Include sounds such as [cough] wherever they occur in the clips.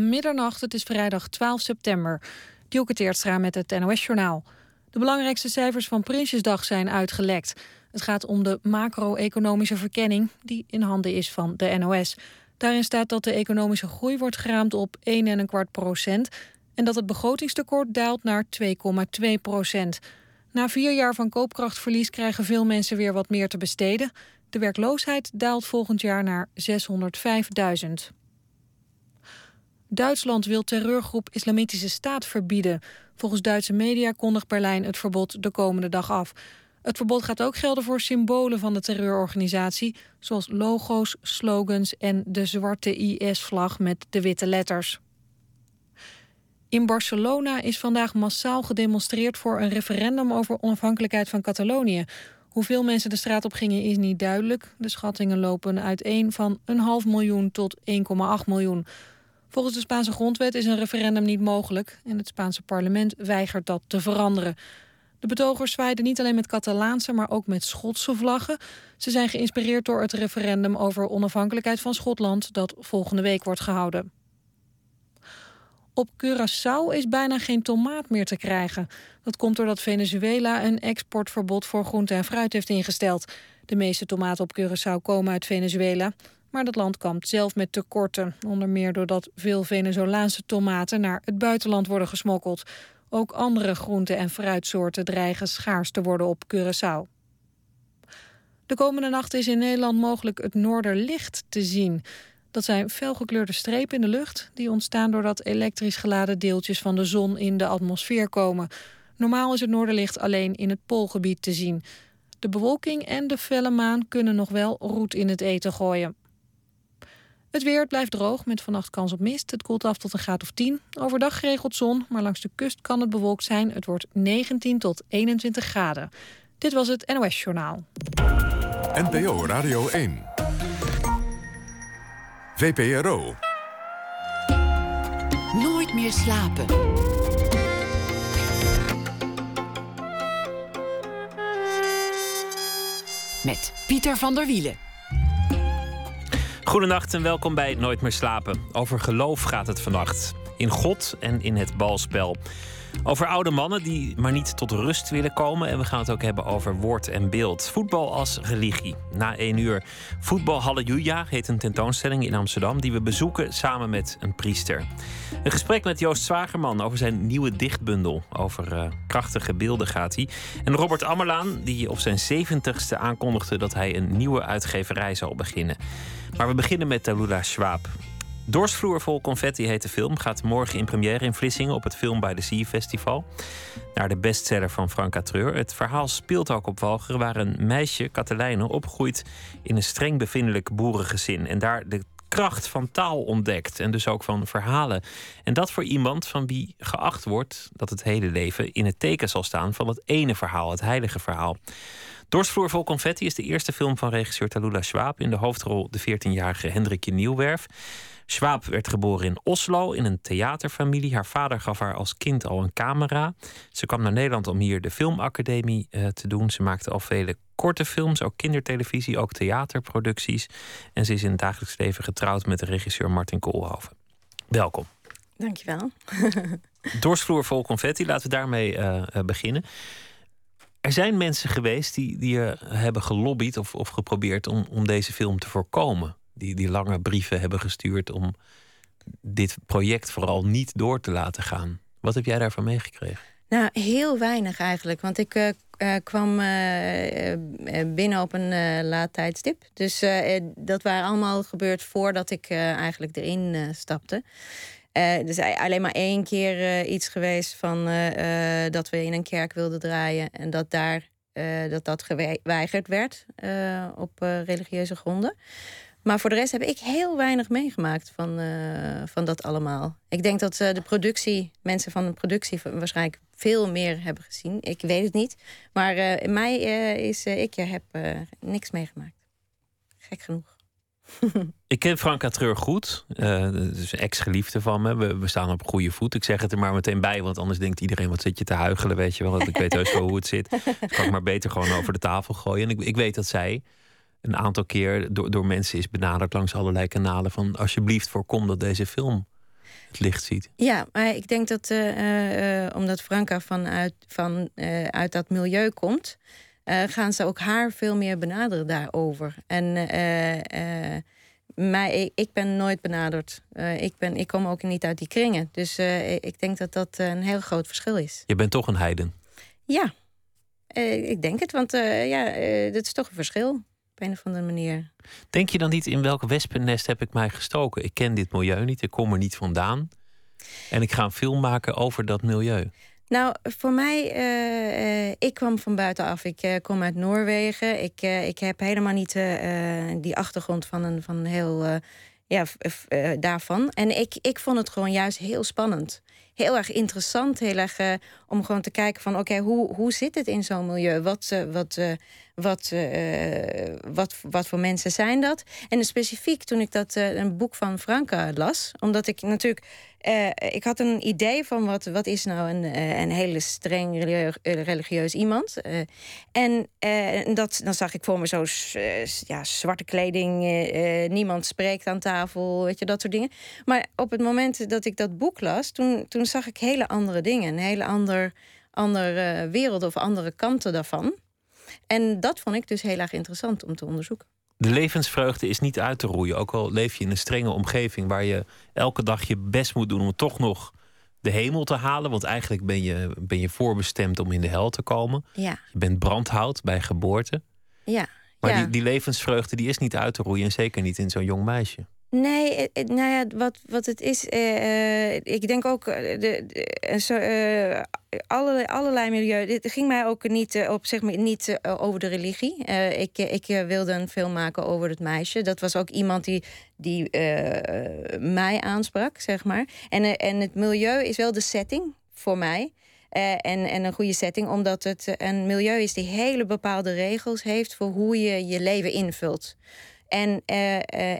Middernacht, het is vrijdag 12 september. Dielke Teertstra met het NOS-journaal. De belangrijkste cijfers van Prinsjesdag zijn uitgelekt. Het gaat om de macro-economische verkenning die in handen is van de NOS. Daarin staat dat de economische groei wordt geraamd op 1,25 procent... en dat het begrotingstekort daalt naar 2,2 procent. Na vier jaar van koopkrachtverlies krijgen veel mensen weer wat meer te besteden. De werkloosheid daalt volgend jaar naar 605.000. Duitsland wil terreurgroep Islamitische Staat verbieden. Volgens Duitse media kondigt Berlijn het verbod de komende dag af. Het verbod gaat ook gelden voor symbolen van de terreurorganisatie... zoals logo's, slogans en de zwarte IS-vlag met de witte letters. In Barcelona is vandaag massaal gedemonstreerd voor een referendum over onafhankelijkheid van Catalonië. Hoeveel mensen de straat op gingen is niet duidelijk. De schattingen lopen uiteen van een half miljoen tot 1,8 miljoen. Volgens de Spaanse grondwet is een referendum niet mogelijk en het Spaanse parlement weigert dat te veranderen. De betogers zwaaiden niet alleen met Catalaanse, maar ook met Schotse vlaggen. Ze zijn geïnspireerd door het referendum over onafhankelijkheid van Schotland dat volgende week wordt gehouden. Op Curaçao is bijna geen tomaat meer te krijgen. Dat komt doordat Venezuela een exportverbod voor groente en fruit heeft ingesteld. De meeste tomaten op Curaçao komen uit Venezuela. Maar dat land kampt zelf met tekorten. Onder meer doordat veel Venezolaanse tomaten naar het buitenland worden gesmokkeld. Ook andere groente- en fruitsoorten dreigen schaars te worden op Curaçao. De komende nacht is in Nederland mogelijk het noorderlicht te zien. Dat zijn felgekleurde strepen in de lucht die ontstaan doordat elektrisch geladen deeltjes van de zon in de atmosfeer komen. Normaal is het noorderlicht alleen in het poolgebied te zien. De bewolking en de felle maan kunnen nog wel roet in het eten gooien. Het weer blijft droog met vannacht kans op mist. Het koelt af tot een graad of 10. Overdag geregeld zon, maar langs de kust kan het bewolkt zijn. Het wordt 19 tot 21 graden. Dit was het NOS Journaal. NPO Radio 1. VPRO. Nooit meer slapen. Met Pieter van der Wielen. Goedenacht en welkom bij Nooit meer slapen. Over geloof gaat het vannacht. In God en in het balspel. Over oude mannen die maar niet tot rust willen komen. En we gaan het ook hebben over woord en beeld. Voetbal als religie. Na één uur Voetbal Halleluja heet een tentoonstelling in Amsterdam... die we bezoeken samen met een priester. Een gesprek met Joost Zwagerman over zijn nieuwe dichtbundel. Over uh, krachtige beelden gaat hij. En Robert Ammerlaan, die op zijn zeventigste aankondigde... dat hij een nieuwe uitgeverij zal beginnen. Maar we beginnen met Talula Schwab. Dorsvloer vol confetti heet de film. Gaat morgen in première in Vlissingen op het Film by the Sea Festival. Naar de bestseller van Franka Treur. Het verhaal speelt ook op Walcheren, waar een meisje, Katelijne, opgroeit in een streng bevindelijk boerengezin. En daar de kracht van taal ontdekt. En dus ook van verhalen. En dat voor iemand van wie geacht wordt dat het hele leven in het teken zal staan van het ene verhaal, het heilige verhaal. Dorsvloer vol confetti is de eerste film van regisseur Talula Schwab. In de hoofdrol de 14-jarige Hendrikje Nieuwwerf. Schwab werd geboren in Oslo in een theaterfamilie. Haar vader gaf haar als kind al een camera. Ze kwam naar Nederland om hier de filmacademie uh, te doen. Ze maakte al vele korte films, ook kindertelevisie, ook theaterproducties. En ze is in het dagelijks leven getrouwd met de regisseur Martin Koolhoven. Welkom. Dankjewel. [laughs] Dorsvloer vol confetti, laten we daarmee uh, beginnen. Er zijn mensen geweest die, die hebben gelobbyd of, of geprobeerd om, om deze film te voorkomen die, die lange brieven hebben gestuurd om dit project vooral niet door te laten gaan. Wat heb jij daarvan meegekregen? Nou, heel weinig eigenlijk. Want ik uh, uh, kwam uh, binnen op een laat tijdstip. Dus dat waren allemaal gebeurd voordat ik eigenlijk erin stapte. er is alleen maar één keer iets geweest van dat we in een kerk wilden draaien. En dat daar dat, dat geweigerd werd op religieuze gronden. Maar voor de rest heb ik heel weinig meegemaakt van, uh, van dat allemaal. Ik denk dat uh, de productie, mensen van de productie waarschijnlijk veel meer hebben gezien. Ik weet het niet. Maar in mij is, ik heb niks meegemaakt. Gek genoeg. [laughs] ik ken Franka Treur goed. dus ex-geliefde van me. We, staan op goede voet. Ik zeg het er maar meteen bij, want anders denkt iedereen: wat zit je te huigelen? Weet je wel, ik weet heus wel hoe het zit. Dus kan ik maar beter gewoon over de tafel gooien. En ik, ik weet dat zij een aantal keer door, door mensen is benaderd langs allerlei kanalen van alsjeblieft voorkom dat deze film het licht ziet. Ja, maar ik denk dat uh, omdat Franka vanuit van, uit dat milieu komt, gaan ze ook haar veel meer benaderen daarover. En mij, ik ben nooit benaderd. ik, ben, ik kom ook niet uit die kringen. Dus ik denk dat dat een heel groot verschil is. Je bent toch een heiden? Ja, ik denk het, want ja, dat is toch een verschil een of andere manier. Denk je dan niet in welk wespennest heb ik mij gestoken? Ik ken dit milieu niet, ik kom er niet vandaan. En ik ga een film maken over dat milieu. Nou, voor mij, uh, ik kwam van buitenaf. Ik uh, kom uit Noorwegen. Ik, ik heb helemaal niet die achtergrond van een, van heel ja, daarvan. En ik, ik vond het gewoon juist heel spannend heel erg interessant. Heel erg om gewoon te kijken van oké, hoe, hoe zit het in zo'n milieu? Wat, uh, wat, uh, wat, wat, voor mensen zijn dat? En specifiek toen ik dat een boek van Franka las, omdat ik natuurlijk uh, ik had een idee van wat, wat is nou een, een hele streng religieus iemand. En dat, dan zag ik voor me zo ja, zwarte kleding, niemand spreekt aan tafel, weet je, dat soort dingen. Maar op het moment dat ik dat boek las, toen, toen zag ik hele andere dingen. Een hele ander, andere wereld of andere kanten daarvan. En dat vond ik dus heel erg interessant om te onderzoeken. De levensvreugde is niet uit te roeien. Ook al leef je in een strenge omgeving waar je elke dag je best moet doen om toch nog de hemel te halen. Want eigenlijk ben je, ben je voorbestemd om in de hel te komen. Ja. Je bent brandhout bij geboorte. Ja. Maar Die, die levensvreugde die is niet uit te roeien. En zeker niet in zo'n jong meisje. Nee, nou ja, wat, wat het is, uh, ik denk ook, de, de allerlei, allerlei milieu. Dit ging mij ook niet, op, zeg maar, niet over de religie. ik, ik wilde een film maken over het meisje. Dat was ook iemand die, die mij aansprak, zeg maar. En, en het milieu is wel de setting voor mij. en, en een goede setting, omdat het een milieu is die hele bepaalde regels heeft voor hoe je je leven invult. En,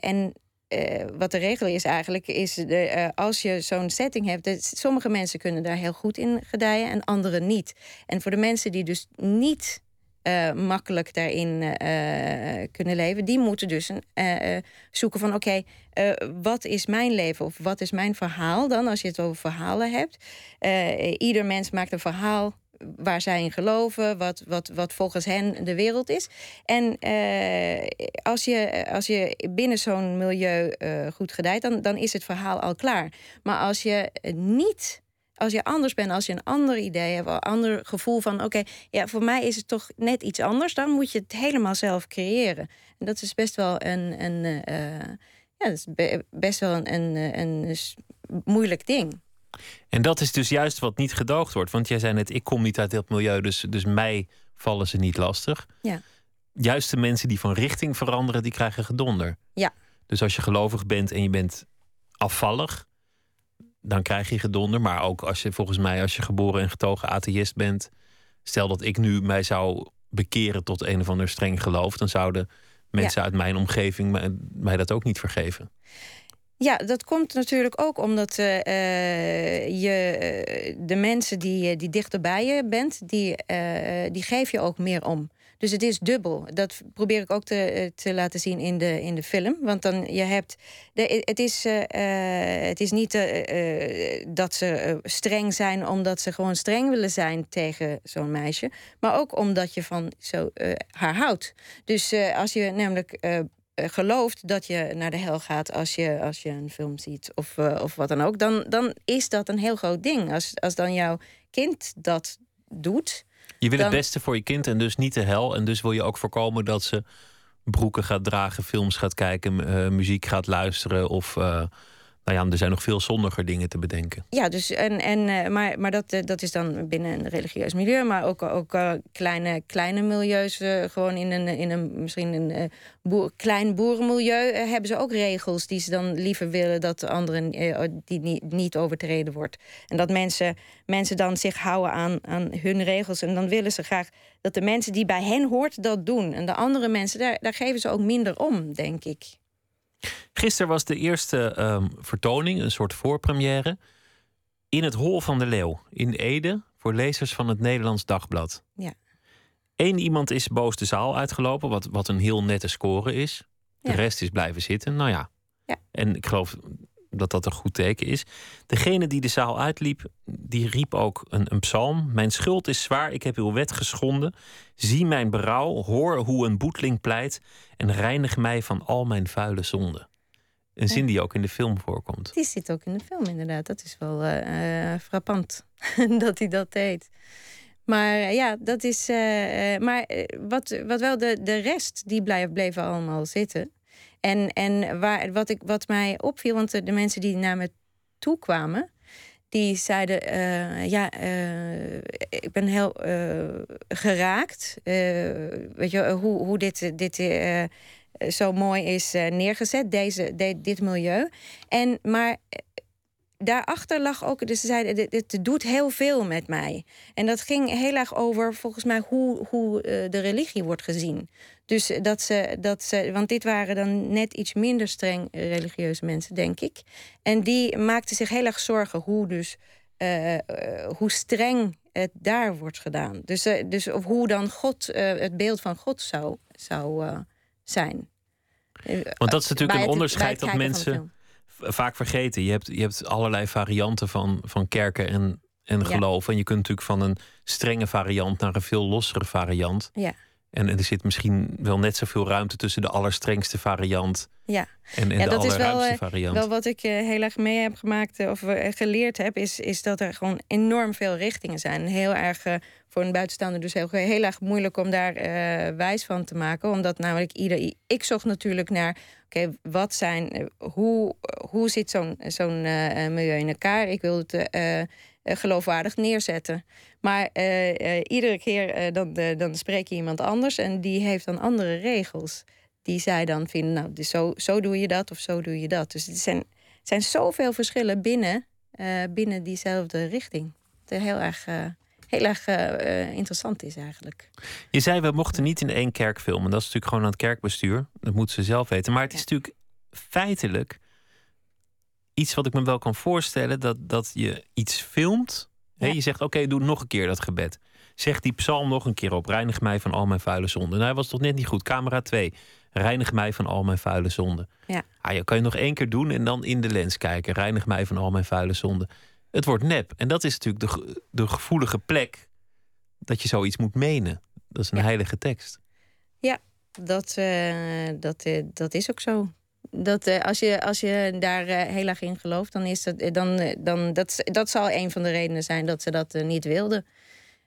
en uh, wat de regel is eigenlijk, is de, uh, als je zo'n setting hebt, dat sommige mensen kunnen daar heel goed in gedijen en anderen niet. En voor de mensen die dus niet uh, makkelijk daarin kunnen leven, die moeten dus zoeken van oké, wat is mijn leven of wat is mijn verhaal dan, als je het over verhalen hebt. ieder mens maakt een verhaal waar zij in geloven, wat, wat, wat volgens hen de wereld is. En uh, als, je, als je binnen zo'n milieu uh, goed gedijt, dan, dan is het verhaal al klaar. Maar als je niet als je anders bent, als je een ander idee hebt, een ander gevoel van: oké, ja, voor mij is het toch net iets anders, dan moet je het helemaal zelf creëren. En dat is best wel een, een uh, ja, dat is best wel een, een, een moeilijk ding. En dat is dus juist wat niet gedoogd wordt. Want jij zei net, ik kom niet uit dat milieu, dus, dus mij vallen ze niet lastig. Ja. Juist de mensen die van richting veranderen, die krijgen gedonder. Ja. Dus als je gelovig bent en je bent afvallig, dan krijg je gedonder. Maar ook als je volgens mij, als je geboren en getogen atheïst bent, stel dat ik nu mij zou bekeren tot een of ander streng geloof, dan zouden mensen uit mijn omgeving mij, mij dat ook niet vergeven. Ja, dat komt natuurlijk ook omdat uh, je uh, de mensen die, die dichterbij je bent, die, die geef je ook meer om. Dus het is dubbel. Dat probeer ik ook te, te laten zien in de, in de film. Want dan je hebt. De, het, is, het is niet dat ze streng zijn omdat ze gewoon streng willen zijn tegen zo'n meisje. Maar ook omdat je van zo, haar houdt. Dus als je namelijk eh, gelooft dat je naar de hel gaat als je, als je een film ziet of, uh, of wat dan ook, dan, dan is dat een heel groot ding. Als, als dan jouw kind dat doet. Je wil het beste voor je kind en dus niet de hel. En dus wil je ook voorkomen dat ze broeken gaat dragen, films gaat kijken, uh, muziek gaat luisteren of nou ja, er zijn nog veel zondiger dingen te bedenken. Ja, dus en, en, eh, maar, maar dat, eh, dat is dan binnen een religieus milieu, maar ook, ook uh, kleine, kleine milieus, gewoon in een, in een misschien een klein boerenmilieu, hebben ze ook regels die ze dan liever willen dat anderen die niet, niet overtreden wordt. En dat mensen, mensen dan zich houden aan, aan hun regels en dan willen ze graag dat de mensen die bij hen hoort dat doen. En de andere mensen, daar, daar geven ze ook minder om, denk ik. Gisteren was de eerste um, vertoning, een soort voorpremière. In het Hol van de Leeuw in Ede voor lezers van het Nederlands Dagblad. Ja. Eén iemand is boos de zaal uitgelopen, wat, wat een heel nette score is. De rest is blijven zitten. Nou ja. ja. En ik geloof dat dat een goed teken is. Degene die de zaal uitliep, die riep ook een, een psalm. Mijn schuld is zwaar, ik heb uw wet geschonden. Zie mijn berouw, hoor hoe een boetling pleit... en reinig mij van al mijn vuile zonden. Een zin die ook in de film voorkomt. Die zit ook in de film, inderdaad. Dat is wel uh, frappant [laughs] dat hij dat deed. Maar ja, dat is. Uh, maar wat, wat wel de, de rest, die blijven, bleven allemaal zitten. En, en waar, wat, ik, wat mij opviel, want de, mensen die naar me toe kwamen, die zeiden: uh, Ja, ik ben heel geraakt. weet je, hoe, hoe dit. dit zo mooi is neergezet, deze, dit milieu. En, maar daarachter lag ook, dus ze zeiden, dit, doet heel veel met mij. En dat ging heel erg over, volgens mij, hoe, hoe de religie wordt gezien. Dus dat ze, dat ze, want dit waren dan net iets minder streng religieuze mensen, denk ik. En die maakten zich heel erg zorgen hoe dus, uh, hoe streng het daar wordt gedaan. Dus, dus of hoe dan God, het beeld van God zou, zou zijn. Want dat is natuurlijk een onderscheid dat mensen vaak vergeten. Je hebt, je hebt allerlei varianten van, van kerken en, en geloof. En je kunt natuurlijk van een strenge variant naar een veel lossere variant. Ja. En, er zit misschien wel net zoveel ruimte tussen de allerstrengste variant ja. en, en ja, de dat is wel, eh, variant. Wel wat ik uh, heel erg mee heb gemaakt uh, of geleerd heb, is, is dat er gewoon enorm veel richtingen zijn. Heel erg voor een buitenstaander dus heel, heel erg moeilijk om daar wijs van te maken. Omdat namelijk ieder. Ik zocht natuurlijk naar oké, wat zijn. hoe, hoe zit zo'n zo'n milieu in elkaar? Ik wil het uh, geloofwaardig neerzetten. Maar uh, iedere keer dan, dan spreek je iemand anders en die heeft dan andere regels. Die zij dan vinden, nou, dus zo, zo doe je dat of zo doe je dat. Dus er zijn, zijn zoveel verschillen binnen, binnen diezelfde richting. Het heel erg, heel erg interessant is eigenlijk. Je zei, we mochten niet in één kerk filmen. Dat is natuurlijk gewoon aan het kerkbestuur. Dat moeten ze zelf weten. Maar het is natuurlijk feitelijk iets wat ik me wel kan voorstellen: dat, dat je iets filmt. Ja. je zegt: Oké, doe nog een keer dat gebed. Zeg die psalm nog een keer op. Reinig mij van al mijn vuile zonden. Nou, hij was toch net niet goed. Camera 2. Reinig mij van al mijn vuile zonden. Ja. Ah, je kan je nog één keer doen en dan in de lens kijken. Reinig mij van al mijn vuile zonden. Het wordt nep. En dat is natuurlijk de, de gevoelige plek dat je zoiets moet menen. Dat is een heilige tekst. Ja, dat, uh, dat, uh, dat is ook zo dat uh, als, je, als je daar uh, heel erg in gelooft, dan is dat, eh, dan, dan, dat, dat zal een van de redenen zijn dat ze dat niet wilden.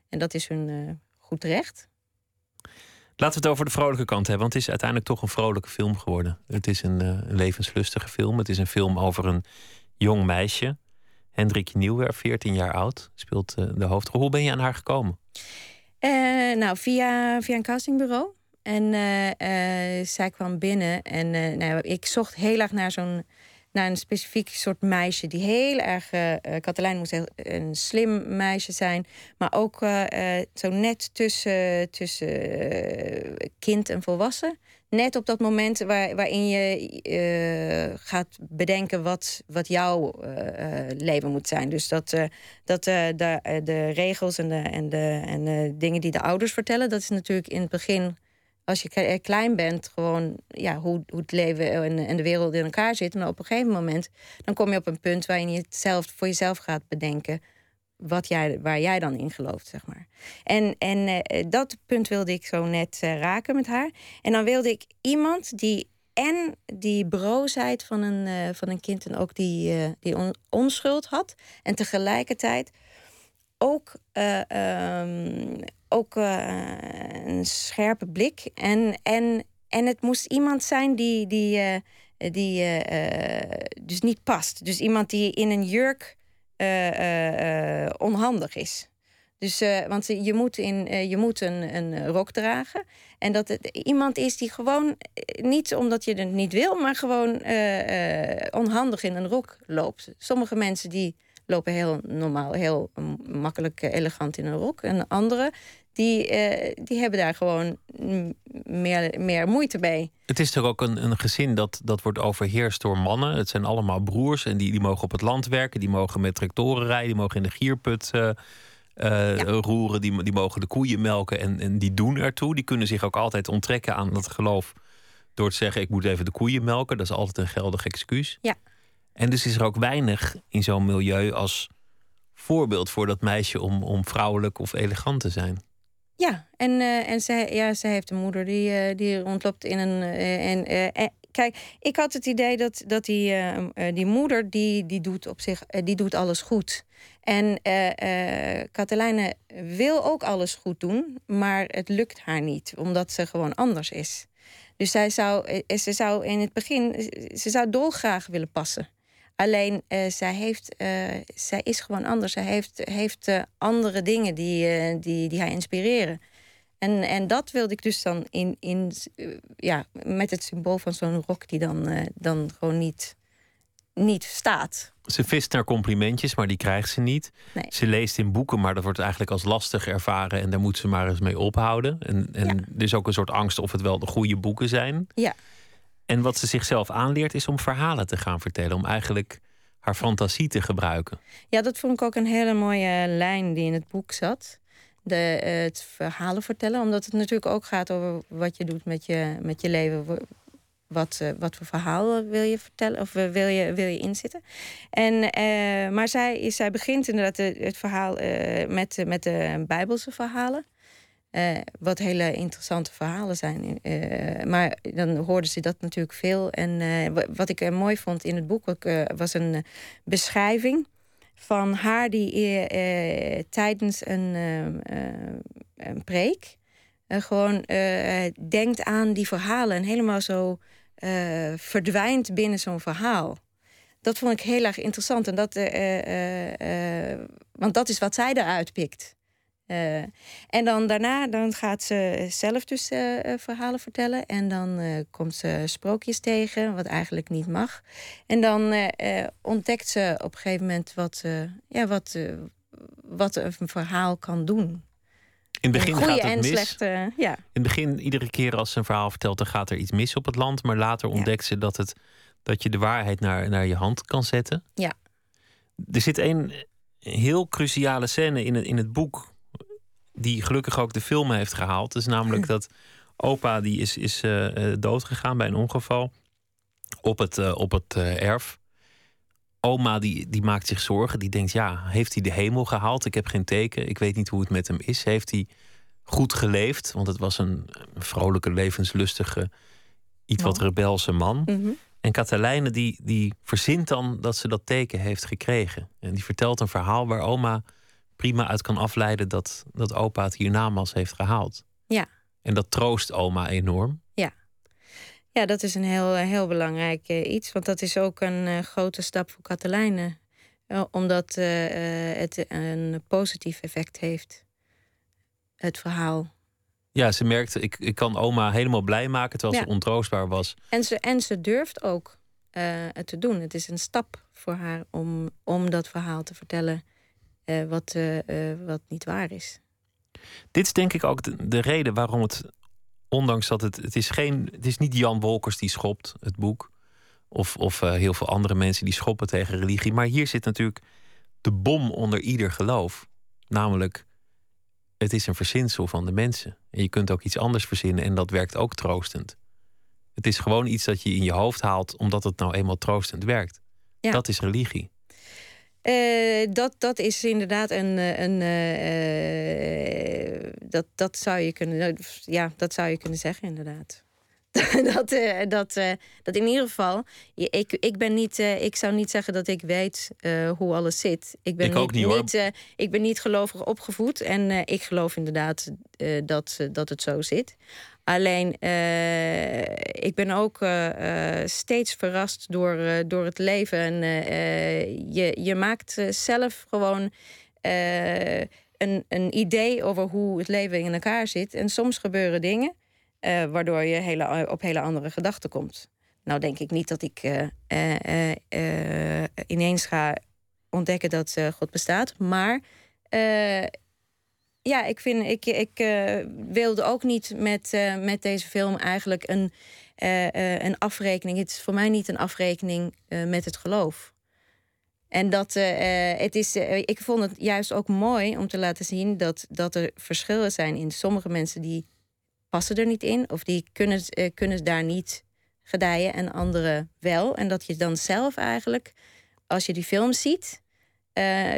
En dat is hun goed recht. Laten we het over de vrolijke kant hebben, want het is uiteindelijk toch een vrolijke film geworden. Het is een, levenslustige film. Het is een film over een jong meisje. Hendrikje Nieuwwerf, 14 jaar oud, speelt de hoofdrol. Hoe ben je aan haar gekomen? nou, via, via een castingbureau. En uh, uh, zij kwam binnen en uh, nou, ik zocht heel erg naar zo'n naar een specifiek soort meisje die heel erg. Katelijn moest een slim meisje zijn, maar ook zo net tussen, tussen kind en volwassen. Net op dat moment waar, waarin je gaat bedenken wat, wat jouw leven moet zijn. Dus dat, dat de, de regels en de, en, de, en de dingen die de ouders vertellen, dat is natuurlijk in het begin als je eh, klein bent, gewoon ja, hoe, hoe het leven en, en de wereld in elkaar zit. Maar op een gegeven moment, dan kom je op een punt waarin je het zelf voor jezelf gaat bedenken. Wat jij, waar jij dan in gelooft, zeg maar. En, en uh, dat punt wilde ik zo net uh, raken met haar. En dan wilde ik iemand die en die broosheid van een, van een kind en ook die, die on onschuld had. En tegelijkertijd ook um, ook uh, een scherpe blik. En, en, en het moest iemand zijn die, die, uh, die uh, dus niet past. Dus iemand die in een jurk onhandig is. Dus, want je moet, in, je moet een, een rok dragen. En dat het iemand is die gewoon, niet omdat je het niet wil, maar gewoon onhandig in een rok loopt. Sommige mensen die lopen heel normaal, heel makkelijk, elegant in een rok. En anderen die, uh, die hebben daar gewoon meer, meer moeite mee. Het is toch ook een, een gezin dat, dat wordt overheerst door mannen. Het zijn allemaal broers en die, die mogen op het land werken. Die mogen met tractoren rijden, die mogen in de gierput uh, uh, roeren. Die, die mogen de koeien melken en, en die doen ertoe. Die kunnen zich ook altijd onttrekken aan dat geloof... door te zeggen, ik moet even de koeien melken. Dat is altijd een geldig excuus. Ja. En dus is er ook weinig in zo'n milieu als voorbeeld voor dat meisje om, om vrouwelijk of elegant te zijn. Ja, en, uh, en zij, ja, zij heeft een moeder die, uh, die rondloopt in een. Uh, en, kijk, ik had het idee dat, dat die, die moeder, die, die, doet op zich, die doet alles goed. En Katelijne wil ook alles goed doen, maar het lukt haar niet, omdat ze gewoon anders is. Dus zij zou, ze zou in het begin, ze zou dolgraag willen passen. Alleen uh, zij, heeft, uh, zij is gewoon anders. Zij heeft, heeft uh, andere dingen die, die, die haar inspireren. En, en dat wilde ik dus dan in, in, ja, met het symbool van zo'n rok die dan, dan gewoon niet, niet staat. Ze vist naar complimentjes, maar die krijgt ze niet. Nee. Ze leest in boeken, maar dat wordt eigenlijk als lastig ervaren. En daar moet ze maar eens mee ophouden. En, en Ja. er is ook een soort angst of het wel de goede boeken zijn. Ja. En wat ze zichzelf aanleert is om verhalen te gaan vertellen. Om eigenlijk haar fantasie te gebruiken. Ja, dat vond ik ook een hele mooie lijn die in het boek zat. De, eh, het verhalen vertellen. Omdat het natuurlijk ook gaat over wat je doet met je, met je leven. Wa- Wat, eh, wat voor verhaal wil je vertellen of eh, wil je, wil je inzitten? En, maar zij, zij begint inderdaad het, het verhaal met, met de Bijbelse verhalen. Eh, wat hele interessante verhalen zijn. Eh, maar dan hoorden ze dat natuurlijk veel. En eh, wa- wat ik mooi vond in het boek was een beschrijving van haar die tijdens een, eh, eh, een preek gewoon denkt aan die verhalen en helemaal zo verdwijnt binnen zo'n verhaal. Dat vond ik heel erg interessant. En dat, want dat is wat zij eruit pikt. Eh, en dan daarna dan gaat ze zelf dus eh, eh, verhalen vertellen. En dan komt ze sprookjes tegen, wat eigenlijk niet mag. En dan ontdekt ze op een gegeven moment wat, ja, wat, wat een verhaal kan doen. In het begin gaat het en mis. slechte. Ja, In het begin, iedere keer als ze een verhaal vertelt, dan gaat er iets mis op het land. Maar later Ja. ontdekt ze dat, het, dat je de waarheid naar, naar je hand kan zetten. Ja. Er zit een heel cruciale scène in het, in het boek. Die gelukkig ook de film heeft gehaald. Is namelijk [laughs] dat opa die is, is eh, doodgegaan bij een ongeval. Op het, eh, op het erf. Oma die, die maakt zich zorgen. Die denkt, ja, heeft hij de hemel gehaald? Ik heb geen teken. Ik weet niet hoe het met hem is. Heeft hij goed geleefd? Want het was een, een vrolijke, levenslustige, iets wat rebelse man. Mhm. En Katelijne die, die verzint dan dat ze dat teken heeft gekregen. En die vertelt een verhaal waar oma prima uit kan afleiden dat, dat opa het hiernamaals heeft gehaald. Ja. En dat troost oma enorm. ja dat is een heel, heel belangrijk eh, iets. Want dat is ook een eh, grote stap voor Katelijne. Eh, omdat eh, eh, het een positief effect heeft. Het verhaal. Ja, ze merkte, ik, ik kan oma helemaal blij maken terwijl Ja. ze ontroostbaar was. En ze, en ze durft ook eh, het te doen. Het is een stap voor haar om, om dat verhaal te vertellen eh, wat, eh, eh, wat niet waar is. Dit is denk ik ook de, de reden waarom het, ondanks dat het, het is geen, het is niet Jan Wolkers die schopt, het boek. Of, of eh, heel veel andere mensen die schoppen tegen religie. Maar hier zit natuurlijk de bom onder ieder geloof. Namelijk, het is een verzinsel van de mensen. En je kunt ook iets anders verzinnen en dat werkt ook troostend. Het is gewoon iets dat je in je hoofd haalt omdat het nou eenmaal troostend werkt. Ja. Dat is religie. Eh, dat, dat is inderdaad een. eh, een eh, dat, dat, zou je kunnen, ja, dat zou je kunnen zeggen, inderdaad. [laughs] dat, dat, dat in ieder geval. Ik, ik, ben niet, ik zou niet zeggen dat ik weet hoe alles zit. Ik ben Ik ook niet, niet, hoor. ik ben niet gelovig opgevoed. En ik geloof inderdaad dat, dat het zo zit. Alleen, eh, ik ben ook eh, eh, steeds verrast door, door het leven. En je, je maakt zelf gewoon een, een idee over hoe het leven in elkaar zit. En soms gebeuren dingen waardoor je hele, op hele andere gedachten komt. Nou denk ik niet dat ik ineens ga ontdekken dat God bestaat. Maar ja, ik, vind, ik, ik eh, wilde ook niet met, eh, met deze film eigenlijk een, eh, een afrekening. Het is voor mij niet een afrekening met het geloof. En dat het is, ik vond het juist ook mooi om te laten zien dat, dat er verschillen zijn in sommige mensen die passen er niet in of die kunnen, kunnen daar niet gedijen en andere wel. En dat je dan zelf eigenlijk, als je die film ziet,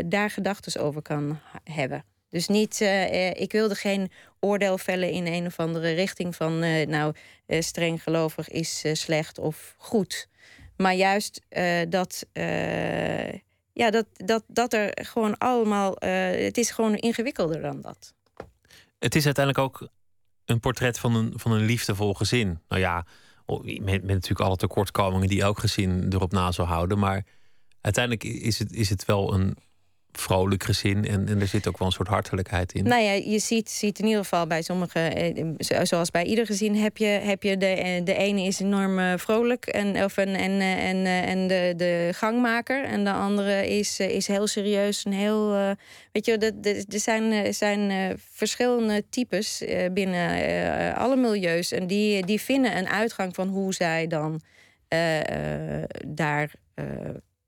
daar gedachten over kan hebben. Dus niet, uh, ik wilde geen oordeel vellen in een of andere richting van, uh, nou, streng gelovig is slecht of goed. Maar juist dat, ja, dat, dat, dat er gewoon allemaal, het is gewoon ingewikkelder dan dat. Het is uiteindelijk ook een portret van een, van een liefdevol gezin. Nou ja, met, met natuurlijk alle tekortkomingen die elk gezin erop na zou houden. Maar uiteindelijk is het, is het wel een, vrolijk gezin. En, en er zit ook wel een soort hartelijkheid in. Nou ja, je ziet, ziet in ieder geval bij sommige, eh, zoals bij ieder gezin, heb je, heb je de, eh, de ene is enorm eh, vrolijk en, of en, en, en de, de gangmaker. En de andere is, is heel serieus en heel. Weet je, er zijn, zijn verschillende types binnen alle milieus. En die, die vinden een uitgang van hoe zij dan daar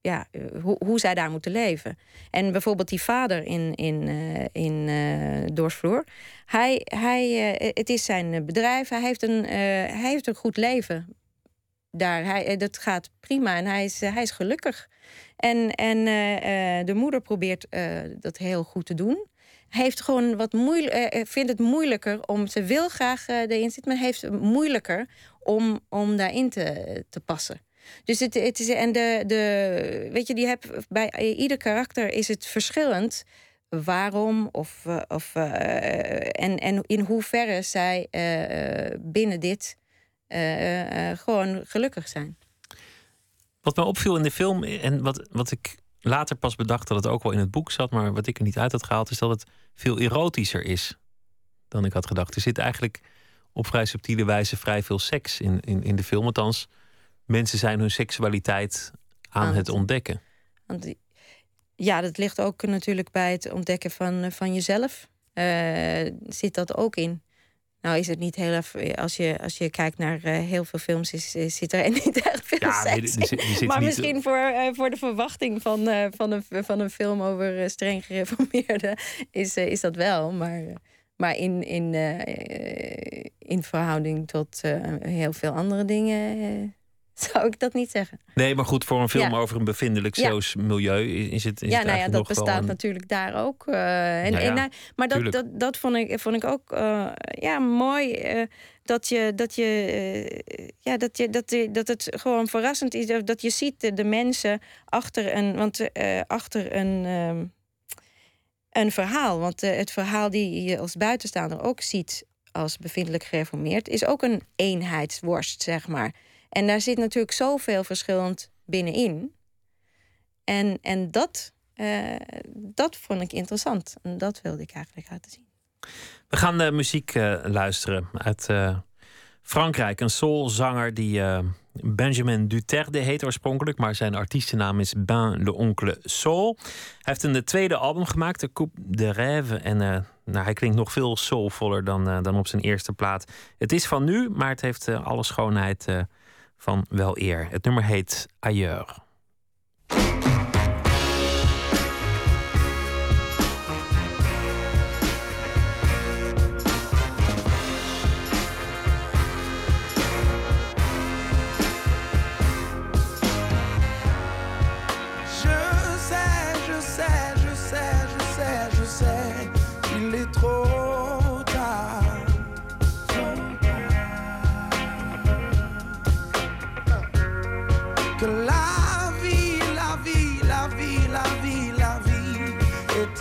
ja, eh, hoe, hoe zij daar moeten leven. En bijvoorbeeld die vader in, in, uh, in uh. Hij, hij, het is zijn bedrijf. Hij heeft een, hij heeft een goed leven. Daar. Hij, dat gaat prima en hij is, hij is gelukkig. En, en de moeder probeert dat heel goed te doen. Heeft gewoon wat moeilijk, vindt het moeilijker om. Ze wil graag erin zitten, maar heeft het moeilijker om, om daarin te, te passen. Dus het, het is. En de, de. Weet je, die heb, bij ieder karakter is het verschillend waarom of, eh, of, uh, en, en in hoeverre zij uh, binnen dit gewoon gelukkig zijn. Wat me opviel in de film en wat, wat ik later pas bedacht dat het ook wel in het boek zat, maar wat ik er niet uit had gehaald, is dat het veel erotischer is dan ik had gedacht. Er zit eigenlijk op vrij subtiele wijze vrij veel seks in, in, in de film. Althans, mensen zijn hun seksualiteit aan, het ontdekken. Want, ja, dat ligt ook natuurlijk bij het ontdekken van, eh, van jezelf. Uh, zit dat ook in? Nou is het niet heel erg... Als je, als je kijkt naar uh, heel veel films, is, is, zit er [laughs] niet erg veel ja, seks nee, die, die, Maar misschien voor, uh, voor de verwachting van, van, een, van een film over streng gereformeerden... Is, is dat wel, maar... Maar in, in, in verhouding tot heel veel andere dingen [laughs] zou ik dat niet zeggen. Nee, maar goed, voor een film over een bevindelijk ja. milieu is het. Is ja, het nou ja, dat bestaat natuurlijk daar ook. Uh, en, nou nou, maar dat, dat, dat vond, ik, vond ik ook uh, ja, mooi. Uh, dat je, dat je, ja, dat je, dat, je, dat het gewoon verrassend is dat je ziet de mensen achter een, want achter een, ehm, een verhaal. Want het verhaal die je als buitenstaander ook ziet als bevindelijk gereformeerd, is ook een eenheidsworst, zeg maar. En daar zit natuurlijk zoveel verschillend binnenin. En, en dat, uh, dat vond ik interessant. En dat wilde ik eigenlijk laten zien. We gaan de muziek uh, luisteren uit uh, Frankrijk. Een soulzanger die Benjamin Duterte heet oorspronkelijk, maar zijn artiestennaam is Ben le Oncle Soul. Hij heeft een tweede album gemaakt, de Coupe de Rêve. En nou, hij klinkt nog veel soulvoller dan, dan op zijn eerste plaat. Het is van nu, maar het heeft alle schoonheid van wel eer. Het nummer heet Ailleurs.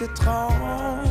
Étrange.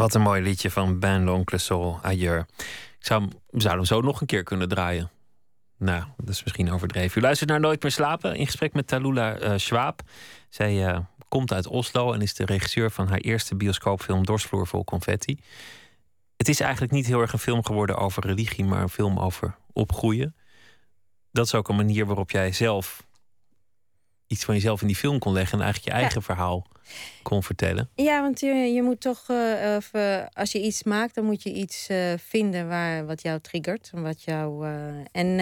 Wat een mooi liedje van Ben L'Oncle Soul, Ailleurs. Ik zou, hem- we zouden hem zo nog een keer kunnen draaien. Nou, dat is misschien overdreven. U luistert naar Nooit meer slapen in gesprek met Talula eh Schwab. Zij eh, komt uit Oslo en is de regisseur van haar eerste bioscoopfilm Dorsvloer vol confetti. Het is eigenlijk niet heel erg een film geworden over religie, maar een film over opgroeien. Dat is ook een manier waarop jij zelf iets van jezelf in die film kon leggen en eigenlijk je Ja. eigen verhaal kon vertellen. Ja, want je, je moet toch, eh, of, eh, als je iets maakt, dan moet je iets eh, vinden waar, wat jou triggert. Wat jou, eh, en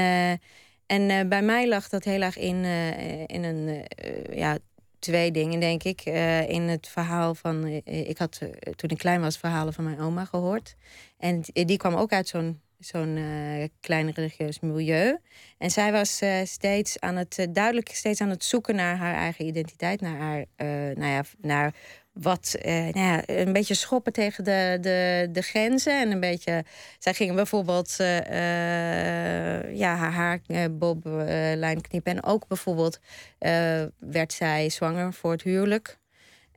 en eh, bij mij lag dat heel erg in, eh, in een, eh, ja, twee dingen, denk ik. Eh, in het verhaal van, eh, ik had eh, toen ik klein was verhalen van mijn oma gehoord. En die kwam ook uit zo'n zo'n eh, klein religieus milieu. En zij was eh, steeds aan het, eh, duidelijk steeds aan het zoeken naar haar eigen identiteit, naar haar, nou ja, naar wat, nou ja, een beetje schoppen tegen de, de, de grenzen. En een beetje, zij ging bijvoorbeeld ja, haar haar eh, bob eh, lijn knippen. En ook bijvoorbeeld werd zij zwanger voor het huwelijk.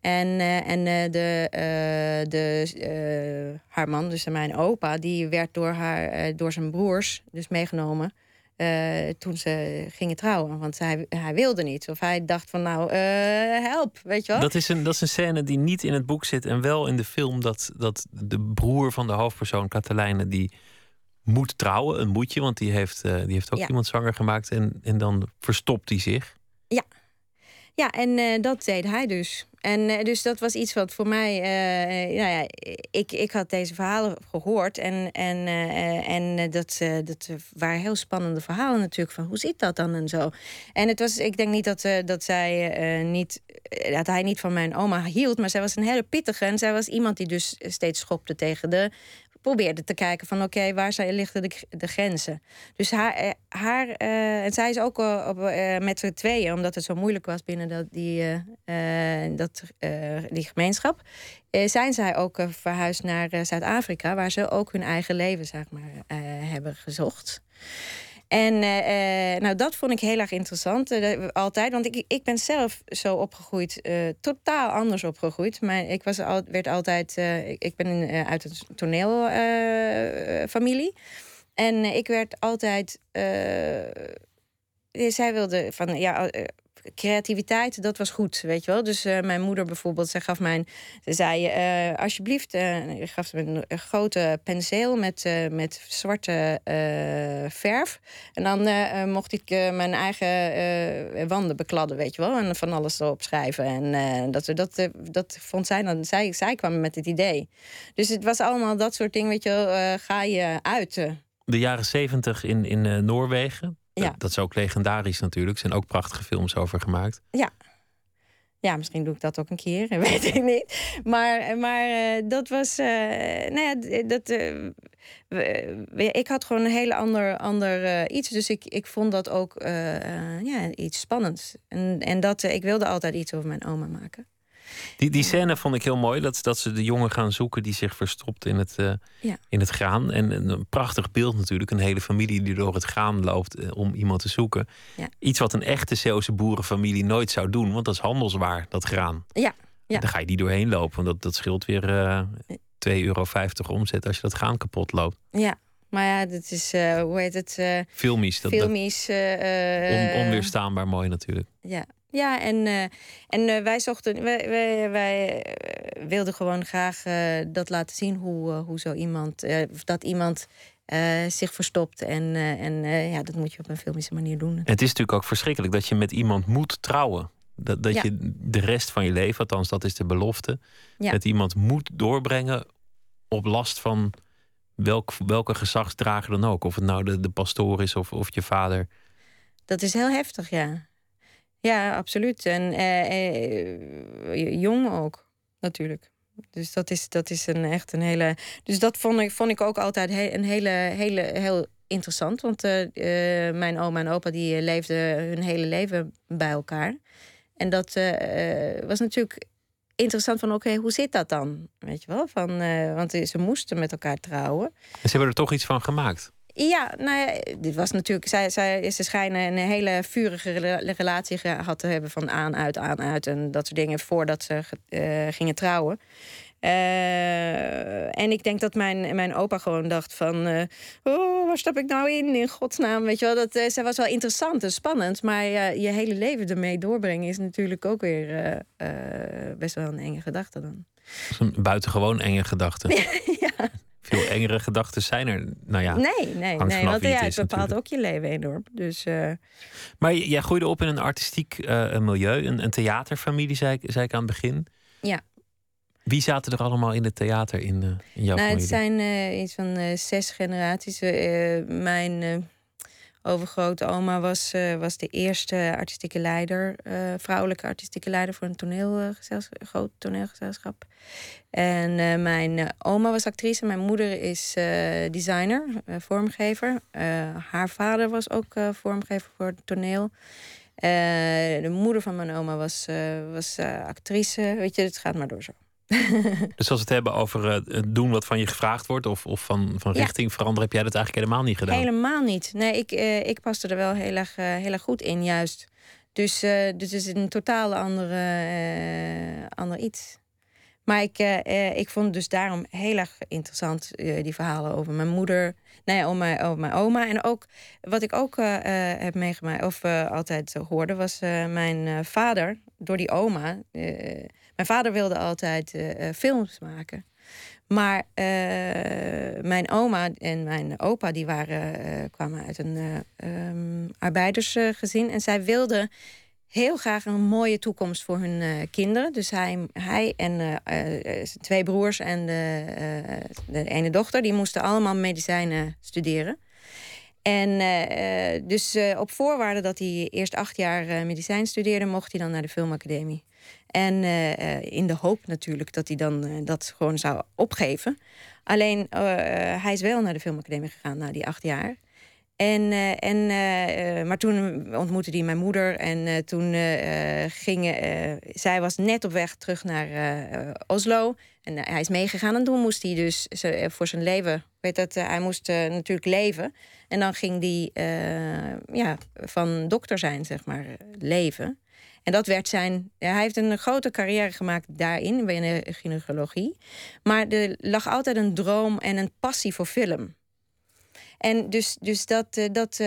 En, eh, en eh, de, eh, de, haar man, dus mijn opa, die werd door, haar, door zijn broers dus meegenomen. toen ze gingen trouwen. Want hij, hij wilde niet. Of hij dacht van nou, help, weet je wel. Dat is, een, dat is een scène die niet in het boek zit en wel in de film. Dat, dat de broer van de hoofdpersoon, Katelijne, die moet trouwen. Een moedje, want die heeft, die heeft ook Ja. iemand zwanger gemaakt. En, en dan verstopt hij zich. Ja, en eh, dat deed hij dus. En eh, dus dat was iets wat voor mij. eh, nou ja, ik, ik had deze verhalen gehoord. En, en, en dat, dat waren heel spannende verhalen natuurlijk. Van hoe zit dat dan en zo. En het was, ik denk niet dat, dat zij niet. dat hij niet van mijn oma hield. Maar zij was een hele pittige. En zij was iemand die dus steeds schopte tegen de. Probeerde te kijken van oké, waar zijn, liggen de, grenzen. Dus haar, eh, haar eh, en zij is ook eh, met z'n tweeën, omdat het zo moeilijk was binnen dat, die, dat, die gemeenschap, zijn zij ook verhuisd naar Zuid-Afrika, waar ze ook hun eigen leven zeg maar, hebben gezocht. En eh, eh, nou, dat vond ik heel erg interessant. eh, altijd, want ik, ik ben zelf zo opgegroeid, totaal anders opgegroeid. Maar ik was al, werd altijd, ik, ben in, uit een toneelfamilie. en ik werd altijd. zij wilde van ja. Creativiteit, dat was goed, weet je wel. Dus eh, mijn moeder bijvoorbeeld, zij gaf mij, ze zei, eh, alsjeblieft, ik gaf me een, grote penseel met, met zwarte verf. En dan mocht ik mijn eigen wanden bekladden, weet je wel. En van alles erop schrijven. En dat, dat, dat vond zij dan, zij, zij kwam met het idee. Dus het was allemaal dat soort dingen, weet je wel. ga je uiten. De jaren zeventig in, in Noorwegen. Ja. Dat, dat is ook legendarisch natuurlijk. Er zijn ook prachtige films over gemaakt. Ja, misschien doe ik dat ook een keer, [laughs] weet ik niet. Maar, maar eh, dat was. eh, nou ja, dat, eh, we- ik had gewoon een hele ander, ander iets. Dus ik, ik vond dat ook ja, iets spannends. En, en dat, ik wilde altijd iets over mijn oma maken. Die, die scène vond ik heel mooi. Dat, dat ze de jongen gaan zoeken die zich verstopt in het, eh, Ja. in het graan. En een, prachtig beeld natuurlijk. Een hele familie die door het graan loopt eh, om iemand te zoeken. Ja. Iets wat een echte Zeeuwse boerenfamilie nooit zou doen. Want dat is handelswaar, dat graan. Ja, ja. Daar ga je niet doorheen lopen. Want dat, dat scheelt weer eh 2,50 euro omzet als je dat graan kapot loopt. Ja, maar ja, dat is, hoe heet het? Filmisch. Dat, filmisch. on- onweerstaanbaar mooi natuurlijk. Ja, ja en, eh, en eh, wij zochten, wij, wij, wij eh, wilden gewoon graag dat laten zien hoe, hoe zo iemand, dat iemand zich verstopt. En, en ja, dat moet je op een filmische manier doen. En het is natuurlijk ook verschrikkelijk dat je met iemand moet trouwen. Dat, dat Ja. je de rest van je leven, althans dat is de belofte, Ja. met iemand moet doorbrengen op last van welk, welke gezagsdrager dan ook. Of het nou de, de pastoor is of, of je vader. Dat is heel heftig, ja. Ja, absoluut. En eh, eh, jong ook, natuurlijk. Dus dat is, dat is een, echt een hele. Dus dat vond ik, vond ik ook altijd een hele, hele, heel interessant. Want eh, eh, mijn oma en opa die leefden hun hele leven bij elkaar. En dat was natuurlijk interessant van oké, hoe zit dat dan? Weet je wel? Van, want ze moesten met elkaar trouwen. En ze hebben er toch iets van gemaakt. Ja, nou ja, dit was natuurlijk. Zij, zij, ze schijnen een hele vurige rela- relatie gehad te hebben van aan, uit, aan, uit en dat soort dingen voordat ze eh, gingen trouwen. Eh, en ik denk dat mijn, mijn opa gewoon dacht van... eh, oh, waar stap ik nou in, in godsnaam? Weet je wel, dat, eh, zij was wel interessant en spannend... maar je hele leven ermee doorbrengen is natuurlijk ook weer best wel een enge gedachte dan. Een buitengewoon enge gedachte. [laughs] ja. Veel engere gedachten zijn er. Nou ja. Nee, nee, nee, want ja, is bepaalt natuurlijk. ook je leven enorm. Dus... eh, Maar jij groeide op in een artistiek eh, milieu, een, een theaterfamilie, zei ik, zei ik aan het begin. Ja. Wie zaten er allemaal in het theater in, eh, in jouw nou, familie? het zijn iets van zes generaties. Mijn eh, overgrote oma was, eh, was de eerste artistieke leider, eh, vrouwelijke artistieke leider voor een toneelgezelschap, groot toneelgezelschap. En eh, mijn eh, oma was actrice, mijn moeder is eh, designer, eh, vormgever. Eh, haar vader was ook eh, vormgever voor het toneel. Eh, de moeder van mijn oma was, eh, was eh, actrice. Weet je, het gaat maar door zo. [laughs] Dus als we het hebben over het doen wat van je gevraagd wordt, of, of van, van Ja. richting veranderen, heb jij dat eigenlijk helemaal niet gedaan. Helemaal niet. Nee, ik, eh, ik paste er wel heel erg, eh, heel erg goed in, juist. Dus, dus het is een totaal andere, ander iets. Maar ik, ik vond dus daarom heel erg interessant die verhalen over mijn moeder. Nee, over mijn, over mijn oma. En ook wat ik ook heb meegemaakt, of altijd hoorde, was mijn vader, door die oma. Mijn vader wilde altijd eh, eh, films maken. Maar eh, mijn oma en mijn opa die waren, kwamen uit een eh, ehm, arbeidersgezin. En zij wilden heel graag een mooie toekomst voor hun kinderen. Dus hij, hij en twee broers en de, de ene dochter... die moesten allemaal medicijnen studeren. En eh, eh, dus eh, op voorwaarde dat hij eerst acht jaar medicijn studeerde... mocht hij dan naar de filmacademie. En in de hoop natuurlijk dat hij dan dat gewoon zou opgeven. Alleen, hij is wel naar de filmacademie gegaan na die acht jaar. En, en, maar toen ontmoette hij mijn moeder. En toen ging... eh, zij was net op weg terug naar Oslo. En eh, hij is meegegaan. En toen moest hij dus eh, voor zijn leven... Weet dat, eh, hij moest natuurlijk leven. En dan ging hij ja, van dokter zijn, zeg maar, leven. En dat werd zijn. hij heeft een grote carrière gemaakt daarin, bij de gynaecologie. Maar er lag altijd een droom en een passie voor film. En dus, dus dat, dat,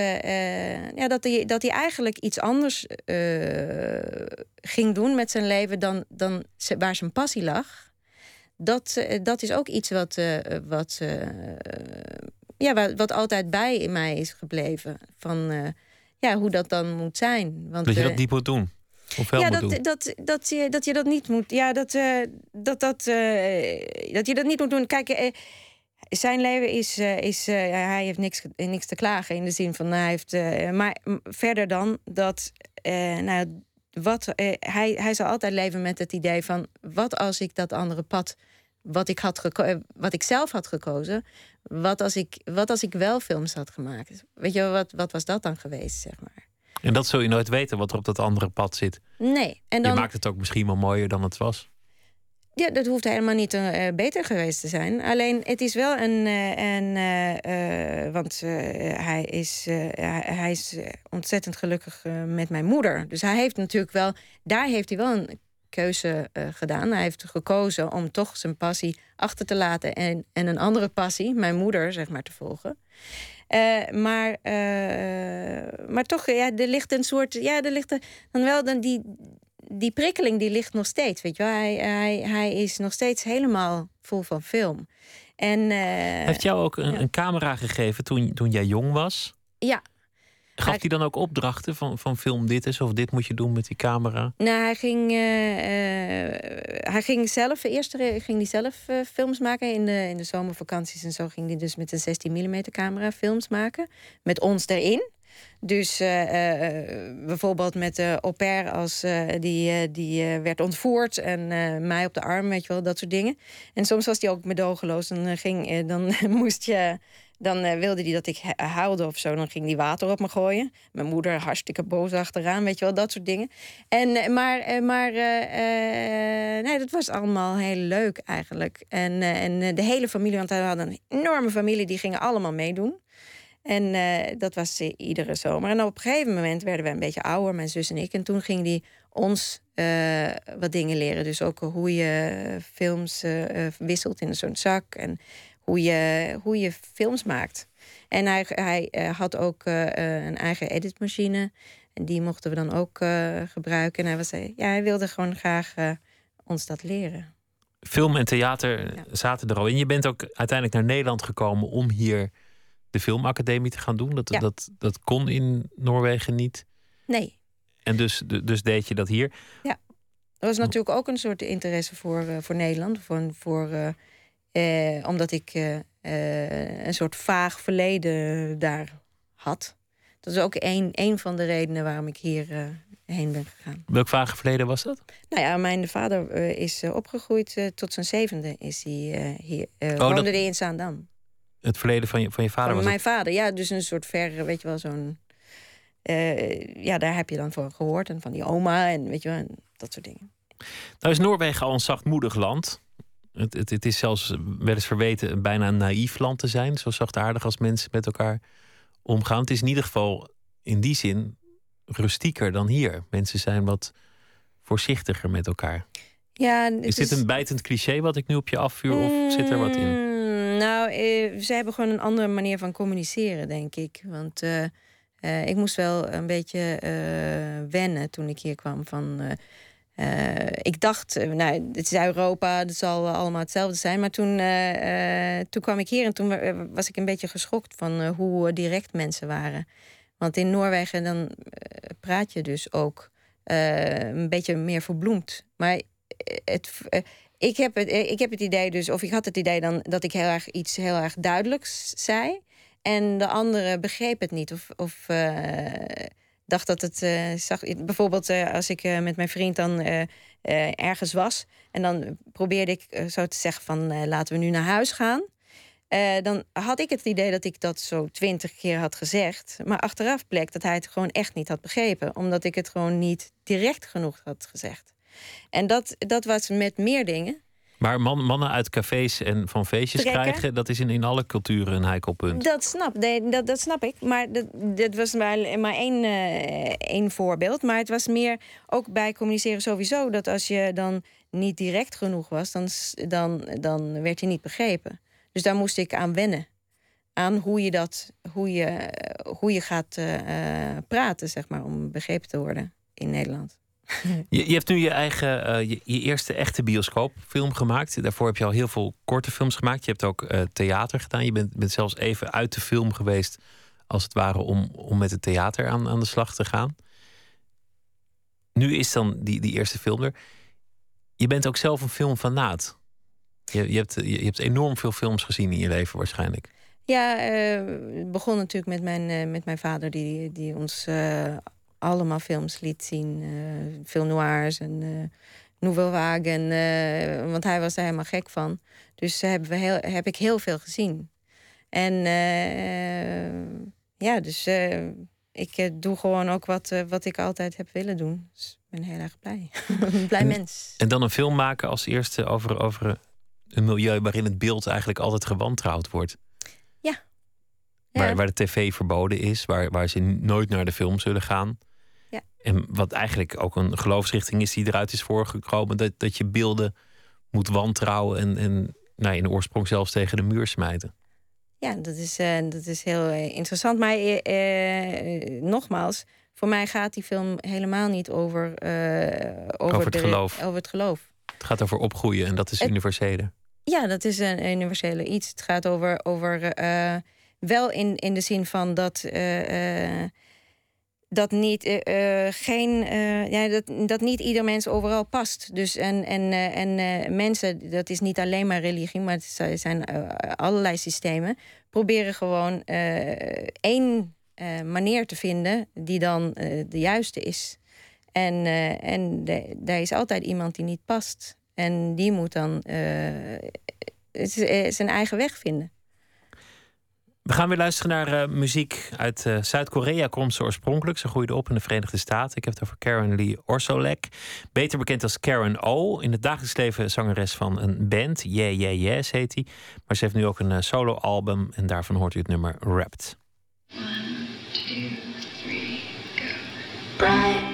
ja, dat, hij, dat hij eigenlijk iets anders ging doen met zijn leven dan, dan waar zijn passie lag. Dat, eh, dat is ook iets wat, eh, wat, eh, ja, wat, wat altijd bij mij is gebleven. Van ja, hoe dat dan moet zijn. Want, Dat je dat niet moet doen. Of wel ja, dat, dat, dat, je, dat je dat niet moet. Ja, dat, dat, dat, dat je dat niet moet doen. Kijk, zijn leven is. is hij heeft niks, niks te klagen in de zin van. Hij heeft, maar verder dan dat. nou, wat, hij, hij zal altijd leven met het idee van: wat als ik dat andere pad, wat ik, had geko- eh, wat ik zelf had gekozen, wat als ik, wat als ik wel films had gemaakt? Weet je, wat, wat was dat dan geweest, zeg maar? En dat zul je nooit weten wat er op dat andere pad zit. Nee. En Je dan, maakt het ook misschien wel mooier dan het was. Ja, dat hoeft helemaal niet eh, beter geweest te zijn. Alleen het is wel een. eh, want hij is, hij, is ontzettend gelukkig met mijn moeder. Dus hij heeft natuurlijk wel. Daar heeft hij wel een keuze eh, gedaan. Hij heeft gekozen om toch zijn passie achter te laten. En, en een andere passie, mijn moeder, zeg maar, te volgen. Eh, maar, eh, maar toch, ja, er ligt een soort. Ja, er ligt een- dan wel dan die, die prikkeling die ligt nog steeds. Weet je wel? Hij, hij, hij is nog steeds helemaal vol van film. En, heeft jou ook een, ja. een camera gegeven toen, toen jij jong was. Ja. Gaf Hij- dan ook opdrachten van, van film dit is of dit moet je doen met die camera? Nou, hij ging, eh, hij ging zelf, eerst ging hij zelf eh, films maken in de, in de zomervakanties en zo ging hij dus met een 16 mm camera films maken. Met ons erin. Dus bijvoorbeeld met de au pair als die, die werd ontvoerd en mij op de arm, weet je wel, dat soort dingen. En soms was hij ook medogeloos. Dan, eh, ging, dan [laughs] moest je. Dan eh, wilde hij dat ik hu- huilde of zo. Dan ging hij water op me gooien. Mijn moeder hartstikke boos achteraan, weet je wel, dat soort dingen. En, eh, maar eh, maar nee, dat was allemaal heel leuk eigenlijk. En, en de hele familie, want we hadden een enorme familie, die gingen allemaal meedoen. En dat was iedere zomer. En op een gegeven moment werden we een beetje ouder, mijn zus en ik. En toen ging die ons wat dingen leren. Dus ook hoe je films wisselt in zo'n zak. En hoe je, hoe je films maakt. En hij, hij eh, had ook eh, eh, een eigen editmachine. En die mochten we dan ook gebruiken. En hij, was, ja, hij wilde gewoon graag ons dat leren. Film en theater Ja. zaten er al in. Je bent ook uiteindelijk naar Nederland gekomen om hier de filmacademie te gaan doen. Dat, Ja. dat, dat kon in Noorwegen niet. Nee, En dus, dus deed je dat hier. Er was natuurlijk ook een soort interesse voor, voor Nederland. Voor, voor, eh, omdat ik eh, eh, een soort vaag verleden daar had. Dat is ook een, een van de redenen waarom ik hier eh, heen ben gegaan. Welk vage verleden was dat? Nou ja, mijn vader eh, is opgegroeid tot zijn zevende. Is hij eh, hier, eh dat- woonde hij in Zaandam. Het verleden van je, van je vader Van was mijn het. vader, ja, dus een soort ver, weet je wel, zo'n. ja, daar heb je dan van gehoord. En van die oma en weet je wel, en dat soort dingen. Nou is Noorwegen al een zachtmoedig land. Het, het, het is zelfs wel eens verweten bijna een naïef land te zijn. Zo zachtaardig als mensen met elkaar omgaan. Het is in ieder geval in die zin rustieker dan hier. Mensen zijn wat voorzichtiger met elkaar. Ja, Is dit een bijtend cliché wat ik nu op je afvuur of zit er wat in? Mm, Nou, eh, ze hebben gewoon een andere manier van communiceren, denk ik. Want eh, eh, ik moest wel een beetje eh, wennen toen ik hier kwam. Van, eh, ik dacht, eh, nou, het is Europa, het zal allemaal hetzelfde zijn. Maar toen, eh, toen kwam ik hier en toen wa- was ik een beetje geschokt van hoe direct mensen waren. Want in Noorwegen dan praat je dus ook een beetje meer verbloemd. Maar het, ik, heb het, ik heb het idee dus, of ik had het idee dan dat ik heel erg iets heel erg duidelijks zei. En de andere begreep het niet. Of, of dacht dat het eh, zag. Bijvoorbeeld eh, als ik eh, met mijn vriend dan ergens was. En dan probeerde ik zo te zeggen van laten we nu naar huis gaan. Dan had ik het idee dat ik dat zo twintig keer had gezegd. Maar achteraf bleek dat hij het gewoon echt niet had begrepen. Omdat ik het gewoon niet direct genoeg had gezegd. En dat, dat was met meer dingen. Maar man, mannen uit cafés en van feestjes Trekken? krijgen, dat is in, in alle culturen een heikel punt. Dat snap, nee, dat, dat snap ik. Maar dat, dat was maar, maar één, eh, één voorbeeld. Maar het was meer ook bij communiceren sowieso. Dat als je dan niet direct genoeg was, dan, dan, dan werd je niet begrepen. Dus daar moest ik aan wennen. Aan hoe je, dat, hoe je, hoe je gaat eh, eh, praten, zeg maar, om begrepen te worden in Nederland. Je, hebt nu je eigen, eh, je, eerste echte bioscoopfilm gemaakt. Daarvoor heb je al heel veel korte films gemaakt. Je hebt ook eh, theater gedaan. Je bent, bent zelfs even uit de film geweest, als het ware, om, om met het theater aan, aan de slag te gaan. Nu is dan die, die eerste film er. Je bent ook zelf een filmfanaat. Je, je, hebt, je, hebt enorm veel films gezien in je leven waarschijnlijk. Ja, eh, het begon natuurlijk met mijn, met mijn vader, die, die ons eh, allemaal films liet zien. eh film noirs en eh Nouvelle Vague. En, eh, want hij was er helemaal gek van. Dus hebben we heel, heb ik heel veel gezien. En ja, dus ik doe gewoon ook wat, wat ik altijd heb willen doen. Dus ik ben heel erg blij. Een [laughs] blij En- mens. En dan een film maken als eerste over, over een milieu waarin het beeld eigenlijk altijd gewantrouwd wordt. Ja. Waar, waar de tv verboden is, waar, waar ze nooit naar de film zullen gaan. En wat eigenlijk ook een geloofsrichting is die eruit is voorgekomen, dat, dat je beelden moet wantrouwen en, en nou, in de oorsprong zelfs tegen de muur smijten. Ja, dat is, eh, dat is heel eh, interessant. Maar eh, nogmaals, voor mij gaat die film helemaal niet over, over, Over het de- geloof. Over het geloof. Het gaat over opgroeien en dat is Het- universeler. Ja, dat is een universele iets. Het gaat over, over wel in, in de zin van dat. Dat niet, eh, eh, geen, eh, ja, dat, dat niet ieder mens overal past. Dus en, en, en mensen, dat is niet alleen maar religie, maar het zijn allerlei systemen, proberen gewoon één manier te vinden die dan de juiste is. En, en daar is altijd iemand die niet past. En die moet dan zijn eigen weg vinden. We gaan weer luisteren naar eh, muziek uit eh, Zuid-Korea. Komt ze oorspronkelijk. Ze groeide op in de Verenigde Staten. Ik heb het over Karen Lee Orsolek. Beter bekend als Karen O. In het dagelijks leven zangeres van een band. Yeah Yeah Yes heet hij. Maar ze heeft nu ook een eh, solo-album. En daarvan hoort u het nummer Wrapped. Bright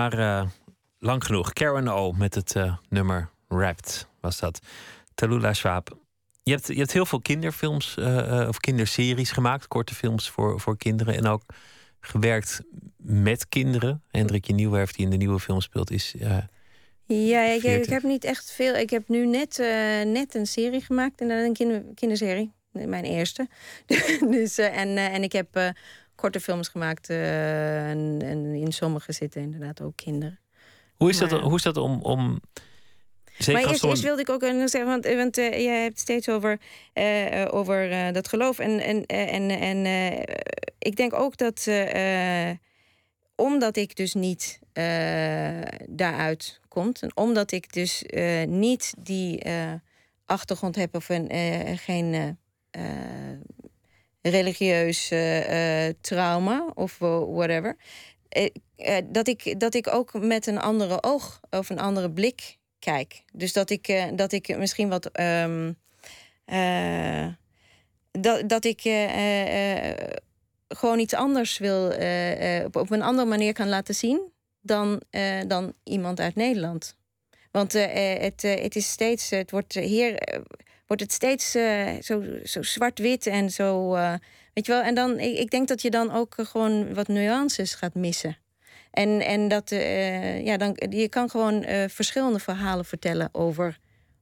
maar eh, lang genoeg. Karen O met het eh, nummer Wrapped was dat. Talula Schwab. Je hebt, je hebt heel veel kinderfilms eh, of kinderseries gemaakt. Korte films voor, voor kinderen. En ook gewerkt met kinderen. Hendrikje Nieuwwerf, die in de nieuwe film speelt, is... Ja, ik, ik 40. heb niet echt veel. Ik heb nu net, net een serie gemaakt. En een kinder, kinderserie. Mijn eerste. [laughs] dus, en, en ik heb korte films gemaakt. eh, en, en in sommige zitten inderdaad ook kinderen. hoe, is dat, hoe is dat om... om zeker maar eerst, wilde ik ook zeggen, want, want eh, jij hebt het steeds over, eh, over dat geloof. En, en, en, en ik denk ook dat, omdat ik dus niet daaruit komt, en omdat ik dus niet die achtergrond heb of een, geen religieus eh, trauma of whatever. eh, eh, dat, ik, dat ik ook met een andere oog of een andere blik kijk. Dus dat ik, dat ik misschien wat. ehm, eh, dat, dat ik gewoon iets anders wil. op, op een andere manier kan laten zien dan, dan iemand uit Nederland. Want het, het is steeds. Het wordt hier. Wordt het steeds eh, zo, zo zwart-wit en zo. eh, weet je wel? En dan, ik, denk dat je dan ook eh, gewoon wat nuances gaat missen. En, en dat, ja, dan, je kan gewoon verschillende verhalen vertellen over,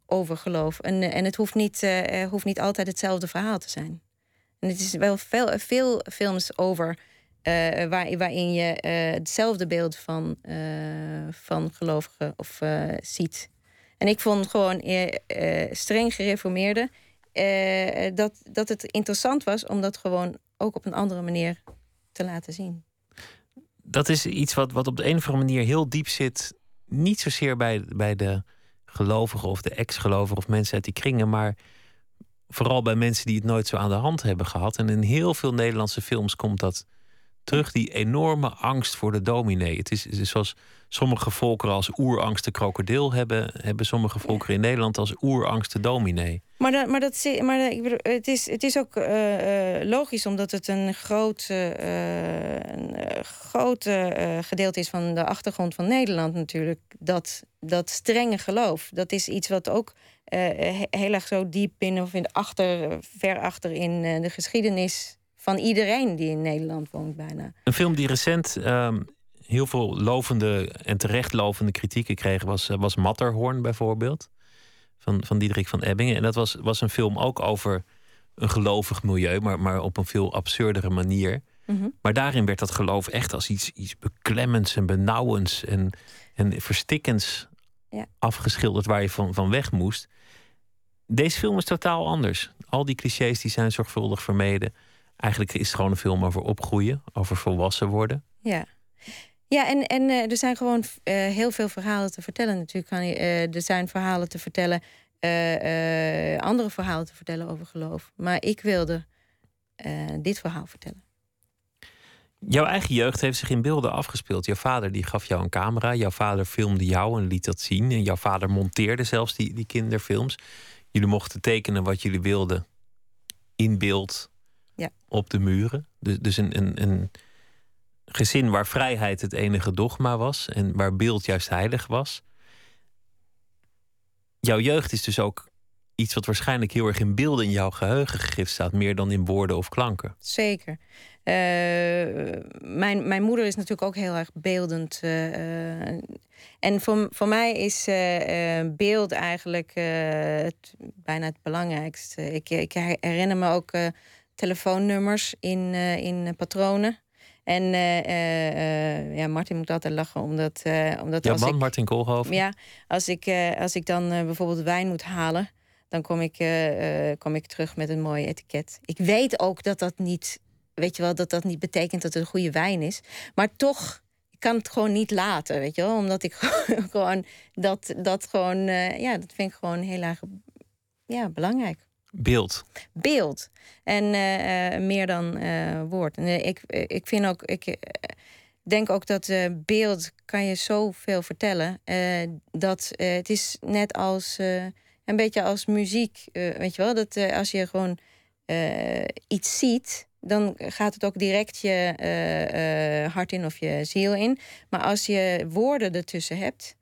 over geloof. En, en het hoeft niet, hoeft niet altijd hetzelfde verhaal te zijn. En het is wel veel, veel films over waar, waarin je hetzelfde beeld van, van gelovigen of, ziet. En ik vond gewoon eh, eh, streng gereformeerde eh, dat, dat het interessant was om dat gewoon ook op een andere manier te laten zien. Dat is iets wat, wat op de een of andere manier heel diep zit. Niet zozeer bij, bij de gelovigen of de ex-gelovigen of mensen uit die kringen, maar vooral bij mensen die het nooit zo aan de hand hebben gehad. En in heel veel Nederlandse films komt dat terug, die enorme angst voor de dominee. Het is, is zoals sommige volkeren als oerangst de krokodil hebben, hebben sommige volkeren in Nederland als oerangst de dominee. Maar, dat, maar, dat, maar dat- ik het, is, het is ook eh, eh, logisch, omdat het een groot, eh, eh, een eh, groot eh, gedeelte is van de achtergrond van Nederland natuurlijk. Dat, dat strenge geloof. Dat is iets wat ook eh, he- heel erg zo diep binnen of in achter, ver achter in eh, de geschiedenis van iedereen die in Nederland woont bijna. Een film die recent ehm, heel veel lovende en terecht lovende kritieken kreeg, was, eh, was Matterhorn bijvoorbeeld. Van, van Diederik van Ebbingen. En dat was, was een film ook over een gelovig milieu, maar, maar op een veel absurdere manier. Mhm. Maar daarin werd dat geloof echt als iets, iets beklemmends en benauwends en, en verstikkends Ja. afgeschilderd waar je van, van weg moest. Deze film is totaal anders. Al die clichés die zijn zorgvuldig vermeden. Eigenlijk is het gewoon een film over opgroeien, over volwassen worden. Ja. Ja, en, en eh, er zijn gewoon eh, heel veel verhalen te vertellen natuurlijk. Kan je, eh, er zijn verhalen te vertellen, andere verhalen te vertellen over geloof. Maar ik wilde dit verhaal vertellen. Jouw eigen jeugd heeft zich in beelden afgespeeld. Jouw vader die gaf jou een camera. Jouw vader filmde jou en liet dat zien. En jouw vader monteerde zelfs die, die kinderfilms. Jullie mochten tekenen wat jullie wilden in beeld Ja. op de muren. Dus, dus een, een, een gezin waar vrijheid het enige dogma was en waar beeld juist heilig was. Jouw jeugd is dus ook iets wat waarschijnlijk heel erg in beelden in jouw geheugen gegrift staat, meer dan in woorden of klanken. Zeker. Eh, mijn, mijn moeder is natuurlijk ook heel erg beeldend. eh, eh, en voor, voor mij is beeld eigenlijk het, bijna het belangrijkste. Ik, ik herinner me ook telefoonnummers in, eh, in patronen. En eh, eh, eh, ja, Martin moet altijd lachen, omdat, eh, omdat als man, ik... Martin Koolhoven. Ja, als ik, eh, als ik dan eh, bijvoorbeeld wijn moet halen, dan kom ik, eh, eh, kom ik terug met een mooi etiket. Ik weet ook dat dat niet, weet je wel, dat dat niet betekent dat het een goede wijn is. Maar toch, ik kan het gewoon niet laten, weet je wel. Omdat ik [laughs] gewoon dat, dat gewoon, eh, ja, dat vind ik gewoon heel erg ja, belangrijk Beeld. beeld. En eh, eh, meer dan eh, woord. En ik, ik vind ook, ik denk ook dat beeld kan je zoveel vertellen. dat het is net als een beetje als muziek. weet je wel, dat als je gewoon iets ziet. Dan gaat het ook direct je hart in of je ziel in. Maar als je woorden ertussen hebt,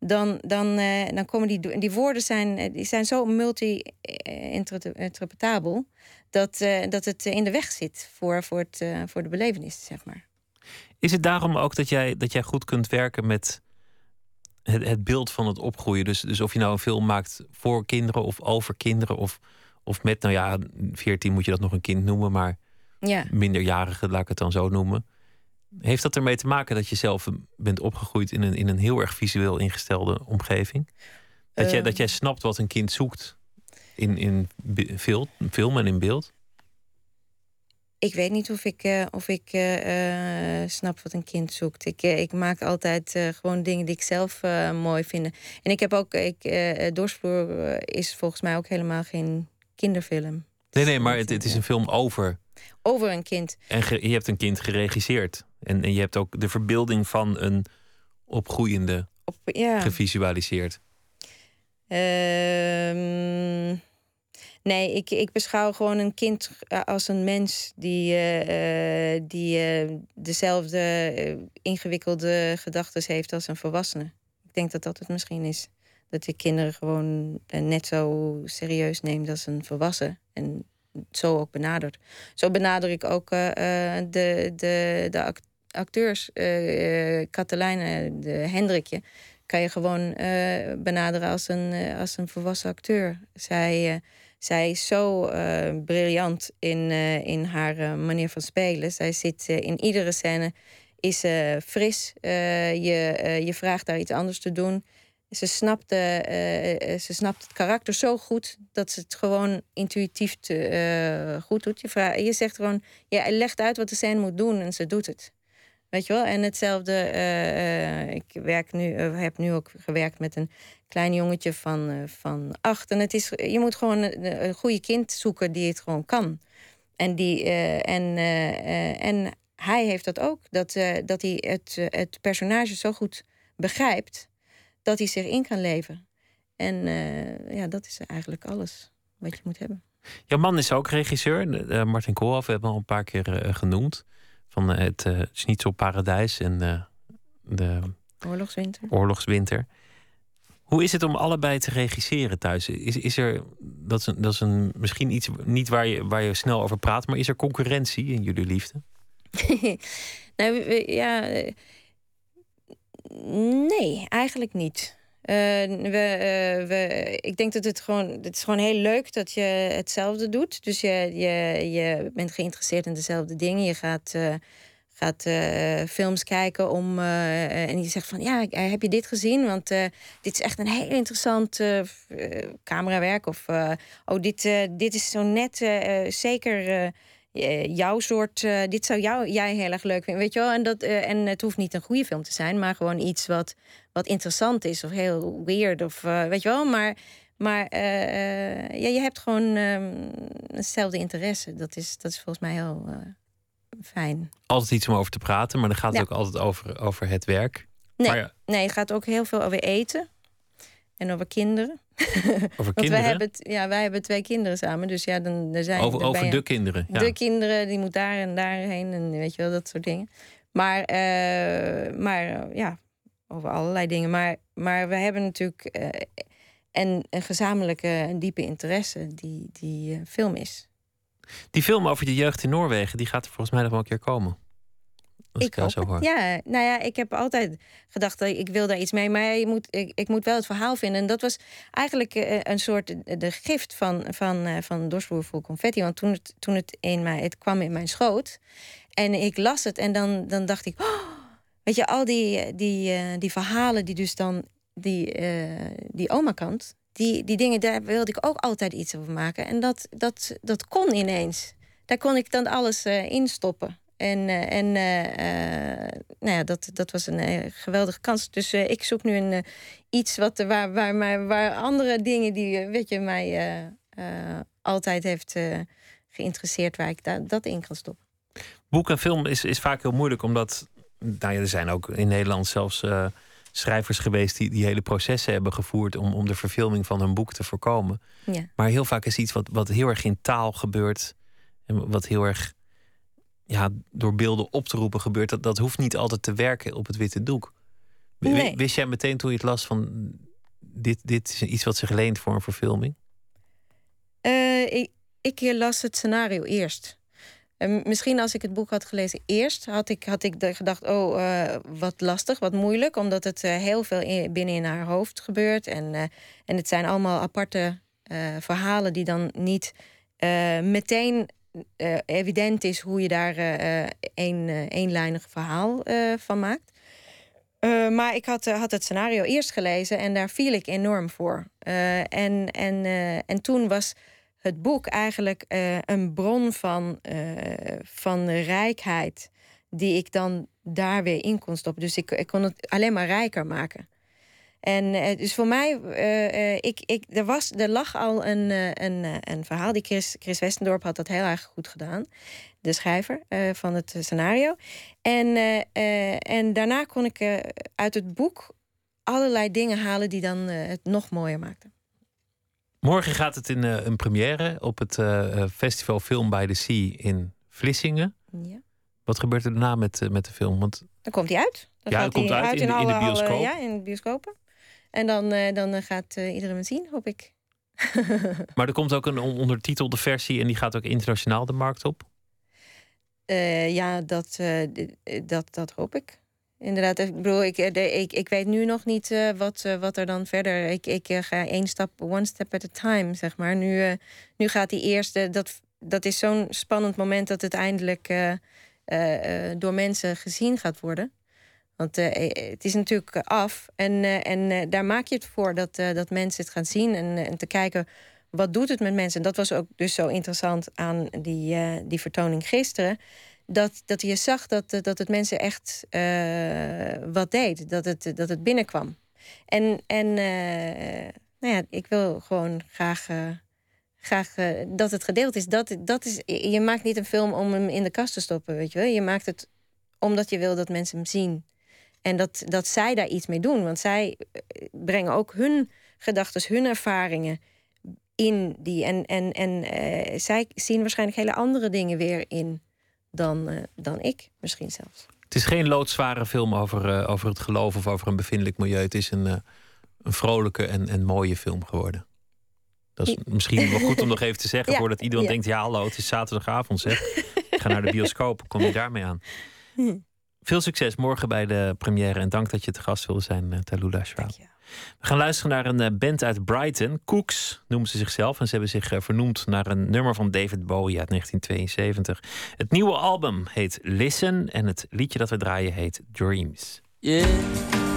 dan, dan, eh, dan komen die, die woorden zijn, eh, die zijn zo multi-interpretabel dat, eh, dat het in de weg zit voor, voor, het, voor de belevenis, zeg maar. Is het daarom ook dat jij, dat jij goed kunt werken met het, het beeld van het opgroeien? Dus, dus of je nou een film maakt voor kinderen of over kinderen of, of met, nou ja, 14 moet je dat nog een kind noemen, maar Ja, minderjarige, laat ik het dan zo noemen. Heeft dat ermee te maken dat je zelf bent opgegroeid in een, in een heel erg visueel ingestelde omgeving? Dat, jij, Ehm. dat jij snapt wat een kind zoekt in, in film, film en in beeld? ik weet niet of ik, eh, of ik eh, eh, snap wat een kind zoekt. Ik, ik maak altijd gewoon dingen die ik zelf mooi vind. En ik heb ook, ik, Doorsvloer eh, is volgens mij ook helemaal geen kinderfilm. Nee, nee, maar het, het is een film over. Over een kind. En ge- je hebt een kind geregisseerd. En, en je hebt ook de verbeelding van een opgroeiende Op, ja. gevisualiseerd. Ehm, nee, ik, ik beschouw gewoon een kind als een mens die, eh, eh, die eh, dezelfde ingewikkelde gedachten heeft als een volwassene. Ik denk dat dat het misschien is. Dat ik kinderen gewoon net zo serieus neemt als een volwassen. En zo ook benadert. Zo benader ik ook de, de, de, act- acteurs, eh Katelijne, Hendrikje, kan je gewoon eh, benaderen als een, eh, als een volwassen acteur. Zij, zij is zo briljant in, in haar manier van spelen. Zij zit in iedere scène is fris. Je, je vraagt daar iets anders te doen. Ze snapt, ze snapt het karakter zo goed dat ze het gewoon intuïtief te, goed doet. Je, vraagt, je zegt gewoon, je legt uit wat de scène moet doen en ze doet het. Weet je wel? En hetzelfde, eh, eh, ik werk nu, eh, heb nu ook gewerkt met een klein jongetje van, van acht. En het is, je moet gewoon een, goede kind zoeken die het gewoon kan. En, die, en, en hij heeft dat ook. Dat, dat hij het, het personage zo goed begrijpt dat hij zich in kan leven. En ja, dat is eigenlijk alles wat je moet hebben. Jouw man is ook regisseur. Martin Koolhoff hebben we al een paar keer genoemd. Van eh, het uh, Schnitzel Paradijs en eh, de Oorlogswinter. Oorlogswinter. Hoe is het om allebei te regisseren thuis? Is, is er, dat is, een, dat is een, misschien iets niet waar je, waar je snel over praat, maar is er concurrentie in jullie liefde? [laughs] nou, ja. Nee, eigenlijk niet. Eh, we, eh, we, ik denk dat het gewoon. Het is gewoon heel leuk dat je hetzelfde doet. Dus je, je, je bent geïnteresseerd in dezelfde dingen. Je gaat, eh, gaat films kijken om. en je zegt van ja, heb je dit gezien? Want dit is echt een heel interessant camerawerk. Of oh, dit, dit is zo net zeker. Eh, jouw soort, eh, dit zou jou, jij heel erg leuk vinden, weet je wel? En, dat, eh, en het hoeft niet een goede film te zijn, maar gewoon iets wat, wat interessant is of heel weird of weet je wel? Maar, maar ja, je hebt gewoon ehm, hetzelfde interesse. Dat is, dat is volgens mij heel fijn. Altijd iets om over te praten, maar dan gaat het Ja. ook altijd over, over het werk. Nee, ja, nee, het gaat ook heel veel over eten en over kinderen. [laughs] over Want kinderen. wij hebben, ja, wij hebben twee kinderen samen, dus ja, dan er zijn over dan over de kinderen. Ja. De kinderen, die moet daar en daarheen en weet je wel, dat soort dingen. Maar, eh, maar eh, ja, over allerlei dingen. Maar, maar we hebben natuurlijk eh, en een gezamenlijke en diepe interesse die, die film is. Die film over de jeugd in Noorwegen, die gaat er volgens mij nog wel een keer komen. Als ik, hoop zo hoor. Ja, nou ja, ik heb altijd gedacht dat ik wil daar iets mee, maar je moet, ik, ik moet wel het verhaal vinden. En dat was eigenlijk eh, een soort eh, de gift van, van, eh, van Dorsvloer vol confetti. Want toen het, toen het in mij, het kwam in mijn schoot en ik las het en dan, dan dacht ik, oh, weet je, al die, die, die verhalen die dus dan die, die oma kant, die, die dingen, daar wilde ik ook altijd iets over maken. En dat, dat, dat kon ineens. Daar kon ik dan alles in stoppen. En, eh, en eh, eh, nou ja, dat, dat was een geweldige kans. Dus ik zoek nu een, iets wat, waar, waar, waar, waar andere dingen die weet je, mij altijd heeft geïnteresseerd, waar ik da dat in kan stoppen. Boek en film is, is vaak heel moeilijk, omdat nou ja, er zijn ook in Nederland zelfs schrijvers geweest die die hele processen hebben gevoerd om, om de verfilming van hun boek te voorkomen. Ja. Maar heel vaak is iets wat, wat heel erg in taal gebeurt en wat heel erg ja, door beelden op te roepen gebeurt, dat, dat hoeft niet altijd te werken op het witte doek. Nee. Wist jij meteen toen je het las van dit, dit is iets wat zich leent voor een verfilming? Eh, ik, ik las het scenario eerst. En misschien als ik het boek had gelezen eerst, had ik, had ik gedacht: oh, eh, wat lastig, wat moeilijk, omdat het eh, heel veel in, binnen in haar hoofd gebeurt. En, en het zijn allemaal aparte verhalen die dan niet meteen eh, evident is hoe je daar eh, een eenlijnig verhaal van maakt. Maar ik had, had het scenario eerst gelezen en daar viel ik enorm voor. En, en, en toen was het boek eigenlijk een bron van, van rijkheid, die ik dan daar weer in kon stoppen. Dus ik, ik kon het alleen maar rijker maken. En eh, dus voor mij, eh, eh, ik, ik, er, was, er lag al een, een, een verhaal. Die Chris, Chris Westendorp had dat heel erg goed gedaan. De schrijver van het scenario. En, en daarna kon ik uit het boek allerlei dingen halen die dan het nog mooier maakten. Morgen gaat het in een première op het Festival Film by the Sea in Vlissingen. Ja. Wat gebeurt er daarna met, met de film? Want Dan komt hij uit. Dan Ja, gaat dan komt hij uit in de- in de alle- alle- bioscoop. ja, in de bioscopen. En dan, eh, dan eh, gaat eh, iedereen hem zien, hoop ik. [laughs] Maar er komt ook een on- ondertitelde versie en die gaat ook internationaal de markt op. Ja, dat, dat, dat hoop ik. Inderdaad, ik bedoel, ik, ik, ik weet nu nog niet wat, wat er dan verder. Ik, ik ga één stap, one step at a time, zeg maar. Nu, nu gaat die eerste. Dat, dat is zo'n spannend moment dat het eindelijk door mensen gezien gaat worden. Want eh, eh, het is natuurlijk eh, af. En, en daar maak je het voor dat, dat mensen het gaan zien. En, en te kijken wat doet het met mensen. En dat was ook dus zo interessant aan die, die vertoning gisteren. Dat, dat je zag dat, dat het mensen echt wat deed. Dat het, dat het binnenkwam. En, en nou ja, ik wil gewoon graag, graag dat het gedeeld is. Dat, dat is. Je maakt niet een film om hem in de kast te stoppen, weet je wel. Je maakt het omdat je wil dat mensen hem zien. En dat, dat zij daar iets mee doen. Want zij eh, brengen ook hun gedachten, hun ervaringen in die. En, en, en eh, zij zien waarschijnlijk hele andere dingen weer in dan, eh, dan ik, misschien zelfs. Het is geen loodzware film over, over het geloof of over een bevindelijk milieu. Het is een, een vrolijke en, en mooie film geworden. Dat is misschien wel goed om nog even te [laughs] zeggen Ja, voordat iedereen ja. denkt: ja, hallo, het is zaterdagavond zeg. Ik ga naar de bioscoop. Kom je daarmee aan? Veel succes morgen bij de première en dank dat je te gast wilde zijn, uh, Talula Schwab. We gaan luisteren naar een eh, band uit Brighton. Cooks noemen ze zichzelf. En ze hebben zich eh, vernoemd naar een nummer van David Bowie uit 1972. Het nieuwe album heet Listen. En het liedje dat we draaien heet Dreams. Yeah.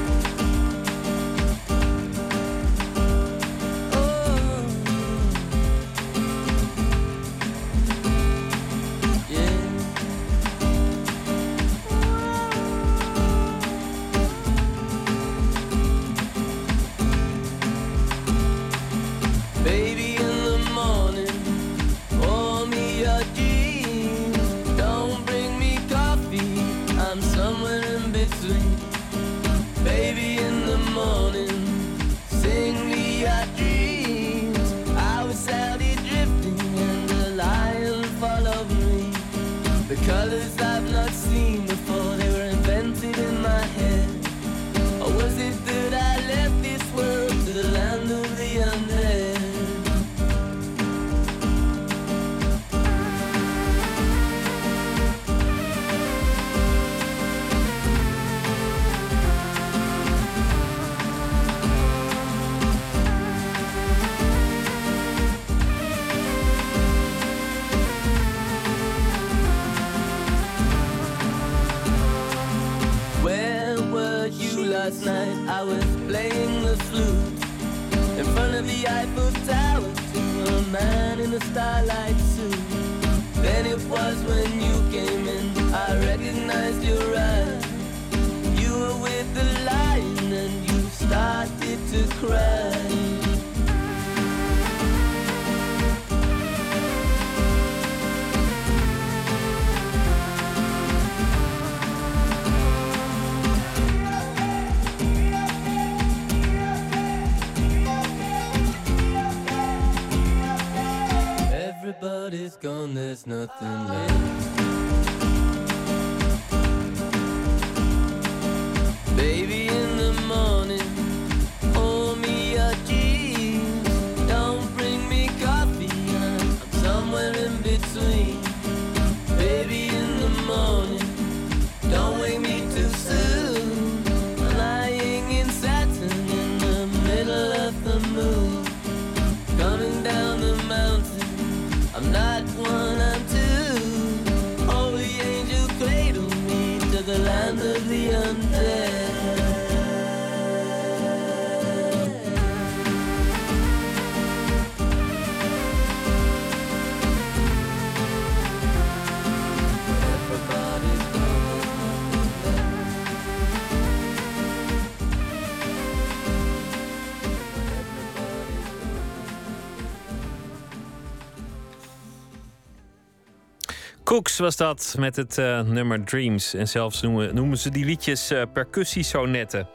Was dat met het eh, nummer Dreams. En zelfs noemen, noemen ze die liedjes eh percussiesonetten.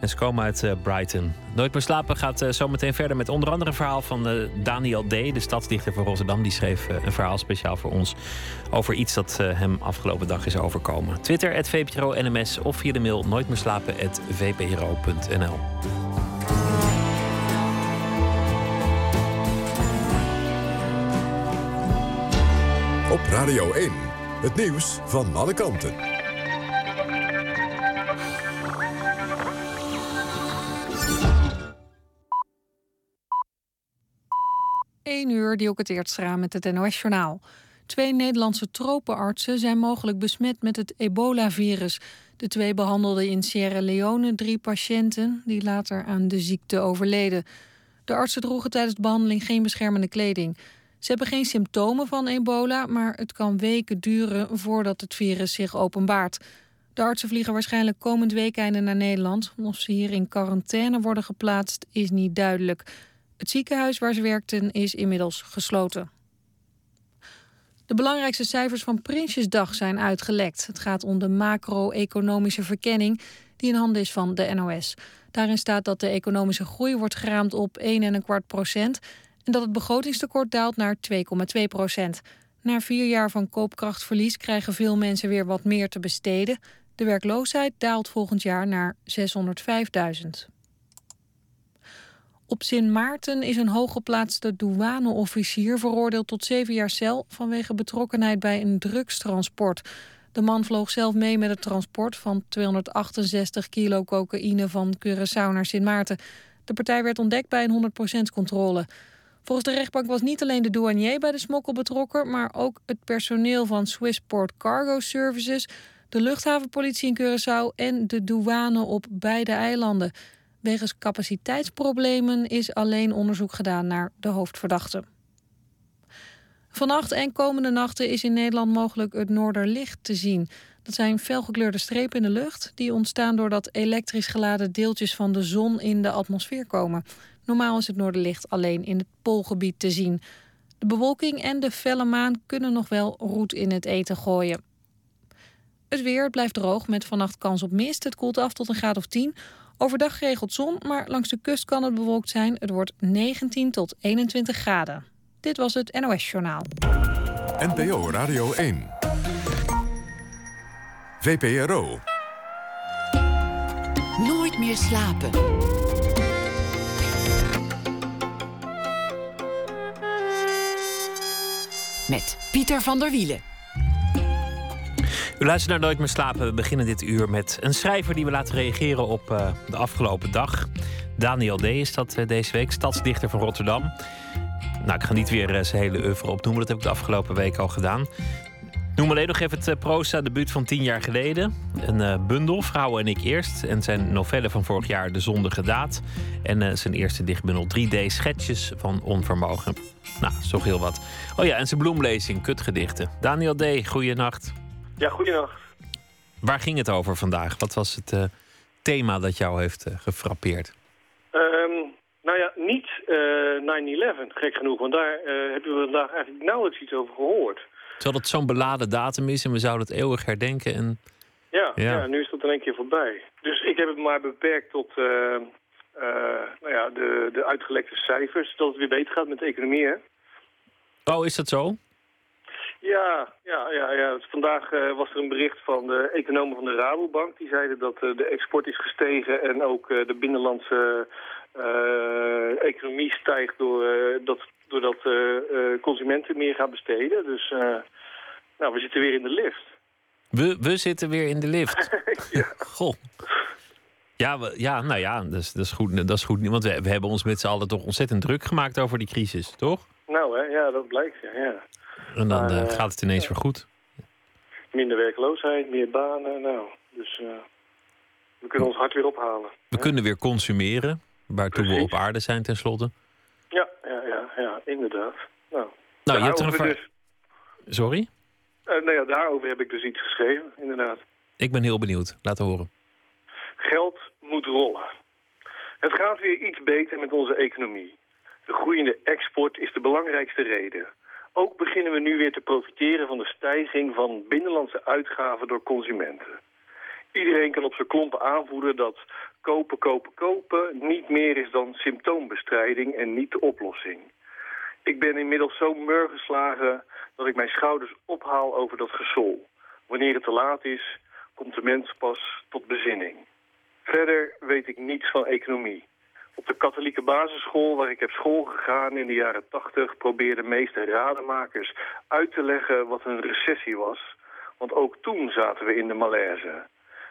En ze komen uit eh, Brighton. Nooit meer slapen gaat zometeen verder met onder andere een verhaal van Daniel D., de stadsdichter van Rotterdam. Die schreef een verhaal speciaal voor ons over iets dat hem afgelopen dag is overkomen. Twitter, het VPRO NMS of via de mail nooitmeerslapen.vpro.nl. Radio 1. Het nieuws van alle kanten. 1 uur, die ook het eerst raam met het NOS-journaal. Twee Nederlandse tropenartsen zijn mogelijk besmet met het ebola-virus. De twee behandelden in Sierra Leone drie patiënten... die later aan de ziekte overleden. De artsen droegen tijdens de behandeling geen beschermende kleding. Ze hebben geen symptomen van ebola... maar het kan weken duren voordat het virus zich openbaart. De artsen vliegen waarschijnlijk komend weekende naar Nederland. Of ze hier in quarantaine worden geplaatst, is niet duidelijk... Het ziekenhuis waar ze werkten is inmiddels gesloten. De belangrijkste cijfers van Prinsjesdag zijn uitgelekt. Het gaat om de macro-economische verkenning die in handen is van de NOS. Daarin staat dat de economische groei wordt geraamd op 1,25 procent en dat het begrotingstekort daalt naar 2,2 procent. Na vier jaar van koopkrachtverlies krijgen veel mensen weer wat meer te besteden. De werkloosheid daalt volgend jaar naar 605.000. Op Sint Maarten is een hooggeplaatste douaneofficier veroordeeld tot zeven jaar cel vanwege betrokkenheid bij een drugstransport. De man vloog zelf mee met het transport van 268 kilo cocaïne van Curaçao naar Sint Maarten. De partij werd ontdekt bij een 100% controle. Volgens de rechtbank was niet alleen de douanier bij de smokkel betrokken, maar ook het personeel van Swissport Cargo Services, de luchthavenpolitie in Curaçao en de douane op beide eilanden. Wegens capaciteitsproblemen is alleen onderzoek gedaan naar de hoofdverdachte. Vannacht en komende nachten is in Nederland mogelijk het Noorderlicht te zien. Dat zijn felgekleurde strepen in de lucht die ontstaan doordat elektrisch geladen deeltjes van de zon in de atmosfeer komen. Normaal is het Noorderlicht alleen in het Poolgebied te zien. De bewolking en de felle maan kunnen nog wel roet in het eten gooien. Het weer blijft droog met vannacht kans op mist. Het koelt af tot een graad of 10. Overdag geregeld zon, maar langs de kust kan het bewolkt zijn. Het wordt 19 tot 21 graden. Dit was het NOS Journaal. NPO Radio 1. VPRO. Nooit meer slapen. Met Pieter van der Wielen. U luistert naar Nooit meer slapen. We beginnen dit uur met een schrijver die we laten reageren op uh, de afgelopen dag. Daniel D. is dat uh, deze week, stadsdichter van Rotterdam. Nou, ik ga niet weer uh, zijn hele oeuvre opnoemen. Dat heb ik de afgelopen week al gedaan. Noem alleen nog even het proza-debuut van tien jaar geleden. Een bundel, Vrouwen en ik eerst. En zijn novelle van vorig jaar, De Zondige Daad. En zijn eerste dichtbundel, 3D-schetsjes van onvermogen. Nou, zo heel wat. Oh ja, en zijn bloemlezing, kutgedichten. Daniel D., goeienacht. Ja, goedenacht. Waar ging het over vandaag? Wat was het uh, thema dat jou heeft gefrappeerd? Um, nou ja, niet uh, 9-11, gek genoeg. Want daar hebben we vandaag eigenlijk nauwelijks iets over gehoord. Terwijl het zo'n beladen datum is en we zouden het eeuwig herdenken. En... Ja, ja. ja nu is dat in één keer voorbij. Dus ik heb het maar beperkt tot nou ja, de, de uitgelekte cijfers. Dat het weer beter gaat met de economie, hè? Oh, is dat zo? Ja, ja, ja, ja. Vandaag uh, was er een bericht van de economen van de Rabobank. Die zeiden dat uh, de export is gestegen en ook uh, de binnenlandse economie stijgt door, dat, doordat consumenten meer gaan besteden. Dus nou, we zitten weer in de lift. We, we zitten weer in de lift? [laughs] ja. [laughs] Goh. Ja, we, ja, nou ja, dat is, dat is goed. Dat is goed want we, we hebben ons met z'n allen toch ontzettend druk gemaakt over die crisis, toch? Nou, hè, ja, dat blijkt, ja. En dan maar, uh, gaat het ineens ja. weer goed. Minder werkloosheid, meer banen. Nou, dus uh, we kunnen ons hart weer ophalen. We hè? kunnen weer consumeren, waartoe Precies. we op aarde zijn tenslotte. Ja, inderdaad. Nou, nou je hebt er een dus... Sorry? Uh, nou ja, daarover heb ik dus iets geschreven, inderdaad. Ik ben heel benieuwd. Laat horen. Geld moet rollen. Het gaat weer iets beter met onze economie. De groeiende export is de belangrijkste reden. Ook beginnen we nu weer te profiteren van de stijging van binnenlandse uitgaven door consumenten. Iedereen kan op zijn klompen aanvoeren dat kopen, kopen, kopen niet meer is dan symptoombestrijding en niet de oplossing. Ik ben inmiddels zo murgeslagen dat ik mijn schouders ophaal over dat gesol. Wanneer het te laat is, komt de mens pas tot bezinning. Verder weet ik niets van economie. Op de katholieke basisschool waar ik heb school gegaan in de jaren 80... probeerden meeste radenmakers uit te leggen wat een recessie was. Want ook toen zaten we in de malaise.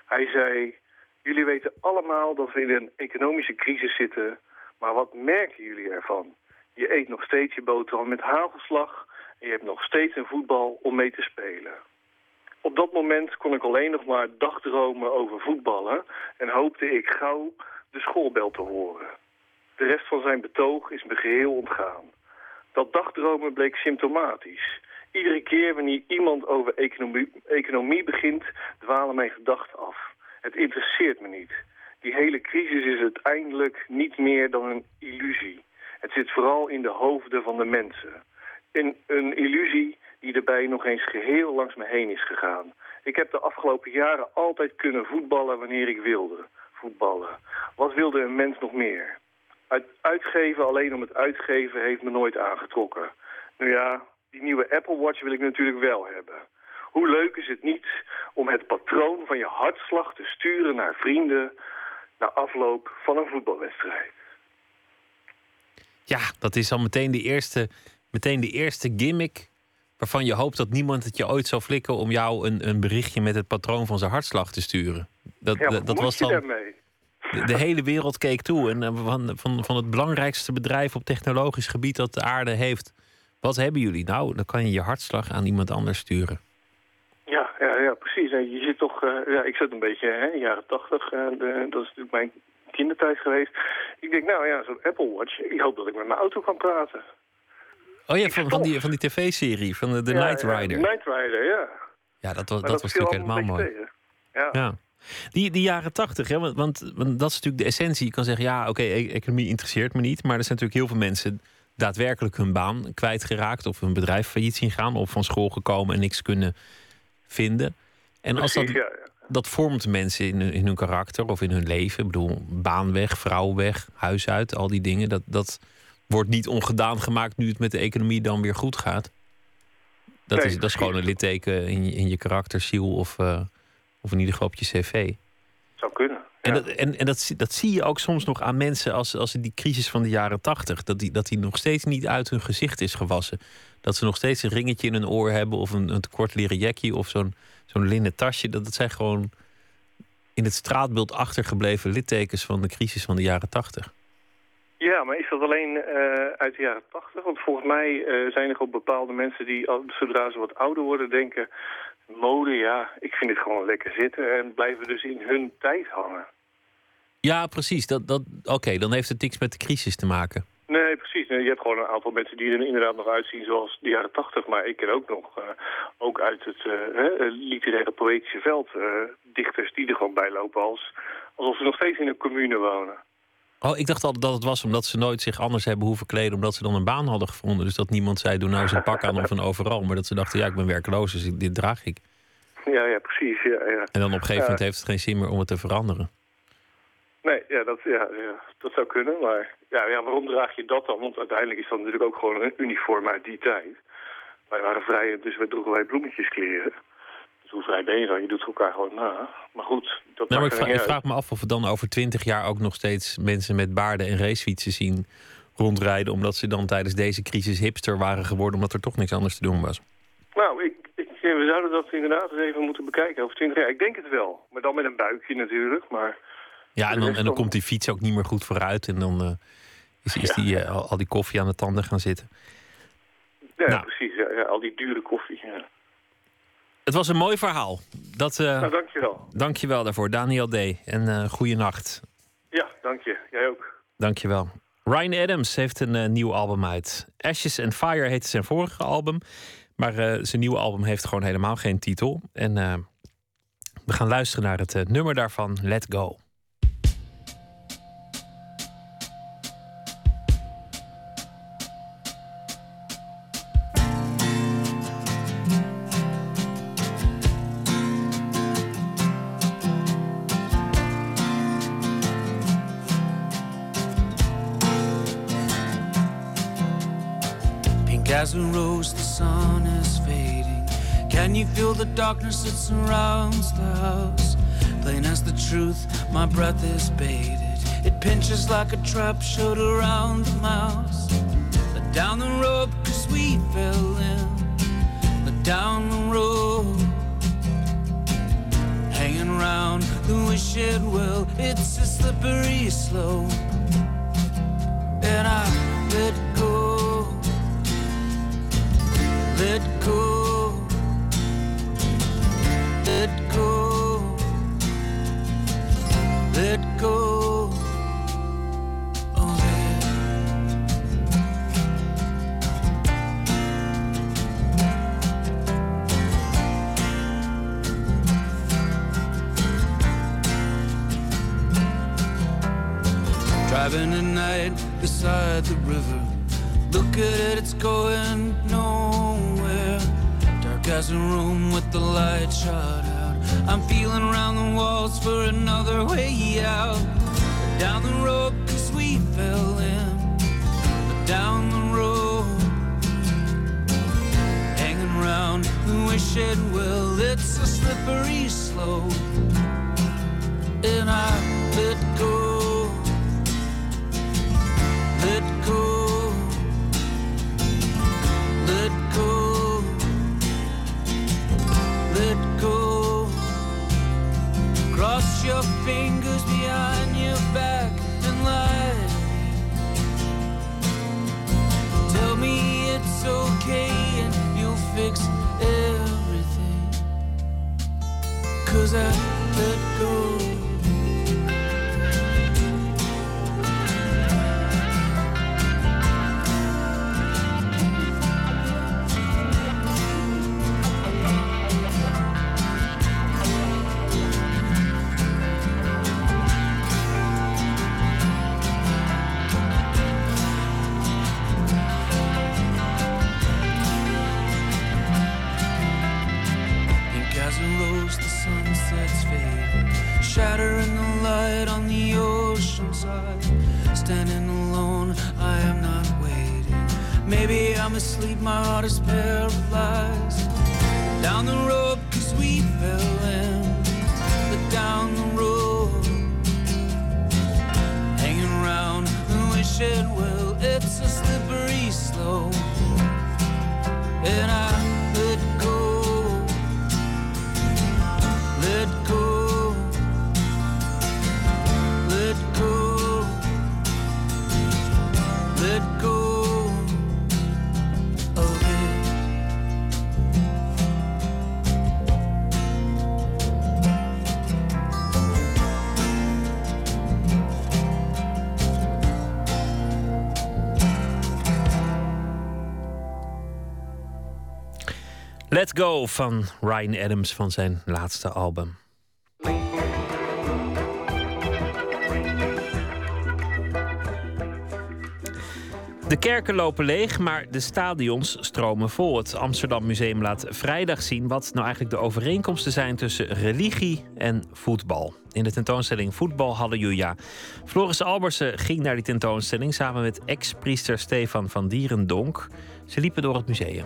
Hij zei, jullie weten allemaal dat we in een economische crisis zitten, maar wat merken jullie ervan? Je eet nog steeds je boterham met hagelslag en je hebt nog steeds een voetbal om mee te spelen. Op dat moment kon ik alleen nog maar dagdromen over voetballen en hoopte ik gauw de schoolbel te horen. De rest van zijn betoog is me geheel ontgaan. Dat dagdromen bleek symptomatisch. Iedere keer wanneer iemand over economie, economie begint, dwalen mijn gedachten af. Het interesseert me niet. Die hele crisis is uiteindelijk niet meer dan een illusie. Het zit vooral in de hoofden van de mensen. In een illusie die erbij nog eens geheel langs me heen is gegaan. Ik heb de afgelopen jaren altijd kunnen voetballen wanneer ik wilde. Voetballen. Wat wilde een mens nog meer? Uit, uitgeven alleen om het uitgeven heeft me nooit aangetrokken. Nou ja, die nieuwe Apple Watch wil ik natuurlijk wel hebben. Hoe leuk is het niet om het patroon van je hartslag te sturen naar vrienden... na afloop van een voetbalwedstrijd? Ja, dat is al meteen de eerste, meteen de eerste gimmick waarvan je hoopt dat niemand het je ooit zal flikken om jou een, een berichtje met het patroon van zijn hartslag te sturen. Dat, Ja, dat, was dan. daarmee? De, de hele wereld keek toe. En eh, van, van, van het belangrijkste bedrijf op technologisch gebied dat de aarde heeft. Wat hebben jullie? Nou, dan kan je je hartslag aan iemand anders sturen. Ja, ja, ja precies. Je zit toch, eh, ja, ik zit een beetje hè, in de jaren tachtig. eh, dat is natuurlijk mijn kindertijd geweest. Ik denk, nou ja, zo'n Apple Watch. Ik hoop dat ik met mijn auto kan praten. Oh ja, van, van die, van die tv-serie, van de, de Ja, Night ja, Rider. Night Rider, ja. Ja, dat was, dat was natuurlijk helemaal mooi. Ja. Ja. Die, die jaren tachtig, want, want, want dat is natuurlijk de essentie. Je kan zeggen, ja, oké, e- economie interesseert me niet. Maar er zijn natuurlijk heel veel mensen daadwerkelijk hun baan kwijtgeraakt. Of hun bedrijf failliet zien gaan. Of van school gekomen en niks kunnen vinden. En als dat, ja, ja. Dat vormt mensen in, hun- in hun karakter of in hun leven. Ik bedoel, baan weg, vrouw weg, huis uit, al die dingen. Dat, dat wordt niet ongedaan gemaakt nu het met de economie dan weer goed gaat. Dat, Nee, is, dat is gewoon een litteken in je, in je karakter, ziel of, eh, of in ieder geval op je cv. Zou kunnen. En, ja. dat, en, en dat, zie- dat zie je ook soms nog aan mensen als, als die crisis van de jaren tachtig. Dat die, dat die nog steeds niet uit hun gezicht is gewassen. Dat ze nog steeds een ringetje in hun oor hebben of een, een tekort leren jackie of zo'n zo'n linnen tasje. Dat, dat zijn gewoon in het straatbeeld achtergebleven littekens van de crisis van de jaren tachtig. Ja, maar is dat alleen eh, uit de jaren tachtig? Want volgens mij eh, zijn er ook bepaalde mensen die, zodra ze wat ouder worden, denken... mode, ja, ik vind het gewoon lekker zitten... en blijven dus in hun tijd hangen. Ja, precies. Dat, dat, Oké, dan heeft het niks met de crisis te maken. Nee, precies. Je hebt gewoon een aantal mensen die er inderdaad nog uitzien zoals de jaren tachtig. Maar ik ken ook nog, eh, ook uit het eh, hè, literaire poëtische veld... eh, dichters die er gewoon bij lopen als, alsof ze nog steeds in een commune wonen. Oh, ik dacht altijd dat het was omdat ze nooit zich anders hebben hoeven kleden, omdat ze dan een baan hadden gevonden. Dus dat niemand zei: doe nou eens een pak aan of een overal. Maar dat ze dachten: ja, ik ben werkloos, dus dit draag ik. Ja, ja, precies. Ja, ja. En dan op een gegeven moment heeft het geen zin meer om het te veranderen. Nee, ja, dat, ja, ja, dat zou kunnen. Maar ja, ja, waarom draag je dat dan? Want uiteindelijk is dat natuurlijk ook gewoon een uniform uit die tijd. Wij waren vrij, dus we droegen wij bloemetjeskleren. Dus hoe vrij ben je dan? Je doet elkaar gewoon na. Maar goed, dat Nou, maar ik, vra- ik vraag me af of we dan over twintig jaar ook nog steeds mensen met baarden en racefietsen zien rondrijden. Omdat ze dan tijdens deze crisis hipster waren geworden, omdat er toch niks anders te doen was. Nou, ik, ik, we zouden dat inderdaad eens even moeten bekijken over 20 jaar. Ik denk het wel. Maar dan met een buikje natuurlijk. Maar Ja, en dan, en dan komt die fiets ook niet meer goed vooruit. En dan eh, is, is die, eh, al, al die koffie aan de tanden gaan zitten. ja, Nou. precies. Ja, al die dure koffie. Ja. Het was een mooi verhaal. Dat, eh, Nou, dankjewel. Dank je wel daarvoor, Daniel D. En eh goede nacht. Ja, dank je. Jij ook. Dank je wel. Ryan Adams heeft een nieuw album uit. Ashes and Fire heette zijn vorige album. Maar zijn nieuwe album heeft gewoon helemaal geen titel. En we gaan luisteren naar het nummer daarvan, Let Go. And you feel the darkness that surrounds the house. Plain as the truth, my breath is bated. It pinches like a trap shut around the mouse. But down the rope, cause we fell in. But down the rope. Hanging round the wish it will. It's a slippery slope. And I let go. Let go let go, let go. Driving at night beside the river. Look at it, it's going nowhere. A room with the light shot out. I'm feeling around the walls for another way out. Down the road, cause we fell in. Down the road, hanging around, wish it will. It's a slippery slope. And I let go let go, Cross your fingers behind your back and lie. Tell me it's okay and you'll fix everything. Cause I let go. Go van Ryan Adams van zijn laatste album. De kerken lopen leeg, maar de stadions stromen vol. Het Amsterdam Museum laat vrijdag zien wat nou eigenlijk de overeenkomsten zijn tussen religie en voetbal. In de tentoonstelling Voetbal Halleluja. Floris Albersen ging naar die tentoonstelling samen met ex-priester Stefan van Dierendonk. Ze liepen door het museum.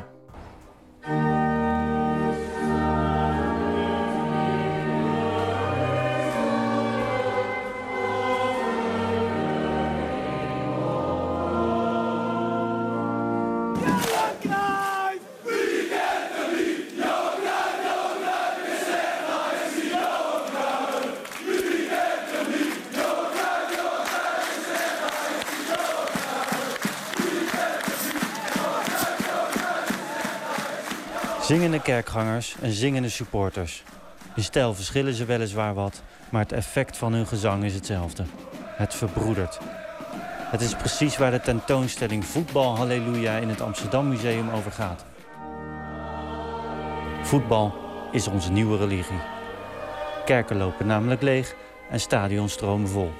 Zingende kerkgangers en zingende supporters. In stijl verschillen ze weliswaar wat, maar het effect van hun gezang is hetzelfde. Het verbroedert. Het is precies waar de tentoonstelling Voetbal Halleluja in het Amsterdam Museum over gaat. Voetbal is onze nieuwe religie. Kerken lopen namelijk leeg en stadions stromen vol.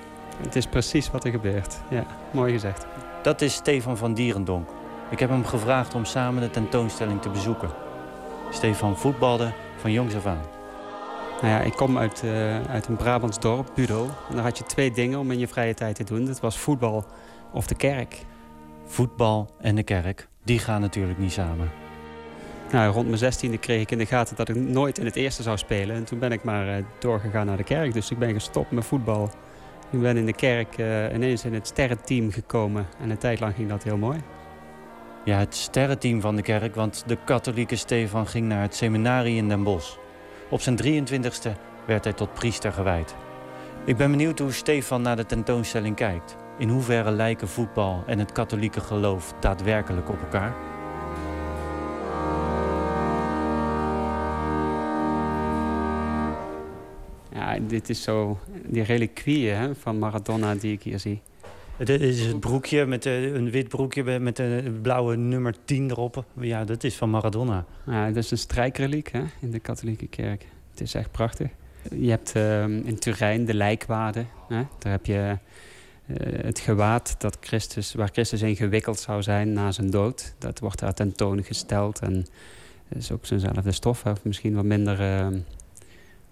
Het is precies wat er gebeurt. Ja, mooi gezegd. Dat is Stefan van Dierendonk. Ik heb hem gevraagd om samen de tentoonstelling te bezoeken. Stefan voetbalde van jongs af aan. Nou ja, ik kom uit, eh, uit een Brabants dorp, Budo. En daar had je twee dingen om in je vrije tijd te doen. Dat was voetbal of de kerk. Voetbal en de kerk, die gaan natuurlijk niet samen. Nou, rond mijn zestiende kreeg ik in de gaten dat ik nooit in het eerste zou spelen. En toen ben ik maar eh, doorgegaan naar de kerk. Dus ik ben gestopt met voetbal. Ik ben in de kerk eh, ineens in het sterrenteam gekomen. En een tijd lang ging dat heel mooi. Ja, het sterrenteam van de kerk, want de katholieke Stefan ging naar het seminarie in Den Bosch. Op zijn 23ste werd hij tot priester gewijd. Ik ben benieuwd hoe Stefan naar de tentoonstelling kijkt. In hoeverre lijken voetbal en het katholieke geloof daadwerkelijk op elkaar? Ja, dit is zo die reliquieën van Maradona die ik hier zie. Het is het broekje met een wit broekje met een blauwe nummer 10 erop. Ja, dat is van Maradona. Ja, dat is een strijkreliek hè, in de katholieke kerk. Het is echt prachtig. Je hebt ehm, in Turijn de lijkwade. Hè? Daar heb je eh, het gewaad dat Christus, waar Christus in gewikkeld zou zijn na zijn dood. Dat wordt daar tentoongesteld. En het is ook zo'nzelfde stof. Misschien wat minder, ehm,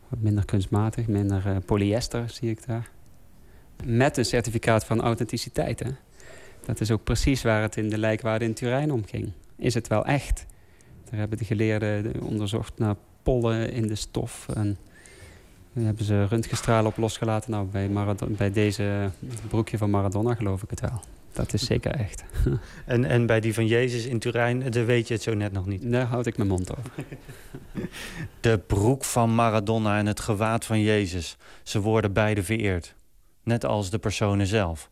wat minder kunstmatig, minder eh, polyester zie ik daar. Met een certificaat van authenticiteit. Hè? Dat is ook precies waar het in de lijkwade in Turijn om ging. Is het wel echt? Daar hebben de geleerden onderzocht naar pollen in de stof. En daar hebben ze röntgenstralen op losgelaten. Nou, bij, Maradona, bij deze broekje van Maradona geloof ik het wel. Dat is zeker echt. [laughs] En, en bij die van Jezus in Turijn, daar weet je het zo net nog niet. Daar houd ik mijn mond over. [laughs] De broek van Maradona en het gewaad van Jezus. Ze worden beide vereerd. Net als de personen zelf.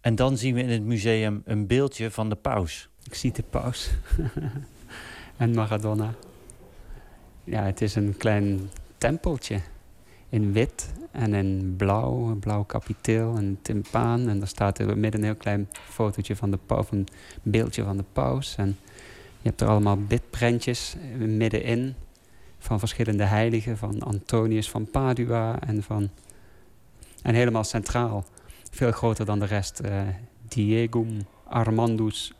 En dan zien we in het museum een beeldje van de paus. Ik zie de paus. [laughs] en Maradona. Ja, het is een klein tempeltje. In wit en in blauw, een blauw kapiteel en een timpaan. En daar staat het midden een heel klein fotootje van de paus, een beeldje van de paus. En je hebt er allemaal bidprentjes middenin van verschillende heiligen. Van Antonius van Padua en van... En helemaal centraal, veel groter dan de rest. eh Diego Armandus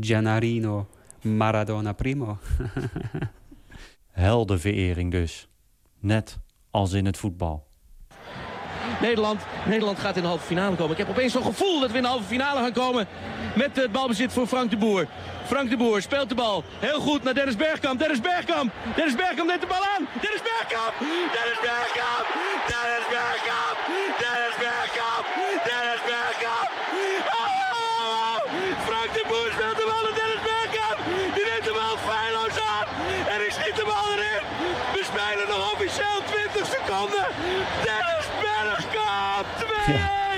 Gennarino Maradona Primo. [laughs] Heldenverering dus. Net als in het voetbal. Nederland, Nederland gaat in de halve finale komen. Ik heb opeens zo'n gevoel dat we in de halve finale gaan komen. Met het balbezit voor Frank de Boer. Frank de Boer speelt de bal. Heel goed naar Dennis Bergkamp. Dennis Bergkamp. Dennis Bergkamp neemt de bal aan. Dennis Bergkamp. Dennis Bergkamp. Dennis Bergkamp. Dennis Bergkamp. Oh! Frank de Boer speelt de bal naar Dennis Bergkamp. Die neemt de bal feilloos aan. En ik schiet de bal erin. We spelen nog officieel 20 seconden. Dennis Bergkamp.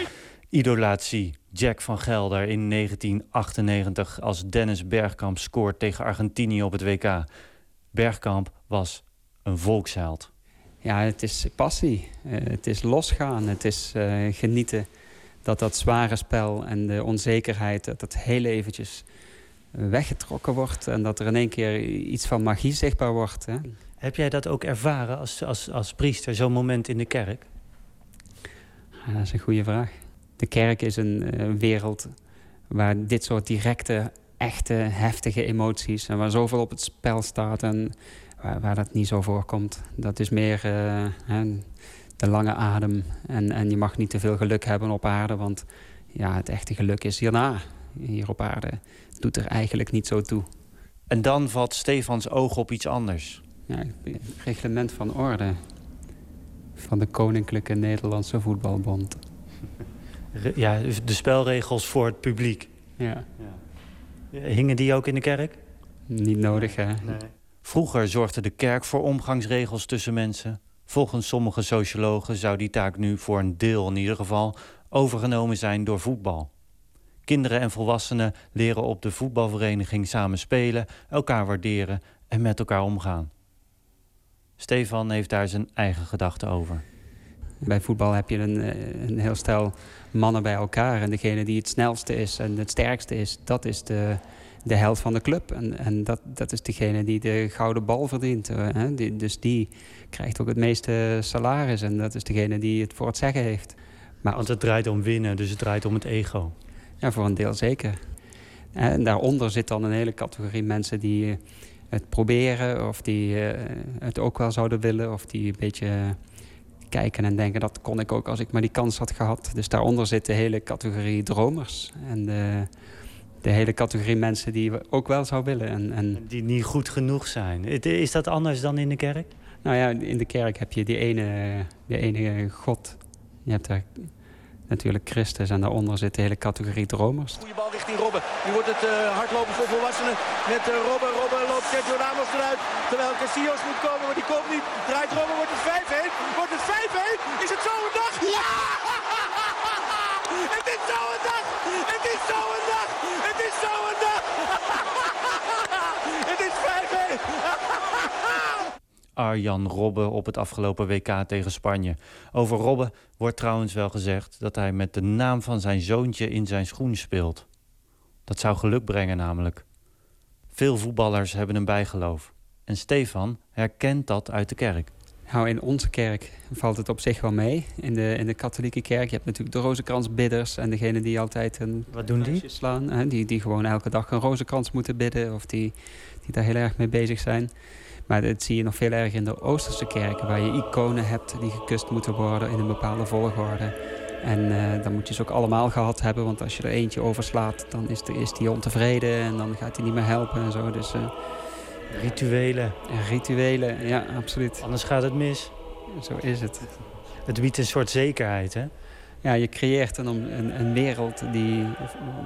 2-1. Idolatie. Jack van Gelder in 1998 als Dennis Bergkamp scoort tegen Argentinië op het WK. Bergkamp was een volksheld. Ja, het is passie. Eh, het is losgaan. Het is eh, genieten dat dat zware spel en de onzekerheid... dat dat heel eventjes weggetrokken wordt... en dat er in één keer iets van magie zichtbaar wordt. Hè. Heb jij dat ook ervaren als, als, als priester, zo'n moment in de kerk? Ja, dat is een goede vraag. De kerk is een eh, wereld waar dit soort directe, echte, heftige emoties... en waar zoveel op het spel staat en waar, waar dat niet zo voorkomt. Dat is meer eh, hè, de lange adem. En, en je mag niet te veel geluk hebben op aarde... want ja, het echte geluk is hierna. Hier op aarde doet er eigenlijk niet zo toe. En dan valt Stefans oog op iets anders. Ja, het reglement van orde van de Koninklijke Nederlandse Voetbalbond. Ja, de spelregels voor het publiek. Ja. Hingen die ook in de kerk? Niet nodig, hè? Vroeger zorgde de kerk voor omgangsregels tussen mensen. Volgens sommige sociologen zou die taak nu voor een deel in ieder geval overgenomen zijn door voetbal. Kinderen en volwassenen leren op de voetbalvereniging samen spelen, elkaar waarderen en met elkaar omgaan. Stefan heeft daar zijn eigen gedachten over. Bij voetbal heb je een, eh, een heel stel mannen bij elkaar. En degene die het snelste is en het sterkste is, dat is de, de held van de club. En, en dat, dat is degene die de gouden bal verdient. eh, Hè? Die, dus die krijgt ook het meeste salaris. En dat is degene die het voor het zeggen heeft. Maar Want het draait om winnen, dus het draait om het ego. Ja, voor een deel zeker. En daaronder zit dan een hele categorie mensen die het proberen... of die eh, het ook wel zouden willen... of die een beetje kijken en denken... dat kon ik ook als ik maar die kans had gehad. Dus daaronder zit de hele categorie dromers. En de, de hele categorie mensen die we ook wel zou willen. En, en, Die niet goed genoeg zijn. Is dat anders dan in de kerk? nou ja, in de kerk heb je die ene, die ene God. Je hebt daar natuurlijk Christus. En daaronder zit de hele categorie dromers. Goede bal richting Robben. Nu wordt het eh, hardlopen voor volwassenen. Met eh, Robben. Robben loopt Sergio Ramos eruit. Terwijl Casillas moet komen, maar die komt niet. Draait Robben, wordt het 5-1. Wordt het 5-1? Is het zo een dag? Ja! [laughs] Het is zo een dag! Het is zo een dag! Het is zo een dag! Het is 5-1! Arjan Robben op het afgelopen WK tegen Spanje. Over Robben wordt trouwens wel gezegd dat hij met de naam van zijn zoontje in zijn schoen speelt. Dat zou geluk brengen namelijk. Veel voetballers hebben een bijgeloof. En Stefan herkent dat uit de kerk. Nou, in onze kerk valt het op zich wel mee. In de, in de katholieke kerk, je hebt natuurlijk de rozenkransbidders... en degene die altijd een Wat doen die? slaan. Hè, die, die gewoon elke dag een rozenkrans moeten bidden... of die, die daar heel erg mee bezig zijn. Maar dat zie je nog veel erger in de Oosterse kerken... waar je iconen hebt die gekust moeten worden in een bepaalde volgorde. En eh, dan moet je ze ook allemaal gehad hebben... want als je er eentje overslaat, dan is, de, is die ontevreden... en dan gaat hij niet meer helpen en zo. Dus eh, Rituelen, rituelen, ja, absoluut. anders gaat het mis. Zo is het. Het biedt een soort zekerheid, hè? Ja, je creëert een, een, een wereld die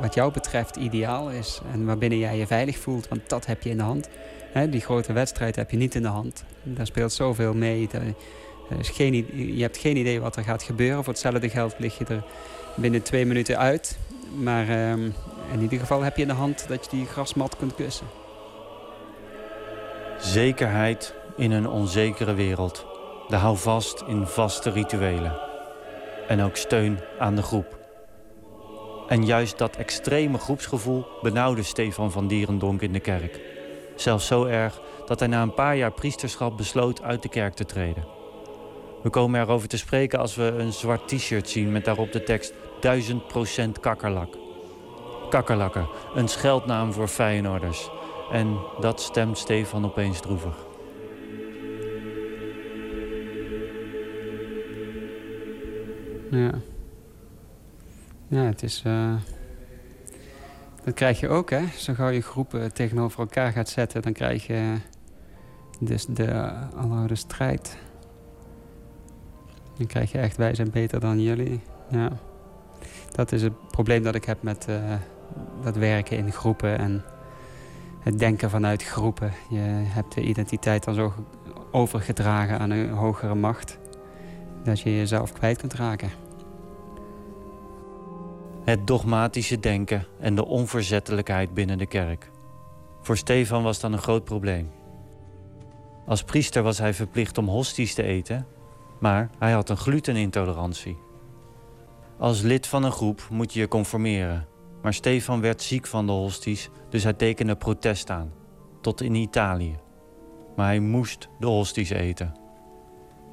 wat jou betreft ideaal is. En waarbinnen jij je veilig voelt, want dat heb je in de hand. Die grote wedstrijd heb je niet in de hand. Daar speelt zoveel mee. Is geen, je hebt geen idee wat er gaat gebeuren. Voor hetzelfde geld lig je er binnen twee minuten uit. Maar ehm, in ieder geval heb je in de hand dat je die grasmat kunt kussen. Zekerheid in een onzekere wereld. De houvast in vaste rituelen. En ook steun aan de groep. En juist dat extreme groepsgevoel benauwde Stefan van Dierendonk in de kerk. Zelfs zo erg dat hij na een paar jaar priesterschap besloot uit de kerk te treden. We komen erover te spreken als we een zwart t-shirt zien met daarop de tekst 1000% kakkerlak. Kakkerlakken, een scheldnaam voor Feyenoorders. En dat stemt Stefan opeens droevig. Ja. Ja, het is... eh, Dat krijg je ook, hè. Zo gauw je groepen tegenover elkaar gaat zetten... dan krijg je dus de aloude strijd. Dan krijg je echt wij zijn beter dan jullie. Ja. Dat is het probleem dat ik heb met eh, dat werken in groepen... en het denken vanuit groepen. Je hebt de identiteit dan zo ge- overgedragen aan een hogere macht... dat je jezelf kwijt kunt raken. Het dogmatische denken en de onverzettelijkheid binnen de kerk. Voor Stefan was dat een groot probleem. Als priester was hij verplicht om hosties te eten, maar hij had een glutenintolerantie. Als lid van een groep moet je je conformeren, maar Stefan werd ziek van de hosties, dus hij tekende protest aan, tot in Italië. Maar hij moest de hosties eten.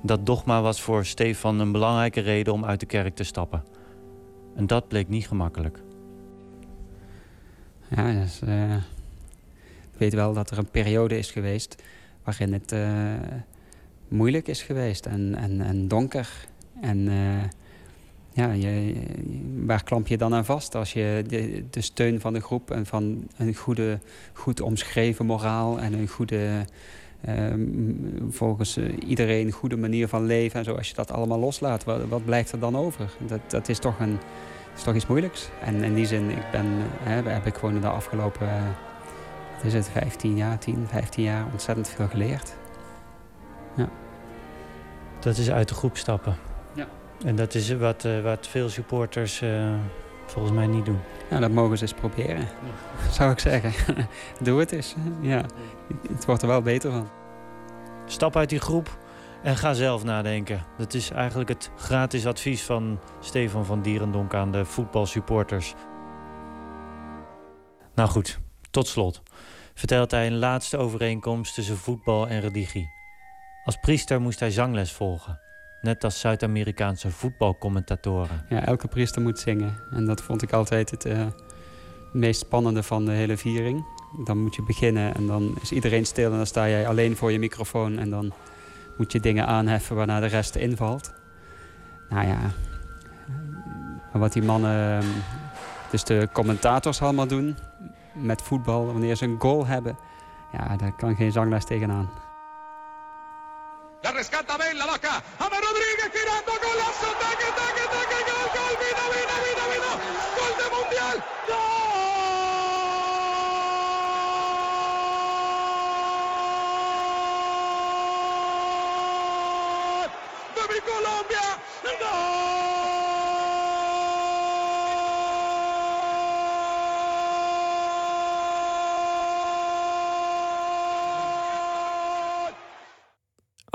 Dat dogma was voor Stefan een belangrijke reden om uit de kerk te stappen. En dat bleek niet gemakkelijk. Ja, dus, eh, ik weet wel dat er een periode is geweest waarin het eh, moeilijk is geweest en, en, en donker. En eh, ja, je, waar klamp je dan aan vast als je de, de steun van de groep en van een goede, goed omschreven moraal en een goede, eh, volgens eh, iedereen goede manier van leven en zo, als je dat allemaal loslaat, wat, wat blijft er dan over? Dat, dat is toch een is toch iets moeilijks. En in die zin, ik ben, hè, heb ik gewoon in de afgelopen, eh, wat is het, 15 jaar, 10, 15 jaar ontzettend veel geleerd. Ja. Dat is uit de groep stappen. Ja. En dat is wat, eh, wat veel supporters eh, volgens mij niet doen. Ja, dat mogen ze eens proberen, zou ik zeggen. [laughs] Doe het eens. Ja. Het wordt er wel beter van. Stap uit die groep en ga zelf nadenken. Dat is eigenlijk het gratis advies van Stefan van Dierendonk aan de voetbalsupporters. Nou goed, tot slot vertelt hij een laatste overeenkomst tussen voetbal en religie. Als priester moest hij zangles volgen, net als Zuid-Amerikaanse voetbalcommentatoren. Ja, elke priester moet zingen. En dat vond ik altijd het eh, meest spannende van de hele viering. Dan moet je beginnen en dan is iedereen stil en dan sta jij alleen voor je microfoon en dan moet je dingen aanheffen waarna de rest invalt. Nou ja, wat die mannen, dus de commentators allemaal doen met voetbal, wanneer ze een goal hebben, ja, daar kan geen zangles tegenaan. La rescata Ben, la vaca. Ama Rodríguez girando, golazo, taque, taque, taque, gol, gol, vino, vino, vino, vino. Gol de Mundial. ¡Gol!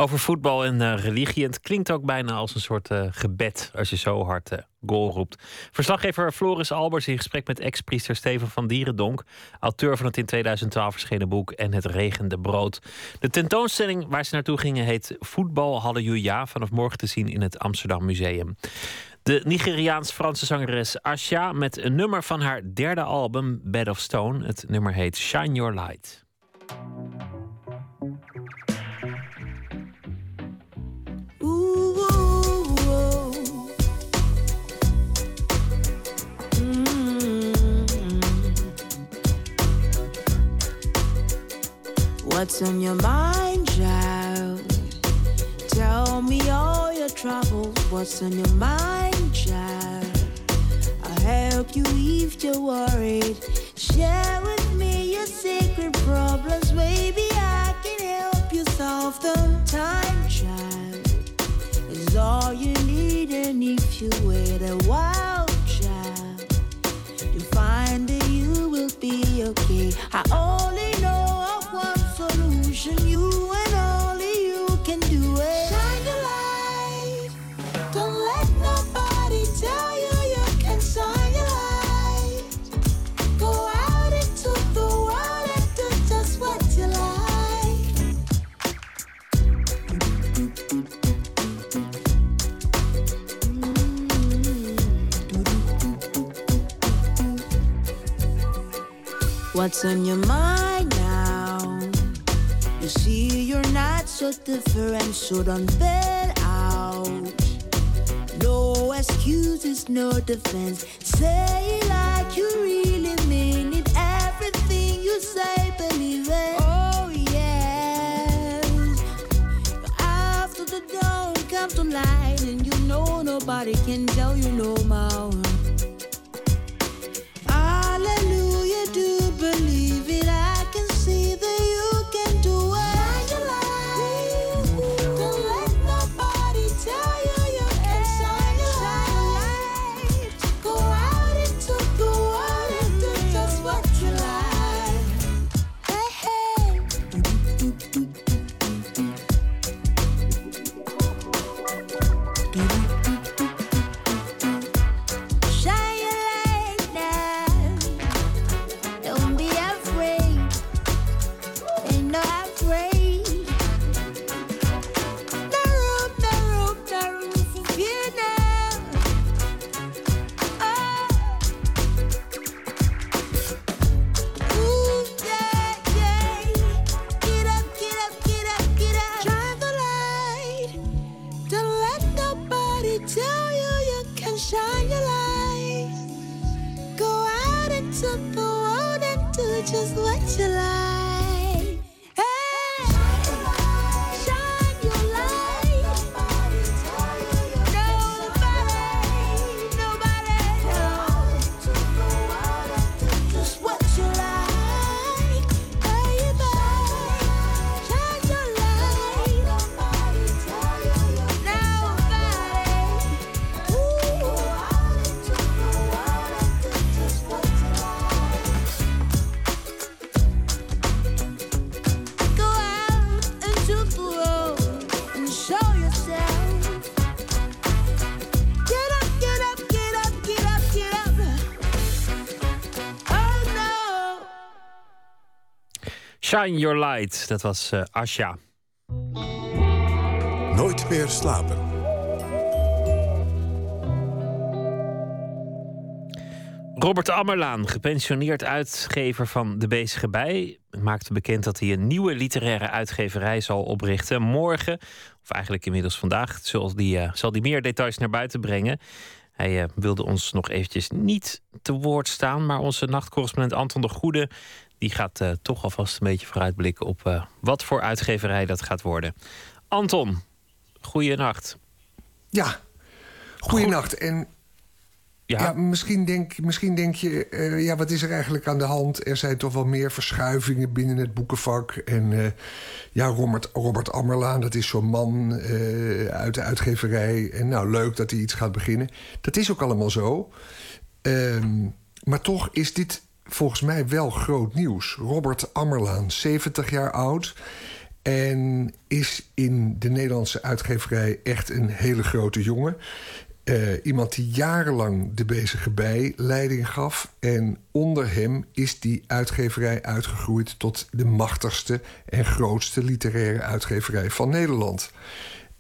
Over voetbal en eh, religie. En het klinkt ook bijna als een soort eh, gebed als je zo hard eh, goal roept. Verslaggever Floris Albers in gesprek met ex-priester Steven van Dierendonk. Auteur van het in 2012 verschenen boek En het regende brood. De tentoonstelling waar ze naartoe gingen heet Voetbal Halleluja. Vanaf morgen te zien in het Amsterdam Museum. De Nigeriaans-Franse zangeres Asha met een nummer van haar derde album Bed of Stone. Het nummer heet Shine Your Light. What's on your mind, child? Tell me all your troubles. What's on your mind, child? I'll help you if you're worried. Share with me your secret problems. Maybe I can help you solve them. Time, child, is all you need. And if you wait a while, child, you'll find that you will be okay. I only What's on your mind now? You see, you're not so different, so don't bail out. No excuses, no defense. Say it like you really mean it. Everything you say, believe it. Oh, yes. After the dawn comes to light, and you know nobody can tell you no more. Shine Your Light, dat was eh Asha. Nooit meer slapen. Robert Ammerlaan, gepensioneerd uitgever van De Bezige Bij, maakte bekend dat hij een nieuwe literaire uitgeverij zal oprichten. Morgen, of eigenlijk inmiddels vandaag, zal die, eh, zal die meer details naar buiten brengen. Hij eh, wilde ons nog eventjes niet te woord staan, maar onze nachtcorrespondent Anton de Goede die gaat eh, toch alvast een beetje vooruitblikken op eh, wat voor uitgeverij dat gaat worden. Anton, goeienacht. Ja, goeienacht. En ja. misschien, denk, misschien denk je, eh, ja, wat is er eigenlijk aan de hand? Er zijn toch wel meer verschuivingen binnen het boekenvak. En ja, Robert, Robert Ammerlaan, dat is zo'n man uit de uitgeverij. En nou, leuk dat hij iets gaat beginnen. Dat is ook allemaal zo. Ehm, maar toch is dit volgens mij wel groot nieuws. Robert Ammerlaan, 70 jaar oud. En is in de Nederlandse uitgeverij echt een hele grote jongen. Uh, iemand die jarenlang de bezige bij leiding gaf. En onder hem is die uitgeverij uitgegroeid tot de machtigste en grootste literaire uitgeverij van Nederland.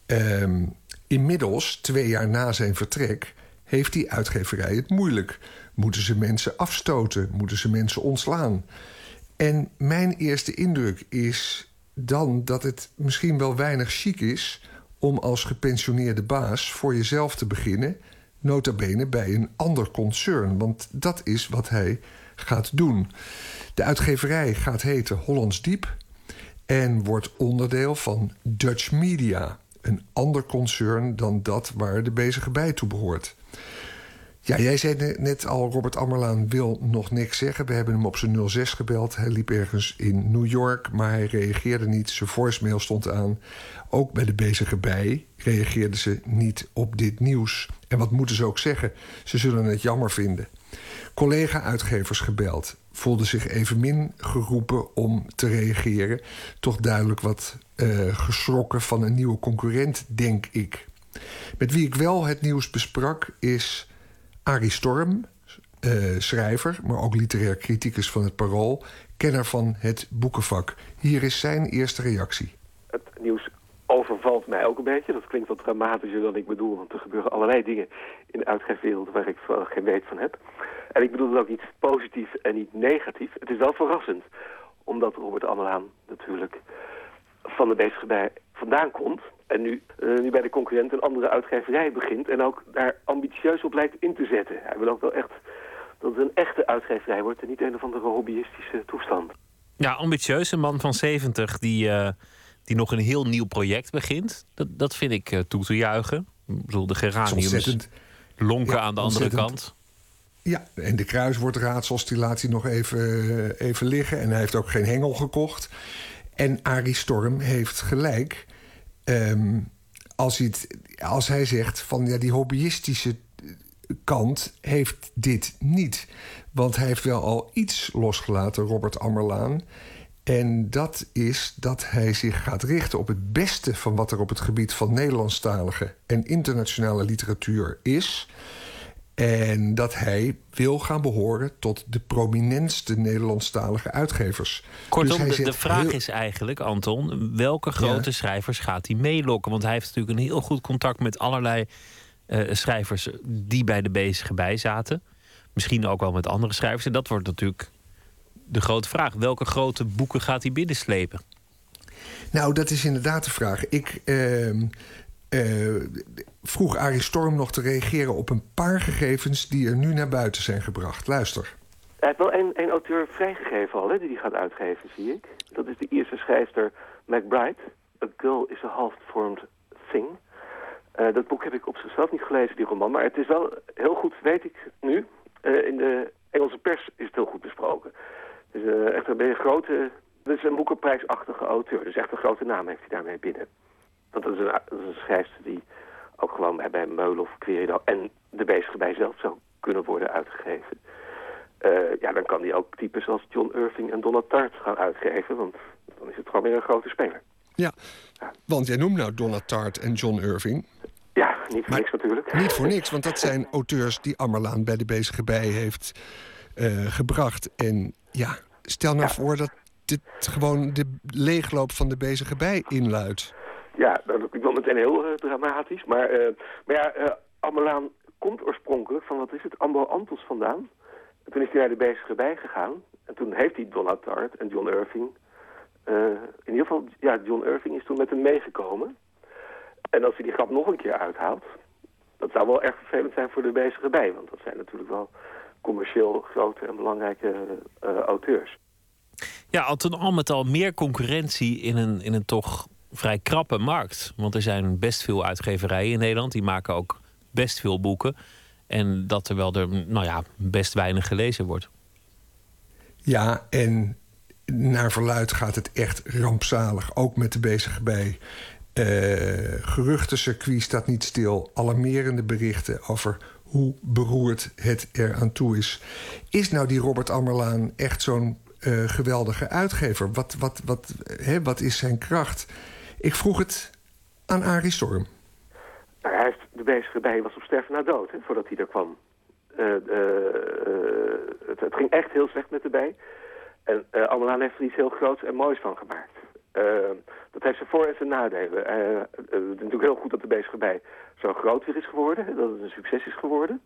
Uh, inmiddels, twee jaar na zijn vertrek, heeft die uitgeverij het moeilijk. Moeten ze mensen afstoten? Moeten ze mensen ontslaan? En mijn eerste indruk is dan dat het misschien wel weinig chic is om als gepensioneerde baas voor jezelf te beginnen, nota bene bij een ander concern. Want dat is wat hij gaat doen. De uitgeverij gaat heten Hollands Diep en wordt onderdeel van Dutch Media, een ander concern dan dat waar de bezige bij toe behoort. Ja, jij zei net al, Robert Ammerlaan wil nog niks zeggen. We hebben hem op zijn 06 gebeld. Hij liep ergens in New York, maar hij reageerde niet. Zijn voicemail stond aan. Ook bij de bezige bij reageerden ze niet op dit nieuws. En wat moeten ze ook zeggen? Ze zullen het jammer vinden. Collega-uitgevers gebeld. Voelden zich evenmin geroepen om te reageren. Toch duidelijk wat uh, geschrokken van een nieuwe concurrent, denk ik. Met wie ik wel het nieuws besprak is Arie Storm, uh, schrijver, maar ook literair criticus van het Parool, kenner van het boekenvak. Hier is zijn eerste reactie. Het nieuws overvalt mij ook een beetje. Dat klinkt wat dramatischer dan ik bedoel, want er gebeuren allerlei dingen in de uitgeefwereld waar ik geen weet van heb. En ik bedoel het ook niet positief en niet negatief. Het is wel verrassend, omdat Robert Ammelaan natuurlijk van de bezige bij vandaan komt. En nu, uh, nu bij de concurrent een andere uitgeverij begint en ook daar ambitieus op lijkt in te zetten. Hij wil ook wel echt dat het een echte uitgeverij wordt en niet een of andere hobbyistische toestand. Ja, ambitieus, een man van 70 die, uh, die nog een heel nieuw project begint. Dat, dat vind ik uh, toe te juichen. Ik bedoel, de geraniums lonken ja, aan de andere kant. Ja, en de kruiswoordraadsels die laat hij nog even, even liggen. En hij heeft ook geen hengel gekocht. En Arie Storm heeft gelijk. Um, als, hij als hij zegt van ja, die hobbyistische kant heeft dit niet. Want hij heeft wel al iets losgelaten, Robert Ammerlaan. En dat is dat hij zich gaat richten op het beste van wat er op het gebied van Nederlandstalige en internationale literatuur is. En dat hij wil gaan behoren tot de prominentste Nederlandstalige uitgevers. Kortom, dus de, de, vraag is eigenlijk, Anton, welke grote ja. schrijvers gaat hij meelokken? Want hij heeft natuurlijk een heel goed contact met allerlei uh, schrijvers die bij de bezige bij zaten. Misschien ook wel met andere schrijvers. En dat wordt natuurlijk de grote vraag. Welke grote boeken gaat hij binnenslepen? Nou, dat is inderdaad de vraag. Ik. Uh, uh, vroeg Arie Storm nog te reageren op een paar gegevens die er nu naar buiten zijn gebracht. Luister. Hij heeft wel één, één auteur vrijgegeven al, hè, die hij gaat uitgeven, zie ik. Dat is de Ierse schrijfster McBride. A Girl is a Half-Formed Thing. Uh, dat boek heb ik op zichzelf niet gelezen, die roman. Maar het is wel heel goed, weet ik nu. Uh, in de Engelse pers is het heel goed besproken. Dus uh, echt een grote... Dat is een boekenprijsachtige auteur. Dus echt een grote naam heeft hij daarmee binnen. Want dat is een, dat is een schrijfster die ook gewoon bij, bij Meulen of Querido en de bezige zelf zou kunnen worden uitgegeven. Uh, ja, dan kan hij ook types als John Irving en Donna Tart gaan uitgeven, want dan is het gewoon weer een grote speler. Ja, ja. want jij noemt nou Donna Tart en John Irving. Ja, niet voor maar niks natuurlijk. Niet voor niks, want dat zijn auteurs die Ammerlaan bij de bezige bij heeft uh, gebracht. En ja, stel nou ja. voor dat dit gewoon de leegloop van de bezige bij inluidt. Ja, dat ik wil meteen heel uh, dramatisch. Maar, uh, maar ja, uh, Ammelaan komt oorspronkelijk van, wat is het, Ambo Antos vandaan. En toen is hij naar de bezige bij gegaan. En toen heeft hij Donna Tart en John Irving... in ieder geval, ja, John Irving is toen met hem meegekomen. En als hij die grap nog een keer uithaalt... dat zou wel erg vervelend zijn voor de bezige bij. Want dat zijn natuurlijk wel commercieel grote en belangrijke auteurs. Ja, al, al met al meer concurrentie in een, in een toch vrij krappe markt. Want er zijn best veel uitgeverijen in Nederland. Die maken ook best veel boeken. En dat terwijl er nou ja, best weinig gelezen wordt. Ja, en naar verluid gaat het echt rampzalig. Ook met de bezige bij. Uh, geruchtencircuit staat niet stil. Alarmerende berichten over hoe beroerd het er aan toe is. Is nou die Robert Ammerlaan echt zo'n uh, geweldige uitgever? Wat, wat, wat, hè, wat is zijn kracht? Ik vroeg het aan Arie Storm. Nou, hij heeft de bezige bij was op sterven na dood, hè, voordat hij er kwam. Uh, het, het, ging echt heel slecht met de bij. En uh, Ammerlaan heeft er iets heel groots en moois van gemaakt. dat heeft zijn voor- en zijn nadelen. het is natuurlijk heel goed dat de bezige bij zo groot weer is geworden. Dat het een succes is geworden.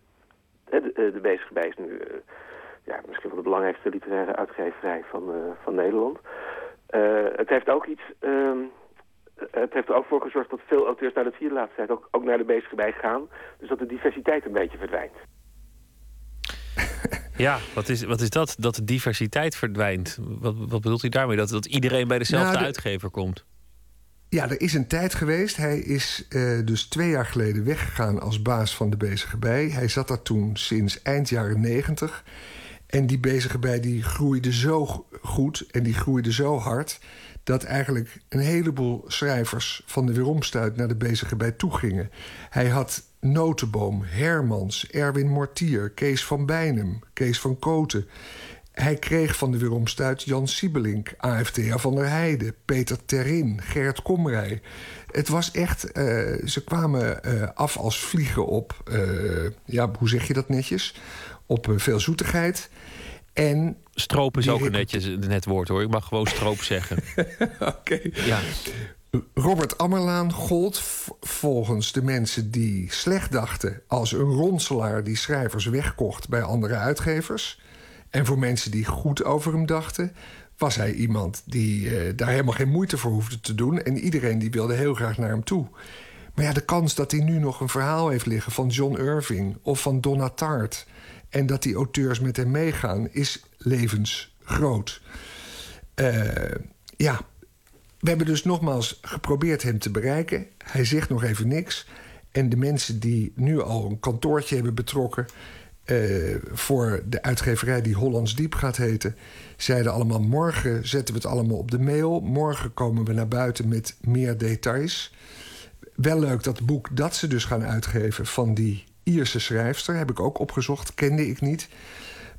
De, de bezige bij is nu ja, misschien wel de belangrijkste literaire uitgeverij van, van Nederland. het heeft ook iets... Ehm, het heeft er ook voor gezorgd dat veel auteurs naar de vierde laatste tijd ook, ook naar de bezige bij gaan. Dus dat de diversiteit een beetje verdwijnt. [laughs] Ja, wat is, wat is dat? Dat de diversiteit verdwijnt. Wat, wat bedoelt u daarmee? Dat, dat iedereen bij dezelfde nou, de... uitgever komt? Ja, er is een tijd geweest. Hij is uh, dus twee jaar geleden weggegaan als baas van de bezige bij. Hij zat daar toen sinds eind jaren negentig. En die bezige bij die groeide zo goed en die groeide zo hard dat eigenlijk een heleboel schrijvers van de Weeromstuit naar de bezige bij toe gingen. Hij had Notenboom, Hermans, Erwin Mortier, Kees van Bijnem, Kees van Koten. Hij kreeg van de Weeromstuit Jan Siebelink, AFTA van der Heijden, Peter Terin, Gerrit Komrij. Het was echt, uh, ze kwamen uh, af als vliegen op, uh, ja, hoe zeg je dat netjes? Op veel zoetigheid. En Stroop is ook een netjes net woord hoor. Ik mag gewoon stroop [laughs] zeggen. Oké. Okay. Ja. Robert Ammerlaan gold volgens de mensen die slecht dachten als een ronselaar die schrijvers wegkocht bij andere uitgevers. En voor mensen die goed over hem dachten, was hij iemand die uh, daar helemaal geen moeite voor hoefde te doen. En iedereen die wilde heel graag naar hem toe. Maar ja, de kans dat hij nu nog een verhaal heeft liggen van John Irving of van Donna Tartt en dat die auteurs met hem meegaan, is levensgroot. Uh, ja, we hebben dus nogmaals geprobeerd hem te bereiken. Hij zegt nog even niks. En de mensen die nu al een kantoortje hebben betrokken... Uh, voor de uitgeverij die Hollands Diep gaat heten... zeiden allemaal morgen zetten we het allemaal op de mail. Morgen komen we naar buiten met meer details. Wel leuk dat boek dat ze dus gaan uitgeven van die Ierse schrijfster, heb ik ook opgezocht, kende ik niet.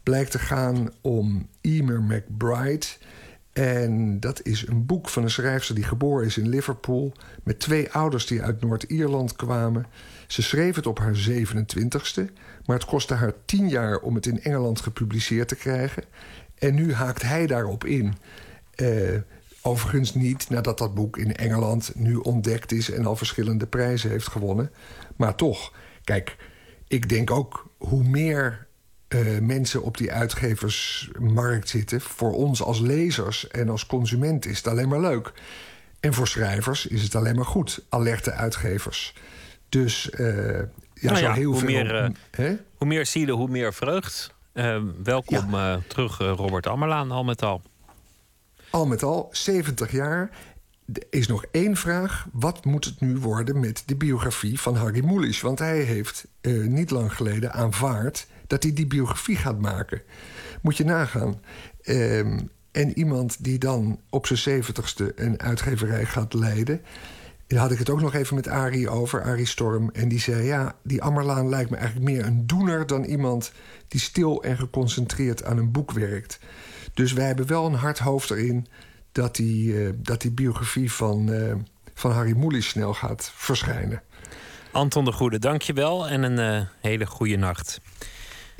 Blijkt te gaan om Emer McBride. En dat is een boek van een schrijfster die geboren is in Liverpool... met twee ouders die uit Noord-Ierland kwamen. Ze schreef het op haar 27ste, maar het kostte haar tien jaar... om het in Engeland gepubliceerd te krijgen. En nu haakt hij daarop in. Uh, overigens niet nadat dat boek in Engeland nu ontdekt is... en al verschillende prijzen heeft gewonnen. Maar toch, kijk, ik denk ook hoe meer uh, mensen op die uitgeversmarkt zitten... voor ons als lezers en als consument is het alleen maar leuk. En voor schrijvers is het alleen maar goed. Alerte uitgevers. Dus uh, ja, nou zo heel hoe veel... Meer, uh, hoe meer zielen, hoe meer vreugd. welkom ja. terug, Robert Ammerlaan, al met al. Al met al, 70 jaar. Er is nog één vraag. Wat moet het nu worden met de biografie van Harry Mulisch? Want hij heeft niet lang geleden aanvaard dat hij die biografie gaat maken. Moet je nagaan. Um, en iemand die dan op zijn zeventigste een uitgeverij gaat leiden. Daar had ik het ook nog even met Arie over, Arie Storm. En die zei, ja, die Ammerlaan lijkt me eigenlijk meer een doener... dan iemand die stil en geconcentreerd aan een boek werkt. Dus wij hebben wel een hard hoofd erin dat die, uh, dat die biografie van, uh, van Harry Mulisch snel gaat verschijnen. Anton de Goede, dankjewel en een uh, hele goede nacht.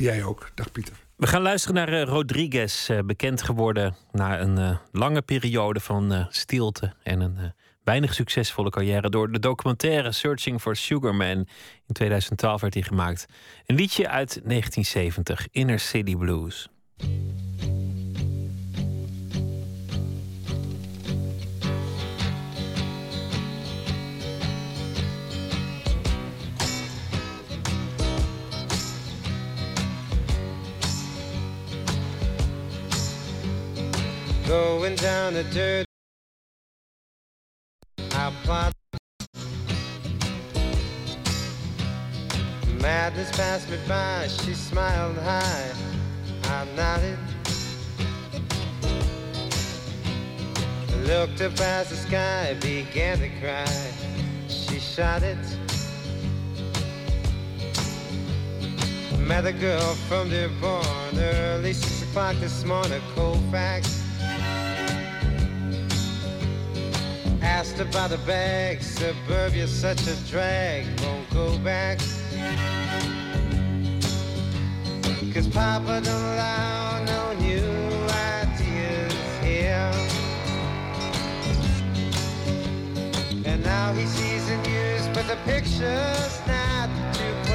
Jij ook. Dag Pieter. We gaan luisteren naar Rodriguez, bekend geworden na een lange periode van stilte en een weinig succesvolle carrière door de documentaire Searching for Sugar Man. In 2012 werd hij gemaakt. Een liedje uit 1970, Inner City Blues. Going down a dirt. I plot. Madness passed me by, she smiled high. I nodded. Looked up as the sky began to cry. She shot it. Met a girl from Dearborn early six o'clock this morning, Colfax. Asked about the bag, suburbia's such a drag, won't go back. Cause Papa don't allow no new ideas here. And now he sees the news, but the picture's not too clear.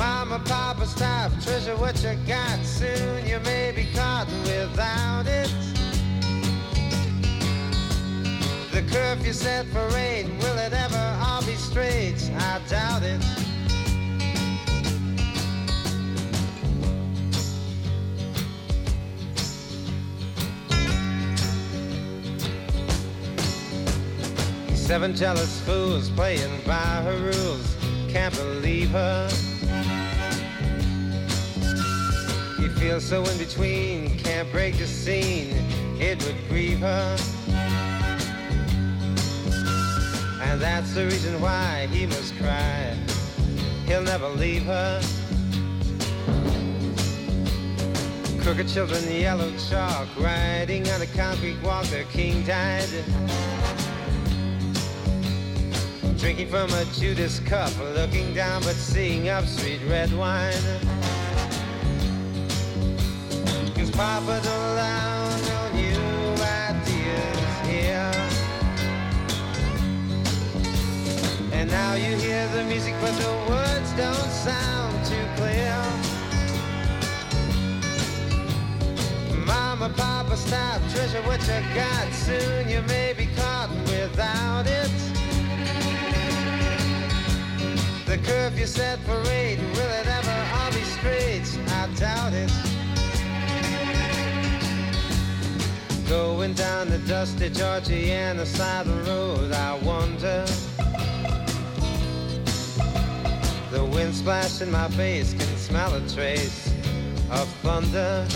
Mama, Papa, stop, treasure what you got. Soon you may be caught without it. The curfew set for eight, will it ever all be straight? I doubt it. Seven jealous fools playing by her rules. Can't believe her. Feel so in between, can't break the scene. It would grieve her. And that's the reason why he must cry. He'll never leave her. Crooked children, yellow chalk, riding on a concrete walk. Their king died. Drinking from a Judas cup, looking down but seeing up sweet red wine. Papa don't allow no new ideas here. And now you hear the music, but the words don't sound too clear. Mama, Papa, stop, treasure what you got. Soon you may be caught without it. The curfew set for eight, will it ever all be straight? I doubt it. Going down the dusty Georgiana side of the road, I wonder. The wind splashing my face can smell a trace of thunder.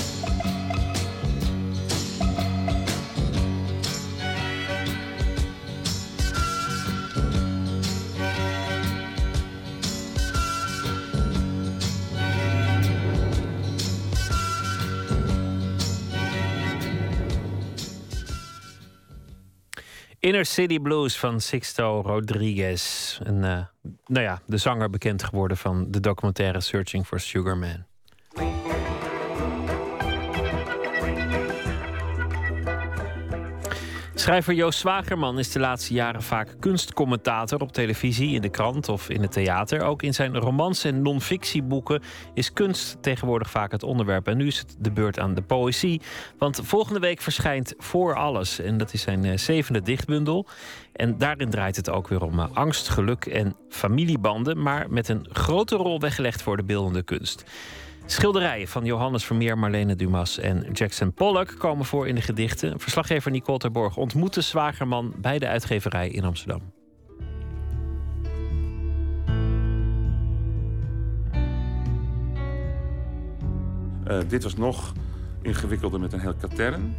Inner City Blues van Sixto Rodriguez. En, eh, nou ja, de zanger bekend geworden van de documentaire Searching for Sugar Man. Schrijver Joost Zwagerman is de laatste jaren vaak kunstcommentator op televisie, in de krant of in het theater. Ook in zijn romans en non-fictieboeken is kunst tegenwoordig vaak het onderwerp. En nu is het de beurt aan de poëzie. Want volgende week verschijnt Voor Alles. En dat is zijn eh, zevende dichtbundel. En daarin draait het ook weer om eh, angst, geluk en familiebanden. Maar met een grote rol weggelegd voor de beeldende kunst. Schilderijen van Johannes Vermeer, Marlene Dumas en Jackson Pollock komen voor in de gedichten. Verslaggever Nicole Terborg ontmoette Zwagerman bij de uitgeverij in Amsterdam. Uh, dit was nog ingewikkelder met een heel katern.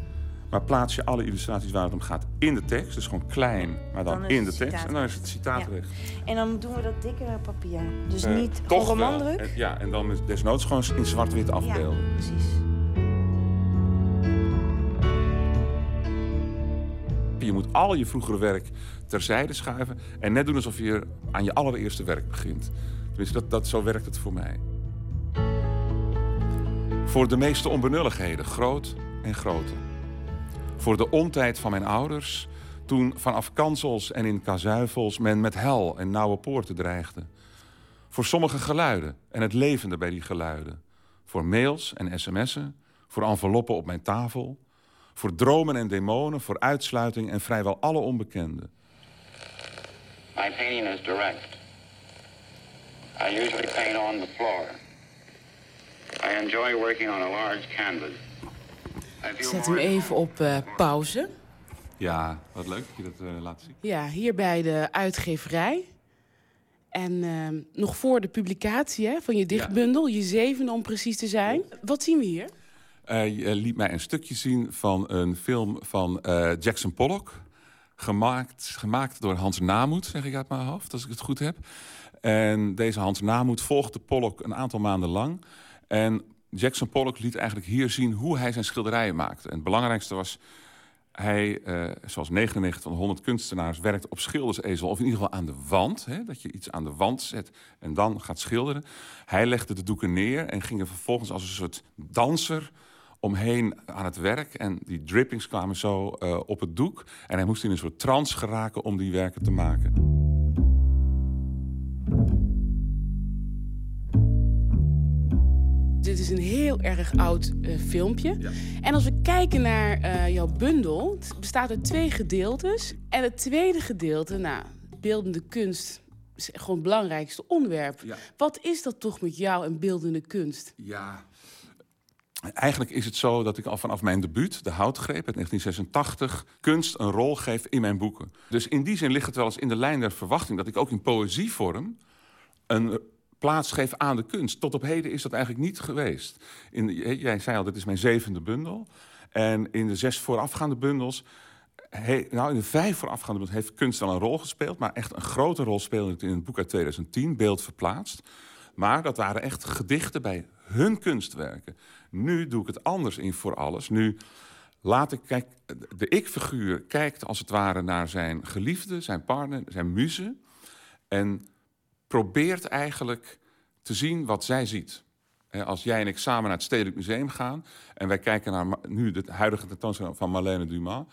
Maar plaats je alle illustraties waar het om gaat in de tekst. Dus gewoon klein, maar dan, in de tekst. citaat En dan is het citaat Ja. En dan doen we dat dikke papier. Dus Eh, niet toch wel. romandruk. Eh, Ja, en dan desnoods gewoon in zwart-wit afbeelden. Ja, precies. Je moet al je vroegere werk terzijde schuiven en net doen alsof je aan je allereerste werk begint. Tenminste, dat, dat, zo werkt het voor mij. Voor de meeste onbenulligheden, groot en grote. Voor de ontijd van mijn ouders, toen vanaf kansels en in kazuifels men met hel en nauwe poorten dreigde. Voor sommige geluiden en het levende bij die geluiden. Voor mails en sms'en, voor enveloppen op mijn tafel. Voor dromen en demonen, voor uitsluiting en vrijwel alle onbekenden. My painting is direct. I usually paint on the floor. I enjoy working on a large canvas. Ik zet hem even op eh, pauze. Ja, wat leuk dat je dat eh, laat zien. Ja, hier bij de uitgeverij. En ehm, nog voor de publicatie hè, van je dichtbundel, je zevende om precies te zijn. Wat zien we hier? Eh, je liet mij een stukje zien van een film van Jackson Pollock. Gemaakt, gemaakt door Hans Namoet, zeg ik uit mijn hoofd, als ik het goed heb. En deze Hans Namoet volgde Pollock een aantal maanden lang. En Jackson Pollock liet eigenlijk hier zien hoe hij zijn schilderijen maakte. En het belangrijkste was, hij, eh, zoals 99 van de 100 kunstenaars, werkt op schildersezel. Of in ieder geval aan de wand. Hè, dat je iets aan de wand zet en dan gaat schilderen. Hij legde de doeken neer en ging er vervolgens als een soort danser omheen aan het werk. En die drippings kwamen zo eh, op het doek. En hij moest in een soort trance geraken om die werken te maken. Dit is een heel erg oud eh, filmpje. En als we kijken naar eh, jouw bundel, het bestaat uit twee gedeeltes. En het tweede gedeelte, nou, beeldende kunst is gewoon het belangrijkste onderwerp. Wat is dat toch met jou en beeldende kunst? Ja, Eigenlijk is het zo dat ik al vanaf mijn debuut, De Houtgreep, uit 1986, kunst een rol geef in mijn boeken. Dus in die zin ligt het wel eens in de lijn der verwachting dat ik ook in poëzievorm een plaats geef aan de kunst. Tot op heden is dat eigenlijk niet geweest. In, jij zei al, dit is mijn zevende bundel. En in de zes voorafgaande bundels nou, in de vijf voorafgaande bundels heeft kunst al een rol gespeeld. Maar echt een grote rol speelde het in het boek uit 2010, Beeld verplaatst. Maar dat waren echt gedichten bij hun kunstwerken. Nu doe ik het anders in voor alles. Nu laat ik, kijk, de ik-figuur kijkt als het ware naar zijn geliefde, zijn partner, zijn muze. En probeert eigenlijk te zien wat zij ziet. Als jij en ik samen naar het Stedelijk Museum gaan... en wij kijken naar nu de huidige tentoonstelling van Marlene Dumas...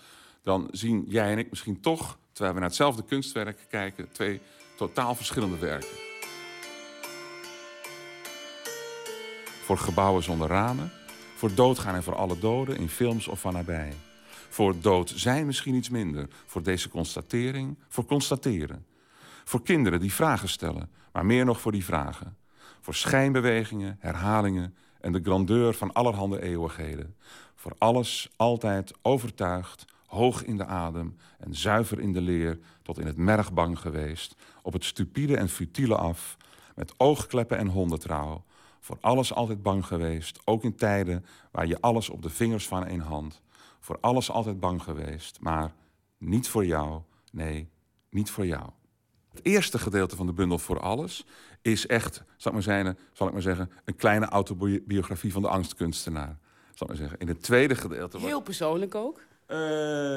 dan zien jij en ik misschien toch, terwijl we naar hetzelfde kunstwerk kijken... twee totaal verschillende werken. Voor gebouwen zonder ramen. Voor doodgaan en voor alle doden, in films of van nabij. Voor dood zijn misschien iets minder. Voor deze constatering, voor constateren. Voor kinderen die vragen stellen, maar meer nog voor die vragen. Voor schijnbewegingen, herhalingen en de grandeur van allerhande eeuwigheden. Voor alles altijd overtuigd, hoog in de adem en zuiver in de leer, tot in het merg bang geweest, op het stupide en futiele af, met oogkleppen en hondentrouw. Voor alles altijd bang geweest, ook in tijden waar je alles op de vingers van één hand. Voor alles altijd bang geweest, maar niet voor jou, nee, niet voor jou. Het eerste gedeelte van de bundel voor alles is echt, zal ik maar, zijn, zal ik maar zeggen, een kleine autobiografie van de angstkunstenaar. Zal ik maar zeggen. In het tweede gedeelte. Heel persoonlijk ook. Uh,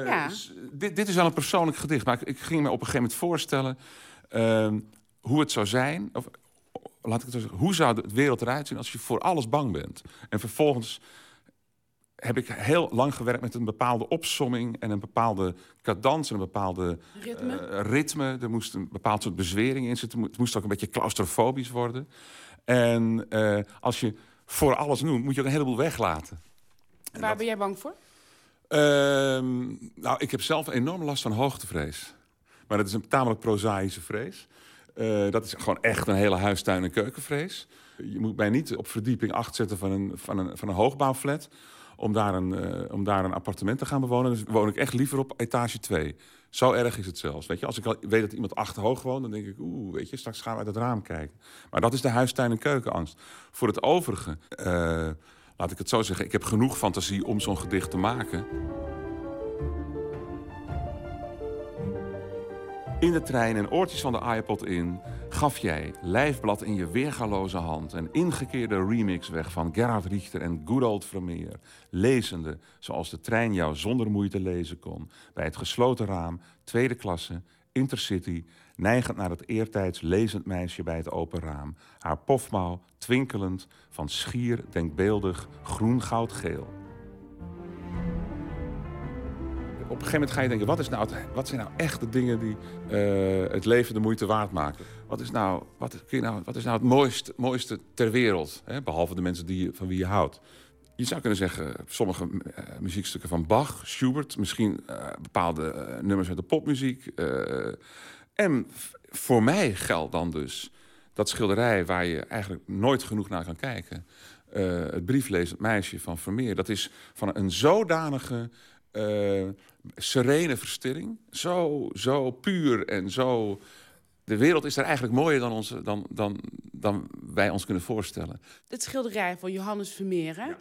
ja. dit, dit, is wel een persoonlijk gedicht, maar ik, ik ging me op een gegeven moment voorstellen uh, hoe het zou zijn. Of, laat ik het zo zeggen, hoe zou de wereld eruit zien als je voor alles bang bent? En vervolgens heb ik heel lang gewerkt met een bepaalde opsomming en een bepaalde cadans en een bepaalde ritme. Uh, ritme. Er moest een bepaald soort bezwering in zitten. Het moest ook een beetje claustrofobisch worden. En uh, als je voor alles noemt, moet je ook een heleboel weglaten. En Waar dat... ben jij bang voor? Uh, nou, ik heb zelf enorm last van hoogtevrees. Maar dat is een tamelijk prozaïsche vrees. Uh, dat is gewoon echt een hele huistuin- en keukenvrees. Je moet mij niet op verdieping 8 zetten van een, van een, van een hoogbouwflat om daar, een, uh, om daar een appartement te gaan bewonen. Dus woon ik echt liever op etage 2. Zo erg is het zelfs. Weet je, als ik al weet dat iemand achterhoog woont, dan denk ik, oeh, weet je, straks gaan we uit het raam kijken. Maar dat is de huistuin- en keukenangst. Voor het overige, uh, laat ik het zo zeggen, ik heb genoeg fantasie om zo'n gedicht te maken. In de trein en oortjes van de iPod in gaf jij lijfblad in je weergaloze hand een ingekeerde remix weg van Gerhard Richter en Good Old Vermeer, lezende zoals de trein jou zonder moeite lezen kon, bij het gesloten raam, tweede klasse, intercity, neigend naar het eertijds lezend meisje bij het open raam, haar pofmouw twinkelend van schier denkbeeldig groen-goud-geel. op een gegeven moment ga je denken: wat, is nou wat zijn nou echt de dingen die uh, het leven de moeite waard maken? Wat is nou, wat, kun je nou, wat is nou het mooiste, mooiste ter wereld? Hè? Behalve de mensen die, van wie je houdt. Je zou kunnen zeggen, sommige uh, muziekstukken van Bach, Schubert, misschien uh, bepaalde nummers uit de popmuziek. en voor mij geldt dan dus dat schilderij waar je eigenlijk nooit genoeg naar kan kijken. eh, het brieflezend meisje van Vermeer. Dat is van een zodanige eh, serene verstilling. Zo, zo puur en zo... De wereld is er eigenlijk mooier dan, onze, dan, dan, dan wij ons kunnen voorstellen. Het schilderij van Johannes Vermeer, hè,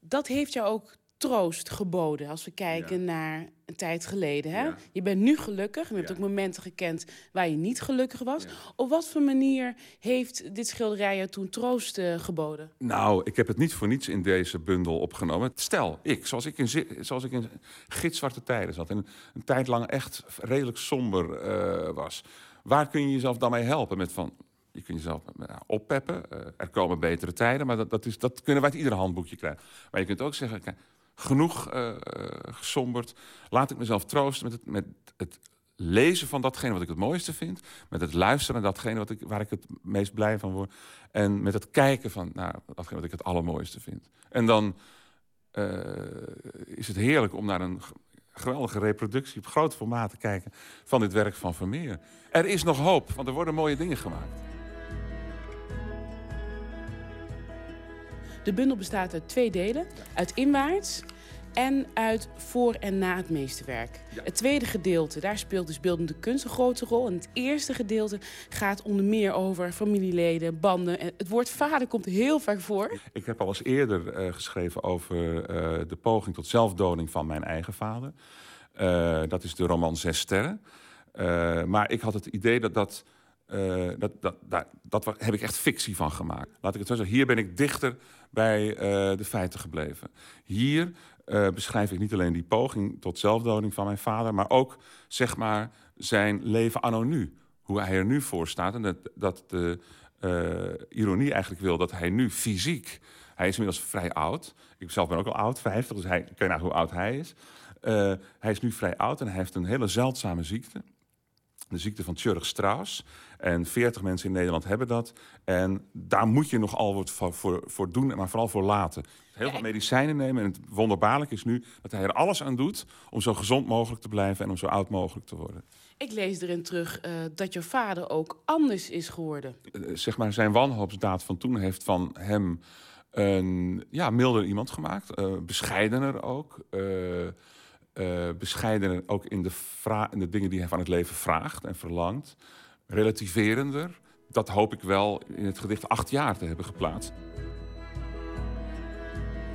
dat heeft jou ook troost geboden als we kijken naar een tijd geleden. Hè? Je bent nu gelukkig, je hebt ook momenten gekend waar je niet gelukkig was. Op wat voor manier heeft dit schilderij je toen troost eh, geboden? Nou, ik heb het niet voor niets in deze bundel opgenomen. Stel, ik, zoals ik in, zoals ik in gitzwarte tijden zat... en een, een tijd lang echt redelijk somber eh, was... waar kun je jezelf dan mee helpen? Met van, je kunt jezelf nou, oppeppen, eh, er komen betere tijden... maar dat, dat, is, dat kunnen wij uit ieder handboekje krijgen. Maar je kunt ook zeggen, genoeg eh, gesomberd... laat ik mezelf troosten met het, met het lezen van datgene wat ik het mooiste vind... met het luisteren naar datgene wat ik, waar ik het meest blij van word... en met het kijken van nou, datgene wat ik het allermooiste vind. En dan is het heerlijk om naar een geweldige reproductie... op groot formaat te kijken van dit werk van Vermeer. Er is nog hoop, want er worden mooie dingen gemaakt. De bundel bestaat uit twee delen. Uit inwaarts en uit voor en na het meesterwerk. Het tweede gedeelte, daar speelt dus beeldende kunst een grote rol. En het eerste gedeelte gaat onder meer over familieleden, banden. En het woord vader komt heel vaak voor. Ik heb al eens eerder eh, geschreven over eh, de poging tot zelfdoding van mijn eigen vader. Eh, dat is de roman Zes Sterren. Maar ik had het idee dat dat, dat, dat, daar- dat heb ik echt fictie van gemaakt. Laat ik het zo zeggen. Hier ben ik dichter bij de feiten gebleven. Hier eh, beschrijf ik niet alleen die poging tot zelfdoding van mijn vader, maar ook zeg maar zijn leven anno nu. Hoe hij er nu voor staat. En dat, dat de eh, ironie eigenlijk wil dat hij nu fysiek. Hij is inmiddels vrij oud. Ik zelf ben ook al oud, 50, dus hij, kun je nagaan hoe oud hij is. Eh, hij is nu vrij oud en hij heeft een hele zeldzame ziekte. De ziekte van Tjurg-Strauss. En 40 mensen in Nederland hebben dat. En daar moet je nogal wat voor, voor, voor doen, maar vooral voor laten. Heel veel medicijnen nemen. En het wonderbaarlijk is nu dat hij er alles aan doet om zo gezond mogelijk te blijven en om zo oud mogelijk te worden. Ik lees erin terug eh, dat je vader ook anders is geworden. Eh, zeg maar, zijn wanhoopsdaad van toen heeft van hem een ja, milder iemand gemaakt. eh, bescheidener ook. bescheidener ook in de, in de dingen die hij van het leven vraagt en verlangt. Relativerender. Dat hoop ik wel in het gedicht acht jaar te hebben geplaatst.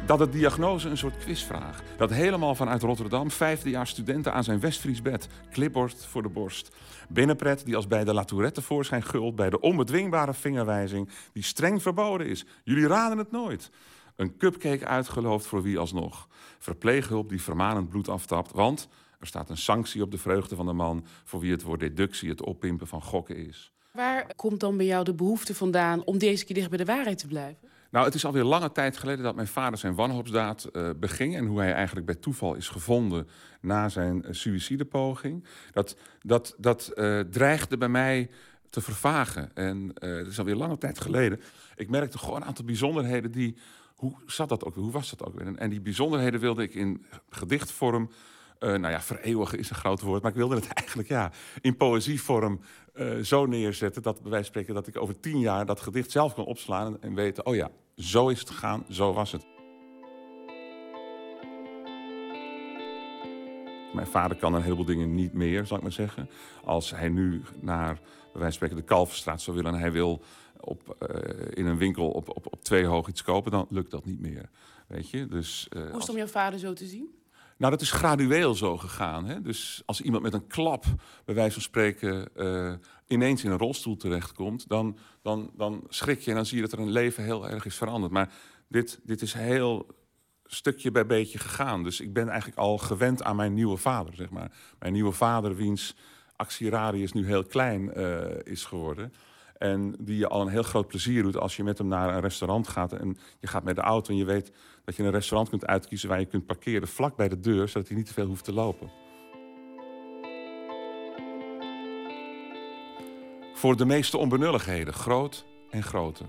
Dat het diagnose een soort quizvraag. Dat helemaal vanuit Rotterdam, vijfdejaars studenten aan zijn Westfries bed. Clipboard voor de borst. Binnenpret die als bij de Latourette voorschijn gult... bij de onbedwingbare vingerwijzing die streng verboden is. Jullie raden het nooit. Een cupcake uitgeloofd voor wie alsnog. Verpleeghulp die vermanend bloed aftapt. Want er staat een sanctie op de vreugde van de man... voor wie het woord deductie het oppimpen van gokken is. Waar komt dan bij jou de behoefte vandaan om deze keer dicht bij de waarheid te blijven? Nou, het is alweer lange tijd geleden dat mijn vader zijn wanhoopsdaad eh, beging. En hoe hij eigenlijk bij toeval is gevonden na zijn uh, suïcidepoging. Dat, dat, dat eh, dreigde bij mij te vervagen. En dat is alweer lange tijd geleden. Ik merkte gewoon een aantal bijzonderheden die... Hoe zat dat ook weer? Hoe was dat ook weer? En, die bijzonderheden wilde ik in gedichtvorm... nou ja, vereeuwigen is een groot woord, maar ik wilde het [laughs] eigenlijk ja, in poëzievorm eh, zo neerzetten dat bij wijze van spreken dat ik over tien jaar dat gedicht zelf kan opslaan en, en weten, oh ja, zo is het gegaan, zo was het. Mijn vader kan een heleboel dingen niet meer, zal ik maar zeggen. Als hij nu naar, bij wijze van spreken, de Kalverstraat zou willen... en hij wil op, eh, in een winkel op, op, op twee hoog iets kopen, dan lukt dat niet meer. Weet je? Dus, eh, Hoe is als- het om jouw vader zo te zien? Nou, dat is gradueel zo gegaan. Hè? Dus als iemand met een klap, bij wijze van spreken, eh, ineens in een rolstoel terechtkomt, dan, dan, dan schrik je en dan zie je dat er een leven heel erg is veranderd. Maar dit, dit is heel stukje bij beetje gegaan. Dus ik ben eigenlijk al gewend aan mijn nieuwe vader, zeg maar. Mijn nieuwe vader, wiens actieradius nu heel klein eh, is geworden. En die je al een heel groot plezier doet als je met hem naar een restaurant gaat. En je gaat met de auto en je weet dat je een restaurant kunt uitkiezen waar je kunt parkeren vlak bij de deur, zodat hij niet te veel hoeft te lopen. Voor de meeste onbenulligheden, groot en grote.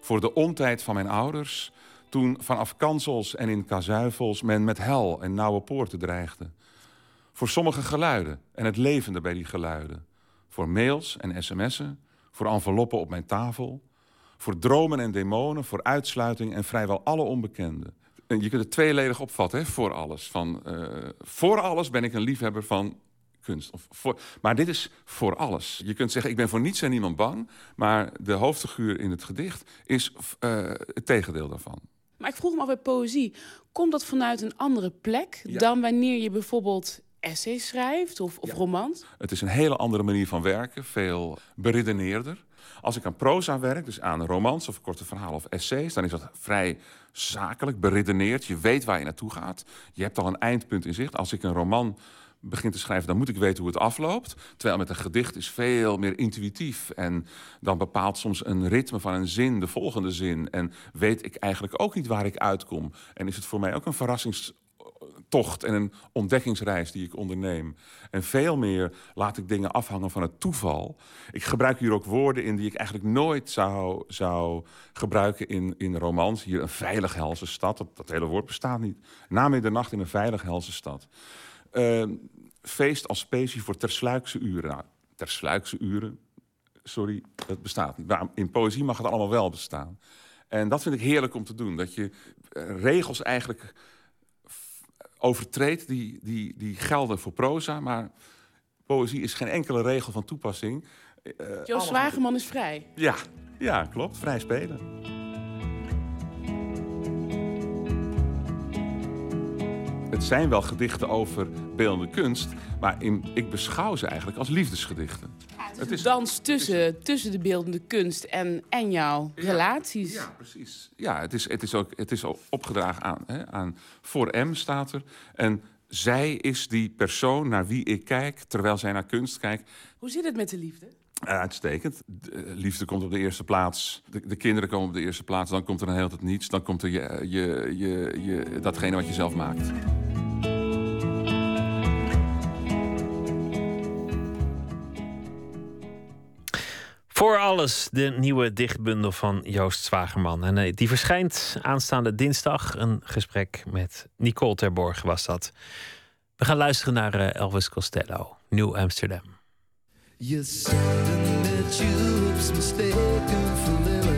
Voor de ontijd van mijn ouders, toen vanaf kansels en in kazuifels men met hel en nauwe poorten dreigde. Voor sommige geluiden en het levende bij die geluiden. Voor mails en sms'en, voor enveloppen op mijn tafel. Voor dromen en demonen, voor uitsluiting en vrijwel alle onbekenden. En je kunt het tweeledig opvatten, hè, voor alles. Van, eh, voor alles ben ik een liefhebber van kunst. Of voor, maar dit is voor alles. Je kunt zeggen, ik ben voor niets en niemand bang. Maar de hoofdfiguur in het gedicht is eh, het tegendeel daarvan. Maar ik vroeg me af bij poëzie. Komt dat vanuit een andere plek dan wanneer je bijvoorbeeld essays schrijft of, of romans? Het is een hele andere manier van werken, veel beredeneerder. Als ik aan proza werk, dus aan romans of korte verhalen of essays, dan is dat vrij zakelijk, beredeneerd. Je weet waar je naartoe gaat. Je hebt al een eindpunt in zicht. Als ik een roman begin te schrijven, dan moet ik weten hoe het afloopt. Terwijl met een gedicht is veel meer intuïtief. En dan bepaalt soms een ritme van een zin de volgende zin. En weet ik eigenlijk ook niet waar ik uitkom. En is het voor mij ook een verrassingstocht en een ontdekkingsreis die ik onderneem. En veel meer laat ik dingen afhangen van het toeval. Ik gebruik hier ook woorden in die ik eigenlijk nooit zou, zou gebruiken in, in romans. Hier een veilig helse stad, dat, dat hele woord bestaat niet. Na middernacht in een veilig helse stad. Uh, feest als specie voor tersluikse uren. Nou, tersluikse uren, sorry, dat bestaat niet. Maar in poëzie mag het allemaal wel bestaan. En dat vind ik heerlijk om te doen. Dat je uh, regels eigenlijk overtreedt die, die, die gelden voor proza. Maar poëzie is geen enkele regel van toepassing. Uh, Joost Zwageman is vrij. Ja, ja, klopt. Vrij spelen. Het zijn wel gedichten over beeldende kunst, maar in, ik beschouw ze eigenlijk als liefdesgedichten. het, is een dans tussen, tussen de beeldende kunst en, en jouw relaties. Ja, precies. Ja, het is, het is, ook, het is ook opgedragen aan, hè, aan voor M staat er. En zij is die persoon naar wie ik kijk terwijl zij naar kunst kijkt. Hoe zit het met de liefde? Uitstekend. De liefde komt op de eerste plaats. De, de, kinderen komen op de eerste plaats. Dan komt er een hele niets. Dan komt er je, je, je, je, datgene wat je zelf maakt. Voor alles, de nieuwe dichtbundel van Joost Zwagerman. En uh, die verschijnt aanstaande dinsdag. Een gesprek met Nicole Terborg was dat. We gaan luisteren naar Elvis Costello, New Amsterdam. You're something that you've mistaken for living.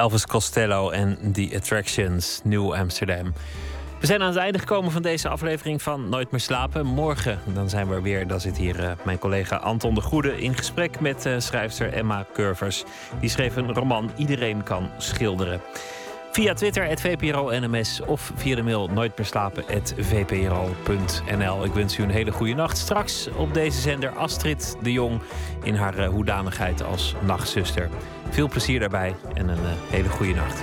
Elvis Costello en The Attractions, New Amsterdam. We zijn aan het einde gekomen van deze aflevering van Nooit meer slapen. Morgen dan zijn we er weer. Dan zit hier eh, mijn collega Anton de Goede in gesprek met uh, schrijfster Emma Curvers. Die schreef een roman Iedereen kan schilderen. Via Twitter, het VPRO-NMS of via de mail nooitmerslapen.vpro.nl. Ik wens u een hele goede nacht. Straks op deze zender Astrid de Jong in haar uh, hoedanigheid als nachtzuster. Veel plezier daarbij en een uh, hele goede nacht.